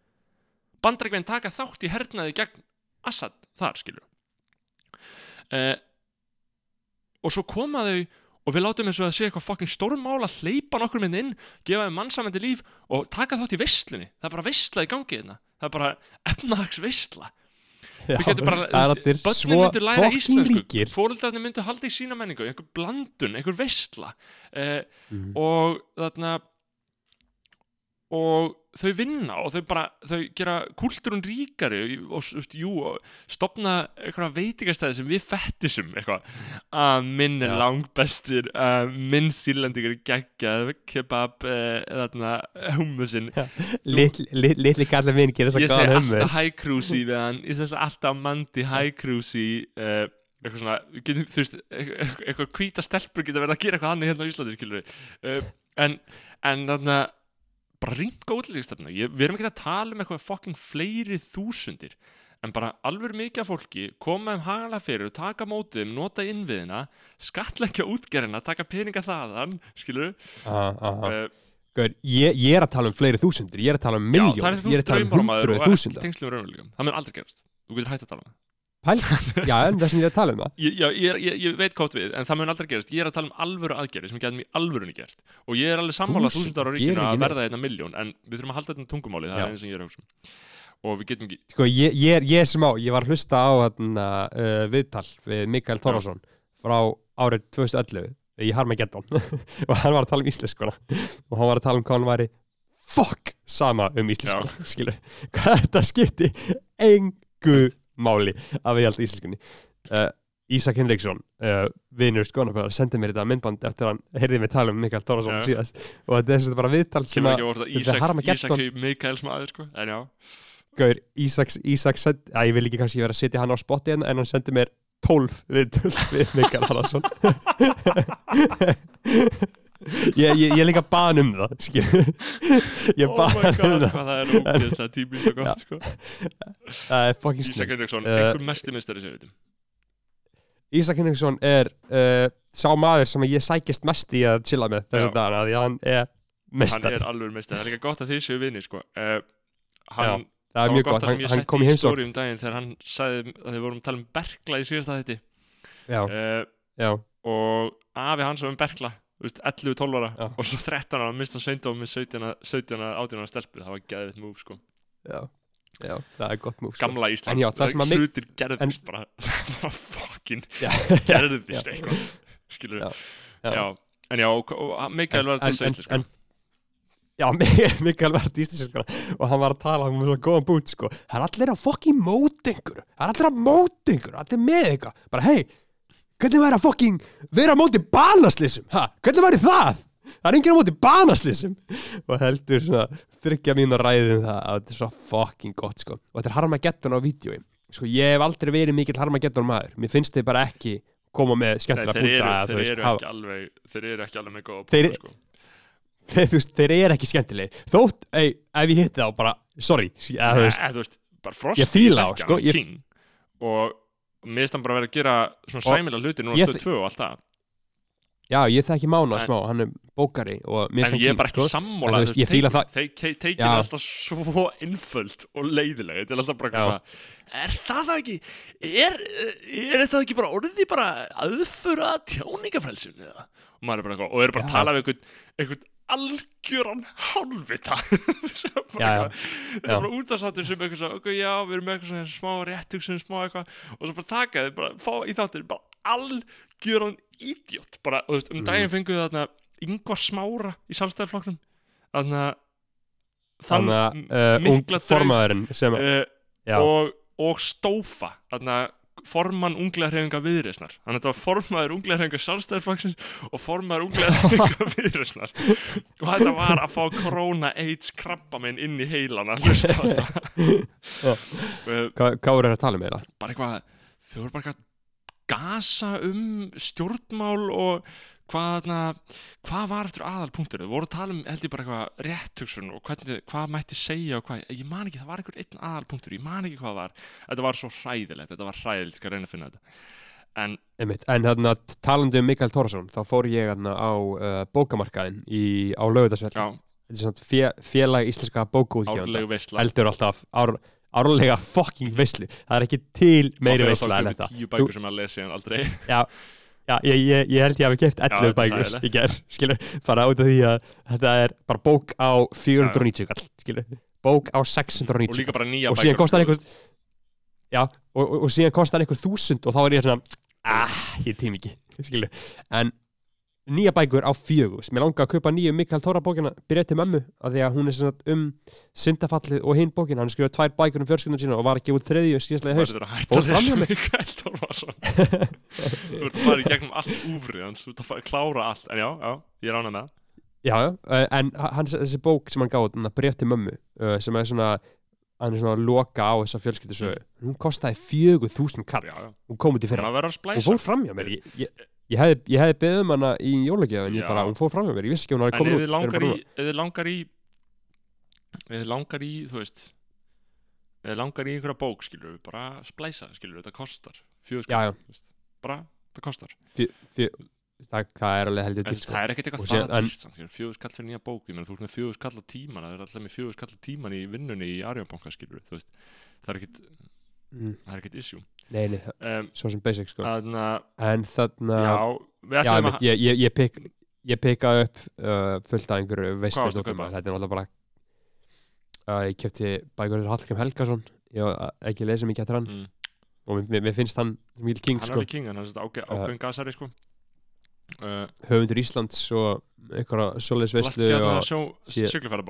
bandaríkjumenn taka þátt í hernaði gegn Assad þar, skilur eh, og svo koma þau og við látum eins og að sé eitthvað fucking stórmál að hleypa nokkur mynd inn gefa þeim mannsamandi líf og taka þátt í veistlunni það er bara veistla í gangi hérna. Það er bara efnahags veistla Við getum bara, er svo myndu læra fokkin íslensku. ríkir fóreldrarnir myndu halda í sína menningu einhver blandun, einhver veistla eh, Mhm. og þarna og þau vinna og þau bara þau gera kúltúrun ríkari og jú, stopna eitthvað veitingastæði sem við fettisum eitthvað, að minn er Já. langbestur að minn sírlendingur er geggjað kebab, eh, þarna hummusin Litli lit, lit, kallar minn gerir þess ég segi alltaf hummus high cruisey við hann. Ég segi alltaf mandi high cruisey uh, eitthvað svona getum, þú veist, eitthvað, eitthvað hvíta stelpur geta verið að gera eitthvað annað hérna á Íslandi skilur við uh, en, en þarna bara rýmka útlýðistefna við erum ekki að tala um eitthvað fucking fleiri þúsundir en bara alveg mikið af fólki koma um hagalega fyrir taka þeim, nota innviðina skatleggja útgerina, taka peninga þaðan skilur Aha, aha. uh, Gaur, ég, ég er að tala um fleiri þúsundir, ég er að tala um miljón, ég er að tala um hundruð þúsunda. tengslum raunverulegum Það mun aldrei gerast. Þú getur hægt að tala um það Pæl, já, en það sem ég er að tala um það. Ég, já, ég, ég, ég veit hvað við, en það mun aldrei gerast. Ég er að tala um alvöru aðgerði sem getum í alvörunni gert. Og ég er alveg sammála Þúsund þúsund ára gerir ríkinu að verða einna miljón en við þurfum að halda þetta tungumáli, það Já. er eins sem ég er að hugsa um. og við getum ekki, Sko, ég, ég, er, ég er sem á, ég var að hlusta á þarna, uh, viðtal við Mikael Torfason frá árið 2011 í Harmageddon. Og hann var að tala um íslenskuna. Og hann var að tala um hvað hann væri fuck sama um íslenskuna skilur, hvað þetta skipti engu máli að við held íslenskunni uh, Ísak Henriksson, uh, vinur skonabæðar sendi mér þetta myndband eftir að hann heyrði mig tala um Mikael Torfason Já. síðast og þetta er sagt bara viðtal sem að þetta er Ísak, Harmageddon. Ísak Mikaels maður, sko, en já Gaur, Ísaks, Ísaks að ég vil ekki kannski vera að setja hann á spotti en, en hann sendi mér 12 viðtöl við Mikael Haraldsson ég, ég, ég líka baðan um það ég oh my baðan god, um það það er ógeðslega tímið og gott, sko. Það er fucking Ísak snyggt Henriksson, Eh, einhver mesti mistari sem við veitum Ísak Henriksson er uh, sá maður sem ég sækist mest í að chilla með þess Já. að dagana því hann er hann mestari er alveg mistari, það er líka gott að þið séu vinni, sko. Uh, hann, það er mjög gott gott, hann, hann kom í stóri um þegar hann sagði að þið vorum að tala um Berkla í síðasta já, uh, já, og afi hans var um Berkla 11-12 ára Já. og svo 13 ára mista sveindóm með 17 17 18 ára stelpu, það var geðvitt múf sko. já, já það er gott múf sko. gamla Ísland, En já, það sem að mig- hlutir gerðist bara, bara fucking Já. gerðist eitthvað skilur. Já. en já, Mikael var en, þetta en, segist en, Já, Mi- Mikael var íslenskana og hann var að tala um svona góðan bút sko. það er allir að fokking mót einhver það er allir að mót einhver, allir með eitthvað bara hei, hvernig væri að fokking vera á móti banaslýsum ha? hvernig væri það? Það er enginn á móti banaslýsum og heldur svona þryggja mín að ræðum það að þetta er svo fokking gott sko. og þetta er Harmageddon á vídjói sko, ég hef aldrei verið mikill Harmageddon maður mér finnst þið bara ekki koma með Nei, skemmtilega þeir, búta þeir, ekki alveg, þeir eru ekki alveg með góða Þeir- punkta, sko. þeir, þeir eru ekki skemmtilegir þótt, ei, ef ég hitti þá bara sorry, eða, þú veist, Nei, þú veist, bara Ég fíla á, sko, ég- og hann bara verið að gera svona Og sæmilega hluti núna stöð 2 og allt það. Já, ég þekki Mána En- smá, hann er bókari en ég er bara ekki það- þeir Já. alltaf svo einföld og leiðilega þetta er alltaf bara eitthvað er það það ekki er, er þetta ekki bara orðið bara aðföra tjáningafrælsum eða? Og maður er bara eitthvað og eru bara að Já. tala við einhvern, einhvern algjöran hálfvita. Sem það er bara útastáttur sem eitthvað svo, ok, já, við erum eitthvað svona smá réttugsun, smá eitthvað. Og svo bara taka þið, bara fá í þáttur bara algjöran idiot. Bara, og þú veist, um Mhm. daginn fenguðu þarna yngvar smára í sjálfstæðarflokknum þannig að þann uh, mikla draug sem, uh, og, og stófa þannig að formann unglega hreyfinga viðreisnar þannig að þetta var formaður unglega hreyfinga sjálfstæðarflokksins og formaður unglega hreyfinga viðreisnar og þetta var að fá korona AIDS krabba minn inn í heilan að hlusta á þetta Já. uh, hvað, voru að tala um meira? bara eitthvað þau voru bara eitthvað að gasa um stjórnmál og hvað, þarna- hvað var eftir aðalpunktur þau voru að tala um held ég bara eitthvað réttugsun og hvernig, hvað mætti segja og hvað, ég man ekki, það var einhver einn aðalpunktur ég man ekki hvað var, þetta var svo hræðilegt þetta var hræðilegt, ég reyna að finna þetta. En Einmitt. En hérna, talandi um Mikael Tórsson þá fór ég hérna á uh, bókamarkaðin í, á lögutarsveld já, þetta er svona fé, félag íslenska veistla heldur alltaf ár, árlega fucking veislu. Það er ekki til meiri þá en þetta. tíu að já, ég, ég, ég held ég hafi keft 11 þetta er bækur hræðilegt. í ger skilur, bara út af því að þetta er bara bók á 490 kall skilur, bók á 690 og líka bara nýja og bækur síðan kostar sko. einhver já, og, og, og síðan kostar einhver þúsund og þá er ég svona ah, ég tím ekki skilur. en nýja bækur á fjögur. Mér langar að kaupa nýju Mikael Tóra bókina byrja til mömmu af því að hún er svona um syndafallið og hinn bókina hann skrifaði tvær bækur um fjölskyldun sína og var ekki út þriðju síðastlega Þú haust. Verður að hætta Fór að fram hjá lesa mér. Mikael Torfason Þú ert að fara í gegnum allt úfrið hans Þú ert að að klára allt. En já, já, ég rána með já, já, uh, en hans, þessi bók sem hann gáði breyf til mömmu uh, sem er svona hann er svona að loka á þessa fjölskyldusögu. Hún kostaði fjögur þúsund kall. Já, já. Hún kom út í fyrra. Að að hún fór fram hjá mér. Ég, ég, ég hefði, ég hefði beðið um hana í jólagjöf en ég bara, hún fór fram hjá mér, ég vissi ekki að hún hafi ef komið þið út en Ef þið langar í Ef þið langar í, þú veist Ef þið langar í einhverja bók, skilur við Bara splæsa, skilur við, þetta kostar veist. Bara, það kostar núna. Fjö- það, það er alveg heldur sko. það er ekkert eitthvað það dýrt samt, skilur, Fjögur skall fyrir nýja bók Ég meina, þú ert með fjögur skall á tíman Það er alltaf með fjögur skall á tíman í vinnunni í Arjónbanka, skilur við Þú veist, það er ekkert Mm. Það er ekkert issue nei, nei, um, svo sem basic sko. Þannig að, en þarna, já, við já, einmitt, að ég, ég, ég, pick, ég pikkaði upp uh, fullt af einhverju að kaupa? þetta er náttúrulega bara uh, ég kefti bækur þessar Hallgrim Helgason. Ég var ekki lesið mikið eftir hann. Mm, og mér, mér, finnst hann mikil king Hann er sko, alveg king, hann er svona Uh, ákveðin gasari sko. Uh, höfundur Íslands og einhverja svoleiðis Last veislu ekki að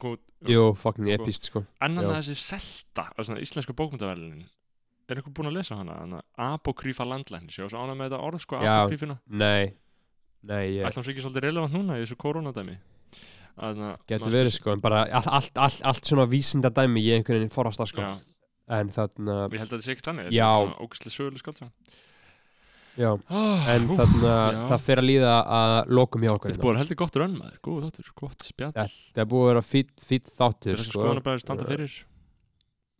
kom út? Jú, fucking Sko. epist sko. Annan já. að þessi selta íslensku bókmyndaverlinin er eitthvað búin að lesa hana? Hana apokrífa landlæknis. Ég var svo ánað með þetta orð sko apokrífina nei, nei, ég ætlum svo ekki svolítið relevant núna í þessu koronadæmi? Þannig að getur verið sko en bara allt, allt, allt, allt svona vísinda dæmi ég einhvern veginn forrast að sko. Já, en þarna, ég held að þetta sé ekki þannig Já. ógæslega söguleg skálds já. Oh, en þarna, já. það fer að líða að lokum hjá okkur þetta hérna. búið heldur gott rönn maður góð þáttur, gott spjall. Er búið að vera fít þáttur þessu sko. skoðanabæður standa fyrir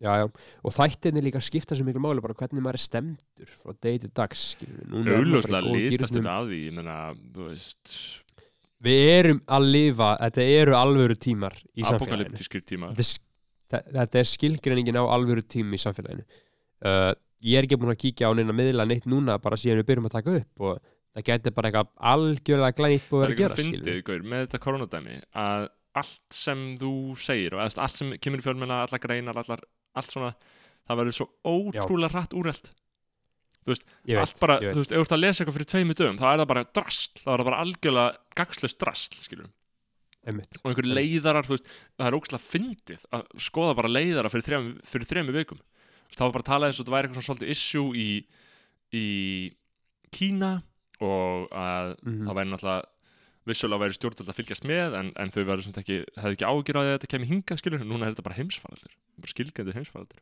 já, já. og þættinni líka skipta svo miklu máli bara hvernig maður er stemdur frá degi til dags litast gírnum. þetta að því þú veist. Við erum að lifa, þetta eru alvöru tímar í samfélaginu. apokalyptískir tíma þetta er, þetta er skilgreiningin á alvöru tím í samfélaginu. Uh, ég er ekki búin að kíkja á neina miðla neitt núna bara síðan við byrjum að taka upp og það getur bara eitthvað algjörlega glænýtt búið það að er gera fyndið, Gaur, með þetta koronadæmi að allt sem þú segir og allt sem kemur í fjölmenna, allar greinar allar, allt svona, það verður svo ótrúlega hratt úrelt. Ég veit, allt bara, þú veist, ef þú ert að lesa eitthvað fyrir tveimu dögum þá er það bara drasl, þá er það bara algjörlega gagslust drasl, Einmitt. og einhver leiðarar, þú veist, það er ógslag fyndið að skoða bara leiðarar fyrir þrem, fyrir þremu vikum, þú veist, þá var bara að tala eins og þetta væri eitthvað svona svolítið issue í í Kína og að Mhm. það væri náttúrulega vissulega væri stjórnvöld að fylgjast með en, en þau verður svona ekki, hefðu ekki ágjur á því að þetta kemur hingað skilur, núna er þetta bara heimsfaraldur bara skilgændur heimsfaraldur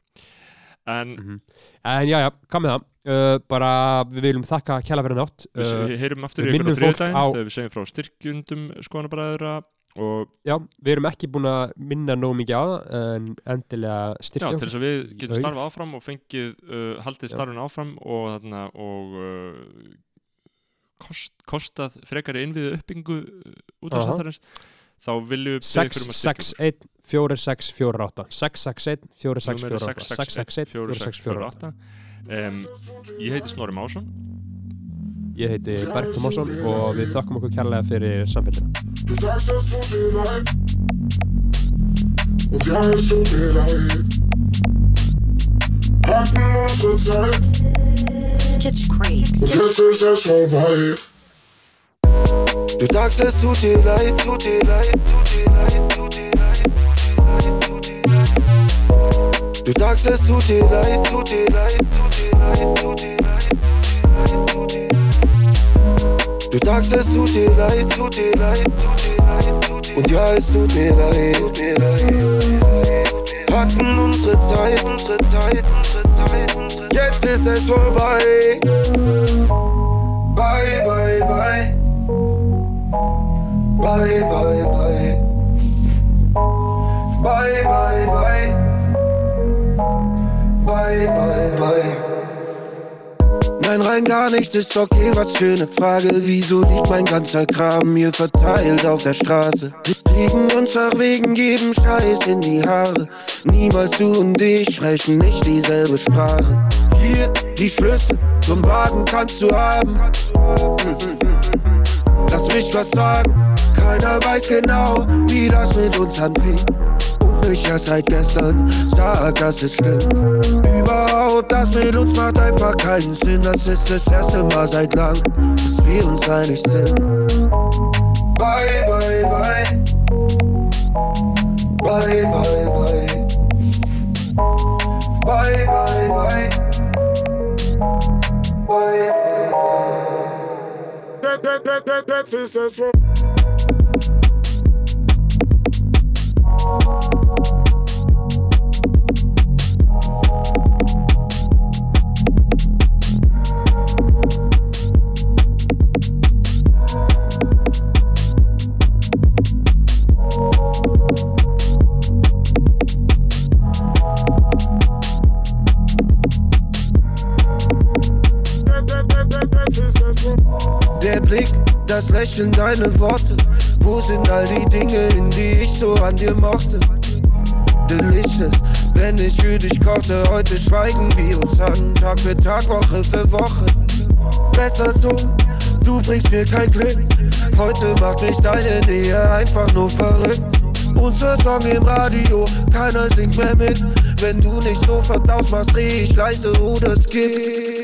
en Mhm. en já, já, með það uh, bara við viljum þakka kjæla fyrir nátt við uh, uh, heyrum aftur við í ykkur á þriðdægin á- þegar við segjum frá styrkjundum skoðanabræðura og já, við erum ekki búin að minna nóg mikið á það en endilega já, styrkja til þess að við getum Laug. starfað áfram og fengið uh, haldið Já. starfin áfram og, þarna, og uh, kost, kostað frekari innviðu uppbyggingu uh, út af Aha. sattarins þá viljum við biðja ykkur um að styrkja okkur. 661 4648 661 Númerið 4648 661 4648 um, Ég heiti Snorri Másson. Ég heiti Bergþór Másson og við þakkum okkur kærlega fyrir samfélgina jetzt ist es vorbei. Du sagst, es tut dir leid, tut dir leid, tut dir leid, tut dir leid, tut dir leid. Du sagst, es tut dir leid, tut dir leid, tut dir leid, tut dir leid, tut dir leid. Du sagst, es tut dir leid, tut dir leid, tut dir leid, tut dir leid. Und ja, es tut mir leid, tut mir leid. Hatten unsere Zeit, unsere Zeit, unsere Zeit, unsere Zeit. Jetzt ist es vorbei. Bye, bye, bye. Bye, bye, bye. Bye, bye, bye. Bye, bye, bye. Nein, rein gar nicht ist okay, was schöne Frage. Wieso liegt mein ganzer Kram hier verteilt auf der Straße? Wir kriegen uns auch wegen jedem Scheiß in die Haare. Niemals du und ich sprechen nicht dieselbe Sprache. Hier die Schlüssel zum Wagen kannst du haben. Lass mich was sagen, keiner weiß genau, wie das mit uns anfing. Und ich erst seit gestern sag, dass es stimmt. Überhaupt, das mit uns macht einfach keinen Sinn. Das ist das erste Mal seit lang, dass wir uns einig sind. Bye, bye, bye. Bye, bye, bye. Bye, bye, bye. Bye, bye, bye. That, that, that, that, that's it, Der Blick, das Lächeln, deine Worte. Wo sind all die Dinge, in die ich so an dir mochte? delicious. Wenn ich für dich kochte, heute schweigen wir uns an. Tag für Tag, Woche für Woche. Besser so, du bringst mir kein Glück. Heute macht mich deine Nähe einfach nur verrückt. Unser Song im Radio, keiner singt mehr mit. Wenn du nicht sofort ausmachst, dreh ich leise oder skip.